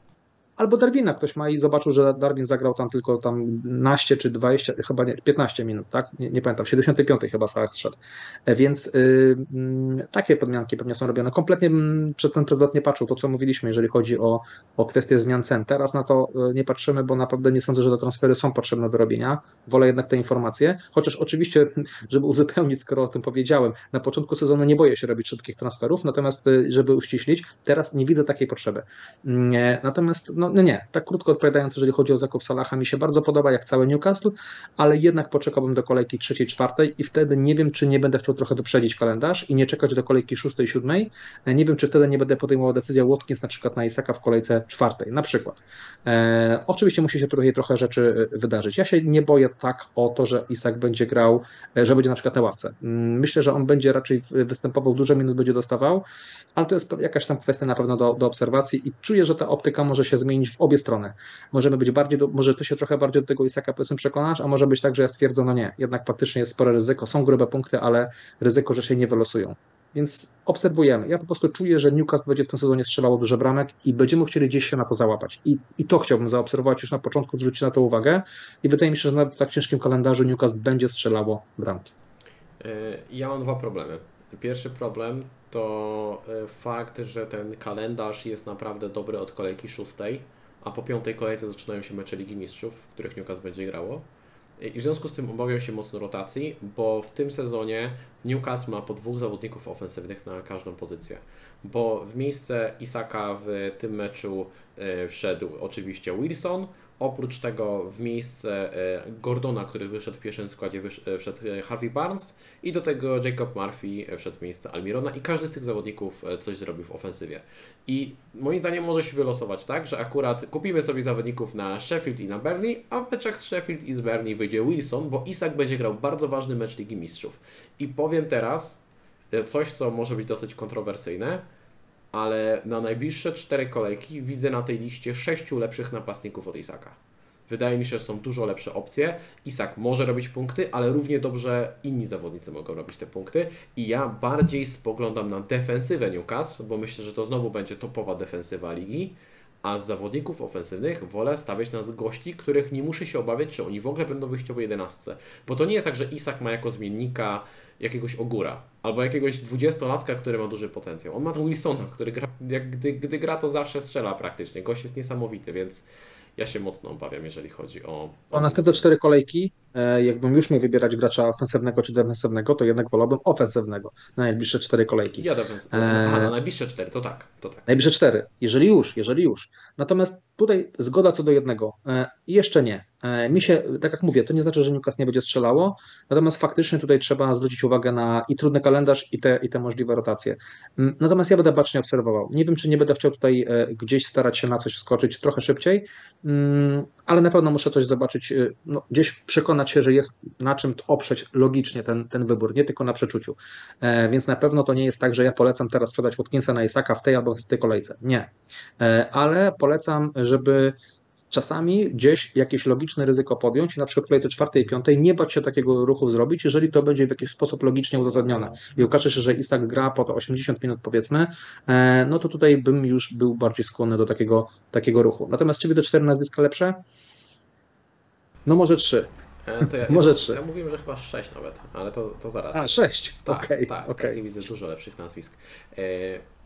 albo Darwina ktoś ma i zobaczył, że Darwin zagrał tam tylko tam naście czy 20, chyba nie, 15 minut, tak? Nie, nie pamiętam, w 75 chyba Salah zszedł. Więc y, mm, takie podmianki pewnie są robione. Kompletnie mm, przed ten prezydent nie patrzył to, co mówiliśmy, jeżeli chodzi o, o kwestię zmian cen. Teraz na to y, nie patrzymy, bo naprawdę nie sądzę, że te transfery są potrzebne do robienia. Wolę jednak te informacje, chociaż oczywiście, żeby uzupełnić, skoro o tym powiedziałem, na początku sezonu nie boję się robić szybkich transferów, natomiast y, żeby uściślić, teraz nie widzę takiej potrzeby. Nie, Natomiast, no, no nie, tak krótko odpowiadając, jeżeli chodzi o zakup Salaha, mi się bardzo podoba, jak cały Newcastle, ale jednak poczekałbym do kolejki trzeciej, czwartej i wtedy nie wiem, czy nie będę chciał trochę wyprzedzić kalendarz i nie czekać do kolejki szóstej, siódmej. Nie wiem, czy wtedy nie będę podejmował decyzję Watkins na przykład na Isaka w kolejce czwartej, na przykład. E, oczywiście musi się trochę, trochę rzeczy wydarzyć. Ja się nie boję tak o to, że Isak będzie grał, że będzie na przykład na ławce. Myślę, że on będzie raczej występował, dużo minut będzie dostawał, ale to jest jakaś tam kwestia na pewno do, do obserwacji i czuję, że ta optyka może się zmienić w obie strony. Możemy być bardziej, do, może ty się trochę bardziej do tego Isaka powiedzmy przekonasz, a może być tak, że ja stwierdzę, no nie, jednak faktycznie jest spore ryzyko, są grube punkty, ale ryzyko, że się nie wylosują. Więc obserwujemy. Ja po prostu czuję, że Newcastle będzie w tym sezonie strzelało dużo bramek i będziemy chcieli gdzieś się na to załapać. I, I to chciałbym zaobserwować już na początku, zwrócić na to uwagę. I wydaje mi się, że nawet w tak ciężkim kalendarzu Newcastle będzie strzelało bramki. Ja mam dwa problemy. Pierwszy problem to fakt, że ten kalendarz jest naprawdę dobry od kolejki szóstej, a po piątej kolejce zaczynają się mecze Ligi Mistrzów, w których Newcastle będzie grało. I w związku z tym obawiam się mocno rotacji, bo w tym sezonie Newcastle ma po dwóch zawodników ofensywnych na każdą pozycję. Bo w miejsce Isaka w tym meczu wszedł oczywiście Wilson, Oprócz tego w miejsce Gordona, który wyszedł w pierwszym składzie, wszedł Harvey Barnes i do tego Jacob Murphy wszedł w miejsce Almirona i każdy z tych zawodników coś zrobił w ofensywie. I moim zdaniem może się wylosować tak, że akurat kupimy sobie zawodników na Sheffield i na Burnley, a w meczach z Sheffield i z Burnley wyjdzie Wilson, bo Isak będzie grał bardzo ważny mecz Ligi Mistrzów. I powiem teraz coś, co może być dosyć kontrowersyjne, ale na najbliższe cztery kolejki widzę na tej liście sześciu lepszych napastników od Isaka. Wydaje mi się, że są dużo lepsze opcje. Isak może robić punkty, ale równie dobrze inni zawodnicy mogą robić te punkty. I ja bardziej spoglądam na defensywę Newcastle, bo myślę, że to znowu będzie topowa defensywa ligi. A z zawodników ofensywnych wolę stawiać na gości, których nie muszę się obawiać, czy oni w ogóle będą wyjściowo 11. Bo to nie jest tak, że Isak ma jako zmiennika jakiegoś ogóra, albo jakiegoś dwudziestolatka, który ma duży potencjał. On ma Wilsona, który gra, jak, gdy, gdy gra, to zawsze strzela praktycznie. Gość jest niesamowity, więc ja się mocno obawiam, jeżeli chodzi o. O następne cztery kolejki, jakbym już miał wybierać gracza ofensywnego czy defensywnego, to jednak wolałbym ofensywnego na najbliższe cztery kolejki. Ja defensywnego. Aha, na najbliższe cztery, to tak, to tak. Najbliższe cztery, jeżeli już, jeżeli już. Natomiast tutaj zgoda co do jednego. I jeszcze nie. Mi się, tak jak mówię, to nie znaczy, że Newcastle nie będzie strzelało, natomiast faktycznie tutaj trzeba zwrócić uwagę na i trudny kalendarz, i te, i te możliwe rotacje. Natomiast ja będę bacznie obserwował. Nie wiem, czy nie będę chciał tutaj gdzieś starać się na coś wskoczyć trochę szybciej, ale na pewno muszę coś zobaczyć, no, gdzieś przekonać się, że jest na czym oprzeć logicznie ten, ten wybór, nie tylko na przeczuciu. Więc na pewno to nie jest tak, że ja polecam teraz sprzedać Watkinsa na Isaka w tej albo w tej kolejce. Nie. Ale polecam, żeby czasami gdzieś jakieś logiczne ryzyko podjąć na przykład w kolejce czwartej i piątej nie bać się takiego ruchu zrobić, jeżeli to będzie w jakiś sposób logicznie uzasadnione i okaże się, że Isak gra po to 80 minut powiedzmy, no to tutaj bym już był bardziej skłonny do takiego, takiego ruchu. Natomiast czy widzę cztery nazwiska lepsze? No może trzy. To ja, Może ja, trzy. Ja mówiłem, że chyba sześć nawet, ale to, to zaraz. A, sześć. Tak, Okej, tak, okej. tak, widzę dużo lepszych nazwisk. E,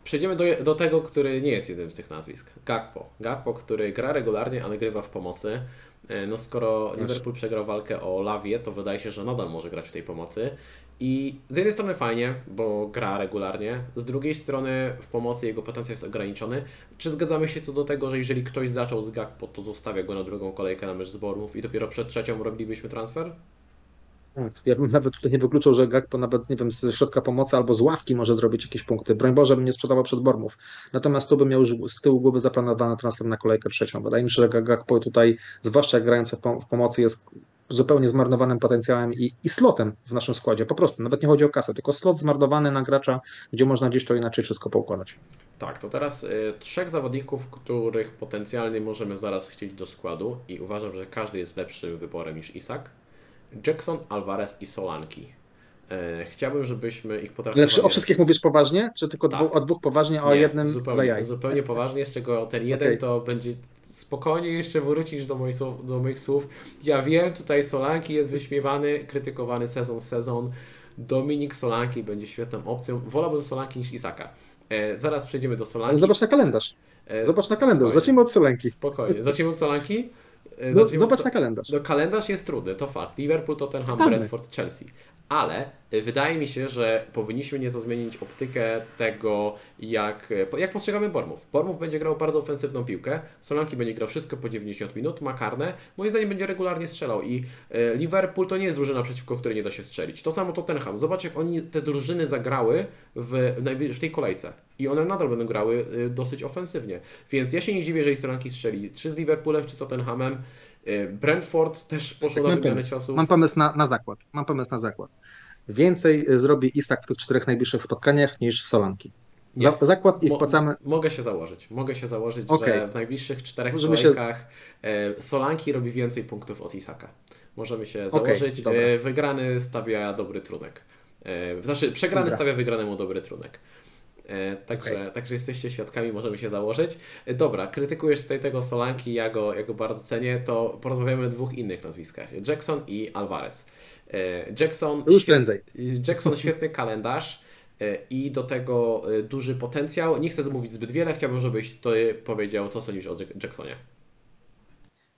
przejdziemy do, do tego, który nie jest jednym z tych nazwisk. Gakpo. Gakpo, który gra regularnie, ale grywa w pomocy. E, no skoro Liverpool przegrał walkę o Lawię, to wydaje się, że nadal może grać w tej pomocy. I z jednej strony fajnie, bo gra regularnie, z drugiej strony w pomocy jego potencjał jest ograniczony. Czy zgadzamy się co do tego, że jeżeli ktoś zaczął z Gakpo, to zostawia go na drugą kolejkę na mecz z i dopiero przed trzecią robilibyśmy transfer? Tak, Ja bym nawet tutaj nie wykluczał, że Gakpo nawet, nie wiem, ze środka pomocy albo z ławki może zrobić jakieś punkty. Broń Boże, bym nie sprzedawał przed Bormów. Natomiast tu bym miał już z tyłu głowy zaplanowany transfer na kolejkę trzecią. Wydaje mi się, że Gakpo tutaj, zwłaszcza jak grając w w pomocy, jest zupełnie zmarnowanym potencjałem i, i slotem w naszym składzie. Po prostu, nawet nie chodzi o kasę, tylko slot zmarnowany na gracza, gdzie można gdzieś to inaczej wszystko poukładać. Tak, to teraz y, trzech zawodników, których potencjalnie możemy zaraz chcieć do składu i uważam, że każdy jest lepszym wyborem niż Isak. Jackson, Alvarez i Solanki. E, chciałbym, żebyśmy ich potraktowali... Lepszy, o wszystkich mówisz poważnie? Czy tylko Tak. dwóch, o dwóch poważnie, a o Nie, jednym zupełnie, zupełnie poważnie, z czego ten jeden Okej. to będzie spokojnie jeszcze wrócisz do moich, słów, do moich słów. Ja wiem, tutaj Solanki jest wyśmiewany, krytykowany sezon w sezon. Dominik Solanki będzie świetną opcją. Wolałbym Solanki niż Isaka. E, zaraz przejdziemy do Solanki. Zobacz na kalendarz. E, Zobacz na kalendarz. spokojnie. Zacznijmy od Solenki. Spokojnie. Zacznijmy od Solanki. E, No, zobacz od na kalendarz. No kalendarz jest trudny, to fakt. Liverpool, Tottenham, Totalny. Brentford, Chelsea. Ale y, wydaje mi się, że powinniśmy nieco zmienić optykę tego, jak, po- jak postrzegamy Bormów. Bormów będzie grał bardzo ofensywną piłkę, Solanki będzie grał wszystko po 90 minut, ma karne, moim zdaniem będzie regularnie strzelał i y, Liverpool to nie jest drużyna, przeciwko której nie da się strzelić. To samo Tottenham. Zobacz, jak oni te drużyny zagrały w, w tej kolejce. I one nadal będą grały y, dosyć ofensywnie. Więc ja się nie dziwię, jeżeli Solanki strzeli czy z Liverpoolem, czy z Tottenhamem. Brentford też poszło na Mam wymianę ciosów. Mam pomysł na, na zakład. Mam pomysł na zakład. Więcej zrobi Isak w tych czterech najbliższych spotkaniach niż Solanki. Nie. zakład i Mo- wpłacamy. Mogę się założyć. Mogę się założyć, że Okej. w najbliższych czterech Możemy się- kolejkach e, Solanki robi więcej punktów od Isaka. Możemy się założyć. dobra. E, wygrany stawia dobry trunek. E, znaczy, przegrany Dobra. stawia wygranemu dobry trunek. Także, Okej. także jesteście świadkami, możemy się założyć. Dobra, krytykujesz tutaj tego Solanki, ja go, ja go bardzo cenię, to porozmawiamy o dwóch innych nazwiskach. Jackson i Alvarez. Jackson Już prędzej. Jackson świetny kalendarz i do tego e, duży potencjał. Nie chcę mówić zbyt wiele, chciałbym, żebyś ty powiedział, co sądzisz o Jack- Jacksonie.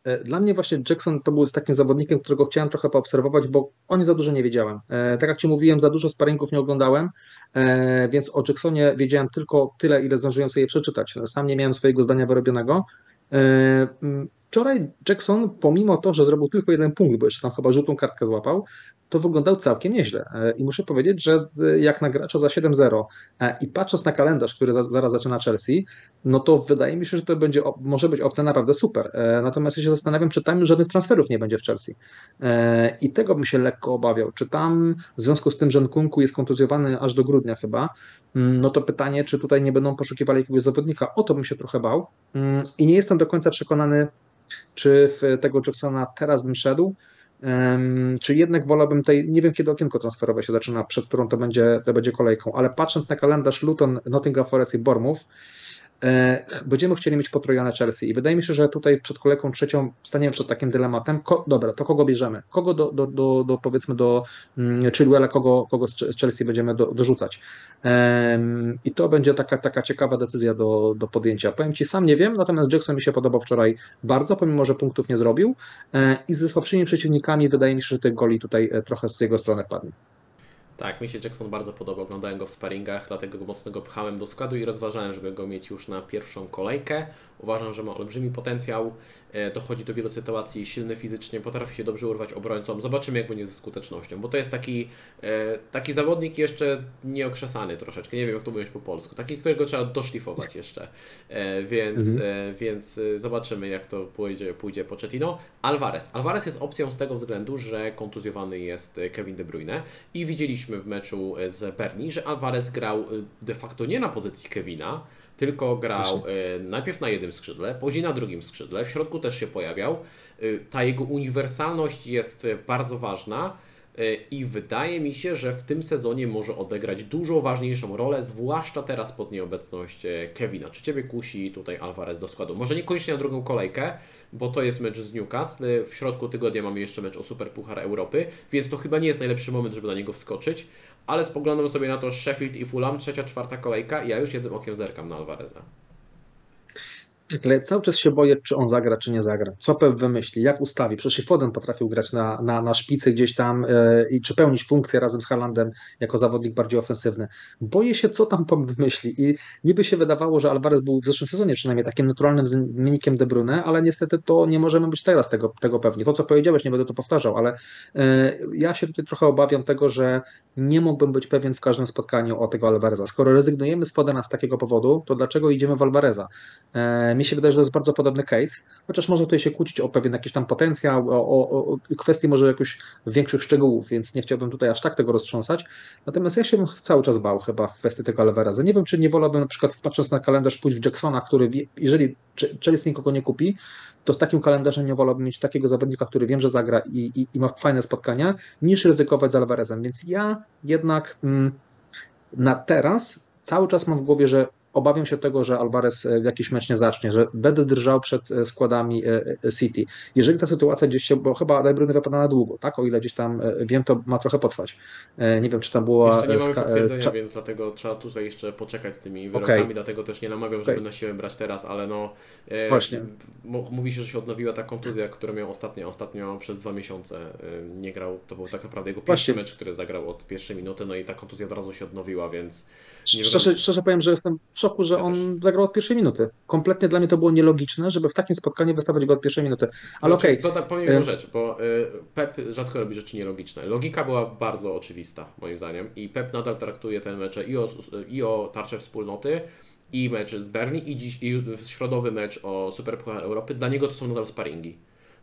E, Dla mnie właśnie Jackson to był z takim zawodnikiem, którego chciałem trochę poobserwować, bo o nim za dużo nie wiedziałem. E, Tak jak Ci mówiłem, za dużo sparingów nie oglądałem, e, więc o Jacksonie wiedziałem tylko tyle, ile zdążyłem sobie przeczytać. Sam nie miałem swojego zdania wyrobionego. E, Wczoraj Jackson, pomimo to, że zrobił tylko jeden punkt, bo jeszcze tam chyba żółtą kartkę złapał, to wyglądał całkiem nieźle. E, I muszę powiedzieć, że e, jak na gracza za 7-0 e, i patrząc na kalendarz, który za- zaraz zaczyna Chelsea, no to wydaje mi się, że to będzie, może być opcja naprawdę super. Natomiast ja się zastanawiam, czy tam żadnych transferów nie będzie w Chelsea. I tego bym się lekko obawiał. Czy tam w związku z tym, że Nkunku jest kontuzjowany aż do grudnia chyba, mm, no to pytanie, czy tutaj nie będą poszukiwali jakiegoś zawodnika. O to bym się trochę bał. Mm, I nie jestem do końca przekonany, czy w tego Jacksona teraz bym szedł. Czy jednak wolałbym tej, nie wiem kiedy okienko transferowe się zaczyna, przed którą to będzie, to będzie kolejką, ale patrząc na kalendarz Luton, Nottingham Forest i Bournemouth, będziemy chcieli mieć potrojone Chelsea i wydaje mi się, że tutaj przed kolejką trzecią staniemy przed takim dylematem, Ko, dobra, to kogo bierzemy? Kogo do, do, do, do powiedzmy do mm, Chilwella, kogo, kogo z Ch- Chelsea będziemy do, dorzucać? I to będzie taka, taka ciekawa decyzja do, do podjęcia. Powiem Ci, sam nie wiem, natomiast Jackson mi się podobał wczoraj bardzo, pomimo, że punktów nie zrobił e, i ze słabszymi przeciwnikami wydaje mi się, że tych goli tutaj e, trochę z jego strony wpadnie. Tak, mi się Jackson bardzo podobał, oglądałem go w sparingach, dlatego go mocno go pchałem do składu i rozważałem, żeby go mieć już na pierwszą kolejkę. Uważam, że ma olbrzymi potencjał, e, dochodzi do wielu sytuacji, silny fizycznie, potrafi się dobrze urwać obrońcom. Zobaczymy, jak będzie ze skutecznością, bo to jest taki, e, taki zawodnik jeszcze nieokrzesany troszeczkę, nie wiem jak to mówić po polsku, taki, którego trzeba doszlifować jeszcze, e, więc, Mhm. więc zobaczymy, jak to pójdzie, pójdzie Pochettino. Alvarez. Alvarez jest opcją z tego względu, że kontuzjowany jest Kevin De Bruyne i widzieliśmy w meczu z Berni, że Alvarez grał de facto nie na pozycji Kevina, tylko grał e, najpierw na jednym skrzydle, później na drugim skrzydle, w środku też się pojawiał. E, Ta jego uniwersalność jest e, bardzo ważna e, i wydaje mi się, że w tym sezonie może odegrać dużo ważniejszą rolę, zwłaszcza teraz pod nieobecność Kevina. Czy Ciebie kusi tutaj Alvarez do składu? Może niekoniecznie na drugą kolejkę, bo to jest mecz z Newcastle. W środku tygodnia mamy jeszcze mecz o Super Puchar Europy, więc to chyba nie jest najlepszy moment, żeby na niego wskoczyć. Ale spoglądam sobie na to Sheffield i Fulham, trzecia, czwarta kolejka i ja już jednym okiem zerkam na Alvareza. Ale cały czas się boję, czy on zagra, czy nie zagra. Co Pep wymyśli, jak ustawi. Przecież Foden potrafił grać na, na, na szpicy gdzieś tam e, i czy pełnić funkcję razem z Haalandem jako zawodnik bardziej ofensywny. Boję się, co tam Pep wymyśli. I niby się wydawało, że Alvarez był w zeszłym sezonie przynajmniej takim naturalnym zmiennikiem De Bruyne, ale niestety to nie możemy być teraz tego, tego pewni. To, co powiedziałeś, nie będę to powtarzał, ale e, ja się tutaj trochę obawiam tego, że nie mógłbym być pewien w każdym spotkaniu o tego Alvareza. Skoro rezygnujemy z Fodena z takiego powodu, to dlaczego idziemy w Alvareza? E, mi się wydaje, że to jest bardzo podobny case, chociaż może tutaj się kłócić o pewien jakiś tam potencjał, o, o, o kwestii może jakoś większych szczegółów, więc nie chciałbym tutaj aż tak tego roztrząsać. Natomiast ja się cały czas bał chyba w kwestii tego Alvareza. Nie wiem, czy nie wolałbym na przykład patrząc na kalendarz pójść w Jacksona, który jeżeli Chelsea nikogo nie kupi, to z takim kalendarzem nie wolałbym mieć takiego zawodnika, który wiem, że zagra i, i, i ma fajne spotkania, niż ryzykować z Alvarezem. Więc ja jednak mm, na teraz cały czas mam w głowie, że obawiam się tego, że Alvarez w jakiś mecz nie zacznie, że będę drżał przed składami City. Jeżeli ta sytuacja gdzieś się, bo chyba De Bruyne wypada na długo, tak? O ile gdzieś tam wiem, to ma trochę potrwać. Nie wiem, czy tam była... Jeszcze nie mamy potwierdzenia, więc dlatego trzeba tutaj jeszcze poczekać z tymi wyrokami, okay. dlatego też nie namawiam, żeby okay. na siłę brać teraz, ale no... Właśnie. Mówi się, że się odnowiła ta kontuzja, którą miał ostatnio, ostatnio przez dwa miesiące nie grał. To był tak naprawdę jego pierwszy Właśnie. mecz, który zagrał od pierwszej minuty, no i ta kontuzja od razu się odnowiła, więc... Szczerze, szczerze powiem, że jestem w szoku, że ja on też. zagrał od pierwszej minuty. Kompletnie dla mnie to było nielogiczne, żeby w takim spotkaniu wystawiać go od pierwszej minuty. Ale znaczy, okej. Okay. To powiem jedną rzecz, bo y, Pep rzadko robi rzeczy nielogiczne. Logika była bardzo oczywista, moim zdaniem, i Pep nadal traktuje ten mecz i o, i o tarczę wspólnoty, i mecz z Berni, i, dziś, i środowy mecz o Superpuchar Europy. Dla niego to są nadal sparingi.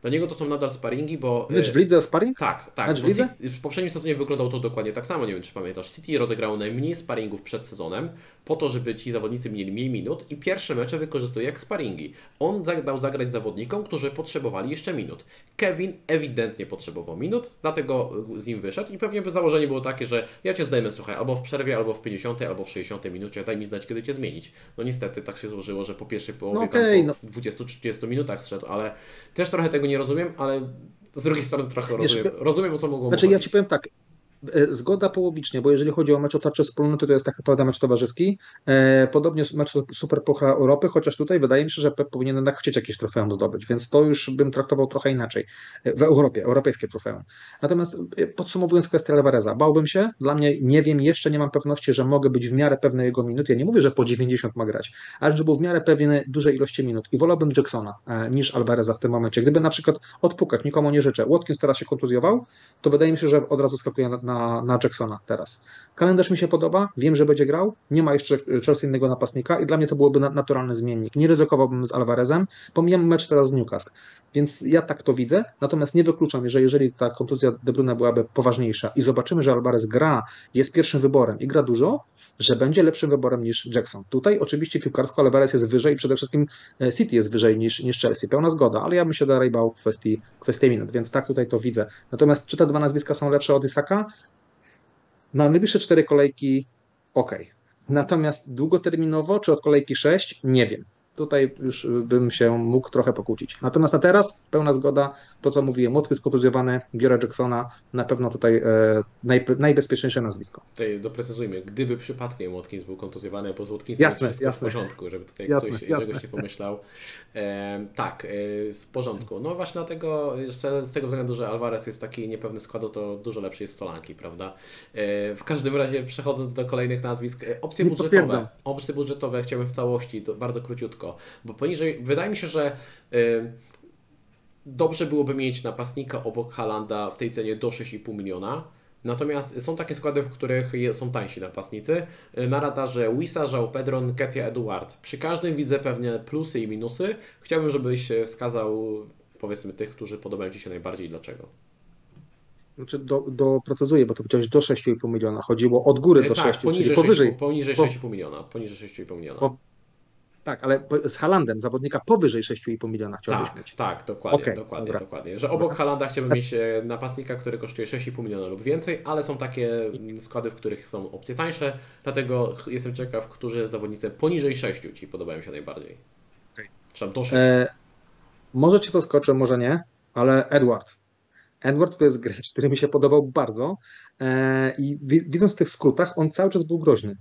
Dla niego to są nadal sparingi, bo... Mecz w lidze sparring? Tak, tak. Mecz w, lidze? w poprzednim sezonie wyglądał to dokładnie tak samo, nie wiem czy pamiętasz. City rozegrało najmniej sparingów przed sezonem, po to, żeby ci zawodnicy mieli mniej minut i pierwsze mecze wykorzystuje jak sparingi. On dał zagrać zawodnikom, którzy potrzebowali jeszcze minut. Kevin ewidentnie potrzebował minut, dlatego z nim wyszedł i pewnie by założenie było takie, że ja Cię zdejmę, słuchaj, albo w przerwie, albo w 50, albo w 60 minucie, daj mi znać, kiedy Cię zmienić. No niestety tak się złożyło, że po pierwszej połowie, no okay, tam po no. 20-30 minutach zszedł, ale też trochę tego nie rozumiem, ale z drugiej strony trochę rozumiem, rozumiem o co mogło Znaczy ja Ci powiem tak, zgoda połowicznie, bo jeżeli chodzi o mecz o tarczę wspólnoty, to jest tak naprawdę mecz towarzyski. E, podobnie mecz Super Pucha Europy, chociaż tutaj wydaje mi się, że Pep powinien jednak chcieć jakieś trofeum zdobyć, więc to już bym traktował trochę inaczej e, w Europie, europejskie trofeum. Natomiast podsumowując kwestię Alvareza, bałbym się, dla mnie nie wiem, jeszcze nie mam pewności, że mogę być w miarę pewny jego minut. Ja nie mówię, że po 90 ma grać, ale że był w miarę pewny dużej ilości minut i wolałbym Jacksona niż Alvareza w tym momencie. Gdyby na przykład odpukać, nikomu nie życzę, Watkins teraz się kontuzjował, to wydaje mi się, że od razu skakuje na, na, na Jacksona teraz. Kalendarz mi się podoba, wiem, że będzie grał, nie ma jeszcze Chelsea innego napastnika i dla mnie to byłoby naturalny zmiennik. Nie ryzykowałbym z Alvarezem, pomijam mecz teraz z Newcastle, więc ja tak to widzę, natomiast nie wykluczam, że jeżeli ta kontuzja De Bruyne byłaby poważniejsza i zobaczymy, że Alvarez gra, jest pierwszym wyborem i gra dużo, że będzie lepszym wyborem niż Jackson. Tutaj oczywiście piłkarsko Alvarez jest wyżej przede wszystkim e, City jest wyżej niż, niż Chelsea. Pełna zgoda, ale ja bym się dalej bał w kwestii, kwestii minut, więc tak tutaj to widzę. Natomiast czy te dwa nazwiska są lepsze od Isaka? Na najbliższe cztery kolejki ok. Natomiast długoterminowo, czy od kolejki 6, nie wiem tutaj już bym się mógł trochę pokłócić. Natomiast na teraz pełna zgoda, to co mówiłem, Młotwy skontuzjowany, biorę Jacksona, na pewno tutaj e, naj, najbezpieczniejsze nazwisko. Tutaj doprecyzujmy, gdyby przypadkiem Watkins był kontuzjowany, bo z Watkinsem jasne, jest jasne. w porządku, żeby tutaj jasne, ktoś jasne. czegoś nie pomyślał. E, tak, e, z porządku. No właśnie dlatego, z tego względu, że Alvarez jest taki niepewny składu, to dużo lepszy jest Solanki, prawda? E, w każdym razie przechodząc do kolejnych nazwisk, e, opcje budżetowe. Opcje budżetowe chciałbym w całości, bardzo króciutko bo poniżej, wydaje mi się, że y, dobrze byłoby mieć napastnika obok Halanda w tej cenie do 6,5 miliona. Natomiast są takie składy, w których są tańsi napastnicy. Y, na radarze Wisa, João Pedro, Ketia, Eduard. Przy każdym widzę pewnie plusy i minusy. Chciałbym, żebyś wskazał powiedzmy tych, którzy podobają Ci się najbardziej i dlaczego. Znaczy do, doprecyzuję, bo to powiedziałeś do 6,5 miliona. Chodziło od góry do tak, 6, poniżej czyli powyżej. poniżej 6,5 miliona. Poniżej 6,5 miliona. Po, tak, ale z Halandem, zawodnika powyżej 6,5 miliona chciałbyś tak, mieć. Tak, dokładnie, okay, dokładnie, dobra. dokładnie. Że obok Halanda chciałbym mieć e, napastnika, który kosztuje 6,5 miliona lub więcej, ale są takie składy, w których są opcje tańsze, dlatego jestem ciekaw, którzy zawodnicy poniżej 6 Ci podobają się najbardziej. Okay. Czy do 6? E, może Cię zaskoczę, może nie, ale Edward. Edward to jest gracz, który mi się podobał bardzo i widząc w tych skrótach, on cały czas był groźny.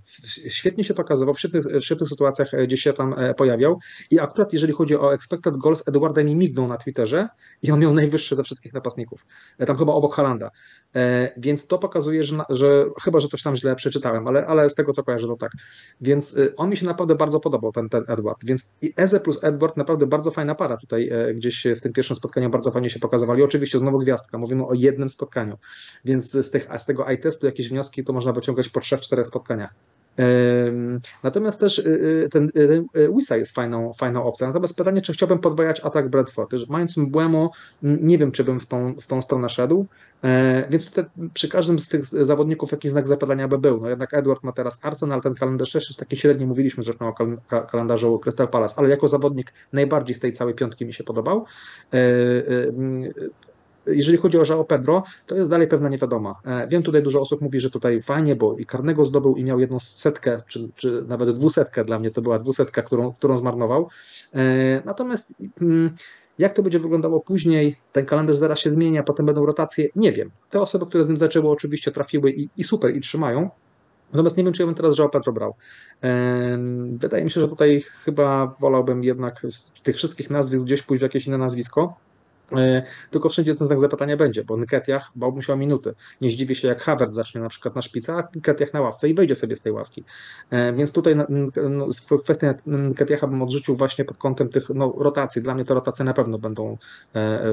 Świetnie się pokazywał, w świetnych, w świetnych sytuacjach e, gdzie się tam e, pojawiał i akurat jeżeli chodzi o expected goals, Edwarda mi mignął na Twitterze i on miał najwyższy ze wszystkich napastników. Tam chyba obok Halanda. Więc to pokazuje, że, że chyba, że coś tam źle przeczytałem, ale, ale z tego co kojarzę, to tak. Więc on mi się naprawdę bardzo podobał, ten, ten Edward. Więc Eze plus Edward naprawdę bardzo fajna para tutaj gdzieś w tym pierwszym spotkaniu bardzo fajnie się pokazywali. Oczywiście znowu gwiazdka Mówimy o jednym spotkaniu. Więc z, tych, z tego eye-testu jakieś wnioski to można wyciągać po 3-4 spotkaniach. Natomiast też y, y, ten y, Wisa jest fajną, fajną opcją. Natomiast pytanie, czy chciałbym podwajać atak Bradford. Mając Mbłemo, nie wiem, czy bym w tą, w tą stronę szedł. E, więc tutaj przy każdym z tych zawodników jakiś znak zapytania by był. No jednak Edward ma teraz Arsenal, ten kalendarz jeszcze taki średni, mówiliśmy zresztą o kalendarzu Crystal Palace, ale jako zawodnik najbardziej z tej całej piątki mi się podobał. E, e, jeżeli chodzi o João Pedro, to jest dalej pewna niewiadoma. E, wiem, tutaj dużo osób mówi, że tutaj fajnie, bo i karnego zdobył i miał jedną setkę, czy, czy nawet dwusetkę, dla mnie to była dwusetka, którą, którą zmarnował. E, natomiast mm, jak to będzie wyglądało później, ten kalendarz zaraz się zmienia, potem będą rotacje, nie wiem. Te osoby, które z nim zaczęły, oczywiście trafiły i, i super, i trzymają. Natomiast nie wiem, czy ja bym teraz João Pedro brał. Wydaje mi się, że tutaj chyba wolałbym jednak z tych wszystkich nazwisk gdzieś pójść w jakieś inne nazwisko. E, tylko wszędzie ten znak zapytania będzie, bo Nketiah bałbym się o minuty. Nie zdziwię się, jak Havert zacznie na przykład na szpica, a Nketiah na ławce i wejdzie sobie z tej ławki. E, więc tutaj no, kwestię Nketiaha bym odrzucił właśnie pod kątem tych no, rotacji. Dla mnie te rotacje na pewno będą e,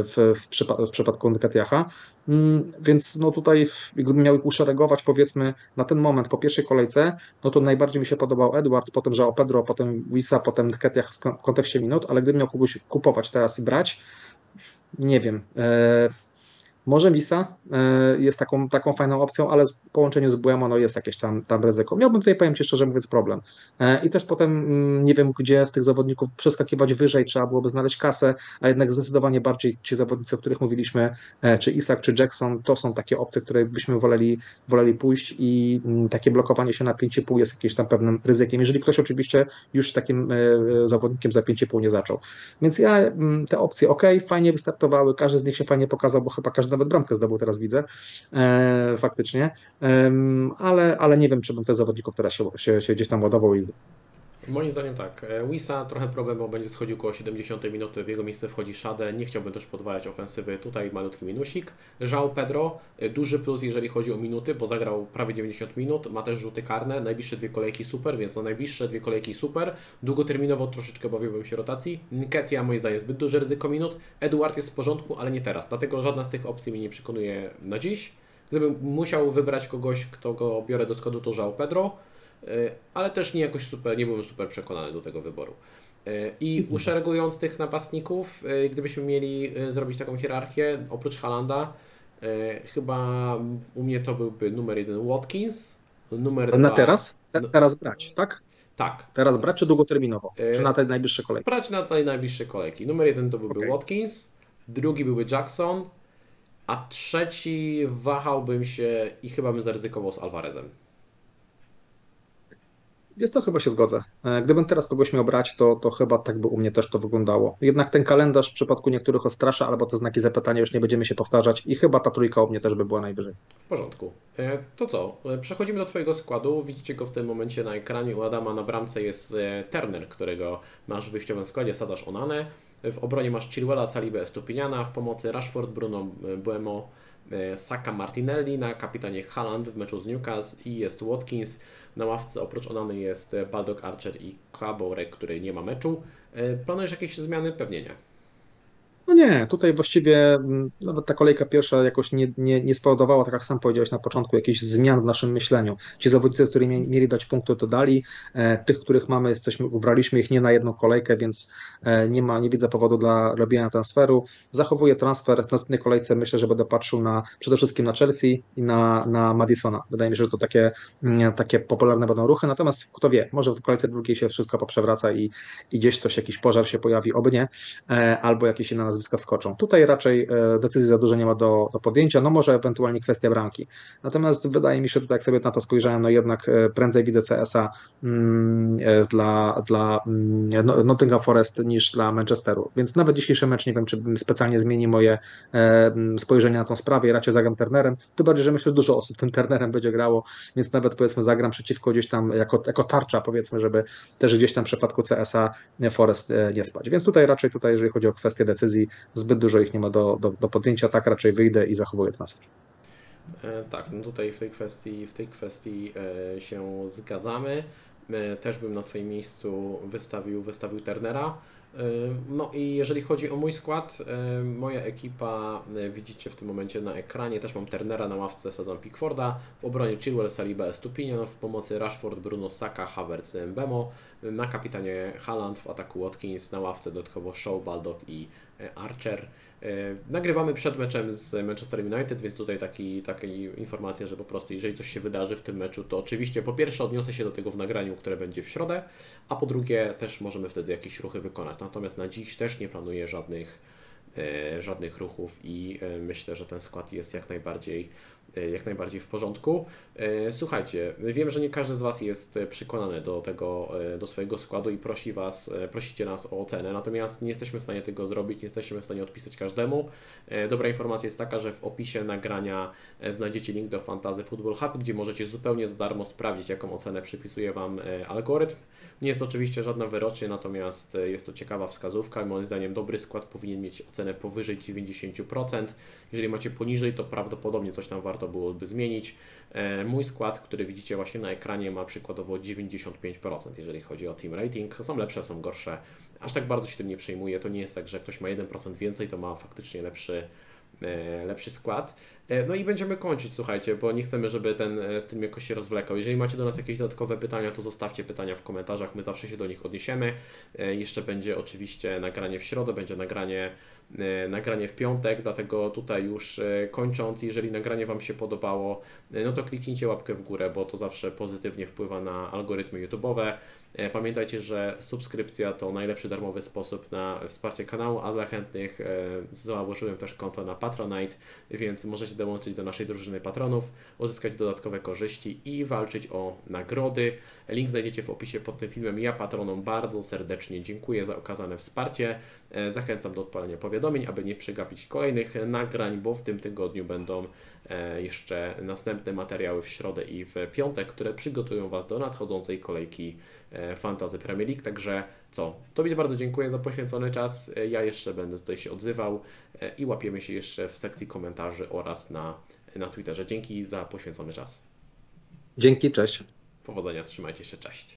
w, w, w przypadku Nketiaha. Mm, więc no tutaj, gdybym miał ich uszeregować, powiedzmy na ten moment po pierwszej kolejce, no to najbardziej mi się podobał Edward, potem João Pedro, potem Wisa, potem Nketiah w kontekście minut, ale gdybym miał kogoś kupować teraz i brać, nie wiem. E, może Visa e, jest taką, taką fajną opcją, ale w połączeniu z Buemo no jest jakieś tam, tam ryzyko. Miałbym tutaj, powiem Ci szczerze mówiąc, problem. E, I też potem mm, nie wiem, gdzie z tych zawodników przeskakiwać wyżej, trzeba byłoby znaleźć kasę, a jednak zdecydowanie bardziej ci zawodnicy, o których mówiliśmy, czy Isak, czy Jackson, to są takie opcje, które byśmy woleli, woleli pójść i mm, takie blokowanie się na 5,5 jest jakimś tam pewnym ryzykiem, jeżeli ktoś oczywiście już takim zawodnikiem za 5,5 nie zaczął. Więc ja mm, te opcje, ok, fajnie wystartowały, każdy z nich się fajnie pokazał, bo chyba każdy nawet bramkę zdobył, teraz widzę, e, faktycznie, e, ale, ale nie wiem, czy bym tych zawodników teraz się, się, się gdzieś tam ładował i Moim zdaniem tak. E, Wisa trochę problem, bo będzie schodził około 70 minuty, w jego miejsce wchodzi Szade. Nie chciałbym też podwajać ofensywy, tutaj malutki minusik. Żał Pedro, e, duży plus jeżeli chodzi o minuty, bo zagrał prawie 90 minut, ma też rzuty karne, najbliższe dwie kolejki super, więc no najbliższe dwie kolejki super. Długoterminowo troszeczkę bawiłbym się rotacji. Nketia moim zdaniem zbyt duże ryzyko minut. Eduard jest w porządku, ale nie teraz, dlatego żadna z tych opcji mnie nie przekonuje na dziś. Gdybym musiał wybrać kogoś, kto go biorę do składu, to Żał Pedro. E, ale też nie jakoś super, nie byłem super przekonany do tego wyboru. E, I mhm. uszeregując tych napastników, e, gdybyśmy mieli zrobić taką hierarchię, oprócz Halanda, chyba u mnie to byłby numer jeden Watkins, numer Na dwa... teraz? Te, teraz brać, tak? Tak. Teraz brać czy długoterminowo? Czy na te najbliższe kolejki? Brać na te najbliższe kolejki. Numer jeden to byłby okay. Watkins, drugi byłby Jackson, a trzeci wahałbym się i chyba bym zaryzykował z Alvarezem. Jest to chyba się zgodzę. E, gdybym teraz kogoś miał brać, to, to chyba tak by u mnie też to wyglądało. Jednak ten kalendarz w przypadku niektórych ostrasza, albo te znaki zapytania już nie będziemy się powtarzać i chyba ta trójka u mnie też by była najwyżej. W porządku. E, to co? E, przechodzimy do Twojego składu. Widzicie go w tym momencie na ekranie. U Adama na bramce jest Turner, którego masz w wyjściowym składzie, sadzasz Onanę. W obronie masz Chilwella, Salibę, Stupiniana, w pomocy Rashford, Bruno, Buemo, Saka, Martinelli, na kapitanie Haaland w meczu z Newcastle i jest Watkins. Na ławce oprócz Onany jest Baldock Archer i Kaborek, który nie ma meczu. E, planujesz jakieś zmiany? Pewnie nie. No nie, tutaj właściwie mm, nawet ta kolejka pierwsza jakoś nie, nie, nie spowodowała, tak jak sam powiedziałeś na początku, jakichś zmian w naszym myśleniu. Ci zawodnicy, którzy mieli dać punkty, to dali. E, tych, których mamy, jesteśmy, ubraliśmy ich nie na jedną kolejkę, więc e, nie ma, nie widzę powodu dla robienia transferu. Zachowuję transfer. W następnej kolejce myślę, że będę patrzył na przede wszystkim na Chelsea i na, na Madisona. Wydaje mi się, że to takie, mm, takie popularne będą ruchy. Natomiast kto wie, może w kolejce drugiej się wszystko poprzewraca i, i gdzieś coś, jakiś pożar się pojawi, oby nie, e, albo jakieś inne nazwiska wskoczą. Tutaj raczej e, decyzji za dużo nie ma do, do podjęcia, no może ewentualnie kwestia bramki. Natomiast wydaje mi się, tutaj jak sobie na to spojrzałem, no jednak e, prędzej widzę CS-a mm, e, dla, dla mm, no, Nottingham Forest niż dla Manchesteru. Więc nawet dzisiejszy mecz nie wiem, czy specjalnie zmieni moje spojrzenie na tą sprawę raczej zagram Turnerem. Tym bardziej, że myślę, że dużo osób tym Turnerem będzie grało, więc nawet powiedzmy zagram przeciwko gdzieś tam jako, jako tarcza powiedzmy, żeby też gdzieś tam w przypadku CS-a Forest nie spać. Więc tutaj raczej tutaj, jeżeli chodzi o kwestię decyzji, zbyt dużo ich nie ma do, do, do podjęcia, tak raczej wyjdę i zachowuję transfer. E, tak, no tutaj w tej kwestii, w tej kwestii e, się zgadzamy. E, też bym na Twoim miejscu wystawił, wystawił Turnera. No i jeżeli chodzi o mój skład, moja ekipa, widzicie w tym momencie na ekranie, też mam Turnera na ławce, sadzam Pickforda, w obronie Chilwell, Saliba, Estupinian, w pomocy Rashford, Bruno, Saka, Havertz, Mbemo, na kapitanie Haaland, w ataku Watkins, na ławce dodatkowo Show, Baldock i Archer. E, nagrywamy przed meczem z Manchester United, więc tutaj taki, takie informacje, że po prostu jeżeli coś się wydarzy w tym meczu, to oczywiście po pierwsze odniosę się do tego w nagraniu, które będzie w środę, a po drugie też możemy wtedy jakieś ruchy wykonać. Natomiast na dziś też nie planuję żadnych, e, żadnych ruchów i e, myślę, że ten skład jest jak najbardziej e, jak najbardziej w porządku. E, Słuchajcie, wiem, że nie każdy z Was jest e, przekonany do tego, e, do swojego składu i prosi was, e, prosicie nas o ocenę, natomiast nie jesteśmy w stanie tego zrobić, nie jesteśmy w stanie odpisać każdemu. E, Dobra informacja jest taka, że w opisie nagrania e, znajdziecie link do Fantazy Football Hub, gdzie możecie zupełnie za darmo sprawdzić, jaką ocenę przypisuje Wam e, algorytm. Nie jest oczywiście żadna wyrocznie, natomiast e, jest to ciekawa wskazówka. Moim zdaniem dobry skład powinien mieć ocenę powyżej 90%. Jeżeli macie poniżej, to prawdopodobnie coś tam warto byłoby zmienić. E, Mój skład, który widzicie właśnie na ekranie, ma przykładowo 95%, jeżeli chodzi o team rating. Są lepsze, są gorsze. Aż tak bardzo się tym nie przejmuję. To nie jest tak, że ktoś ma 1% więcej, to ma faktycznie lepszy, lepszy skład. E, No i będziemy kończyć, słuchajcie, bo nie chcemy, żeby ten e, stream jakoś się rozwlekał. Jeżeli macie do nas jakieś dodatkowe pytania, to zostawcie pytania w komentarzach, my zawsze się do nich odniesiemy. E, Jeszcze będzie oczywiście nagranie w środę, będzie nagranie, e, nagranie w piątek, dlatego tutaj już e, kończąc, jeżeli nagranie Wam się podobało, e, no to kliknijcie łapkę w górę, bo to zawsze pozytywnie wpływa na algorytmy YouTube'owe. E, Pamiętajcie, że subskrypcja to najlepszy darmowy sposób na wsparcie kanału, a dla chętnych e, założyłem też konto na Patronite, więc możecie dołączyć do naszej drużyny patronów, uzyskać dodatkowe korzyści i walczyć o nagrody. Link znajdziecie w opisie pod tym filmem. Ja patronom bardzo serdecznie dziękuję za okazane wsparcie. E, Zachęcam do odpalenia powiadomień, aby nie przegapić kolejnych nagrań, bo w tym tygodniu będą jeszcze następne materiały w środę i w piątek, które przygotują Was do nadchodzącej kolejki e, Fantazy Premier League. Także co? Tobie bardzo dziękuję za poświęcony czas. E, Ja jeszcze będę tutaj się odzywał e, i łapiemy się jeszcze w sekcji komentarzy oraz na, na Twitterze. Dzięki za poświęcony czas. Dzięki, cześć. Powodzenia, trzymajcie się, cześć.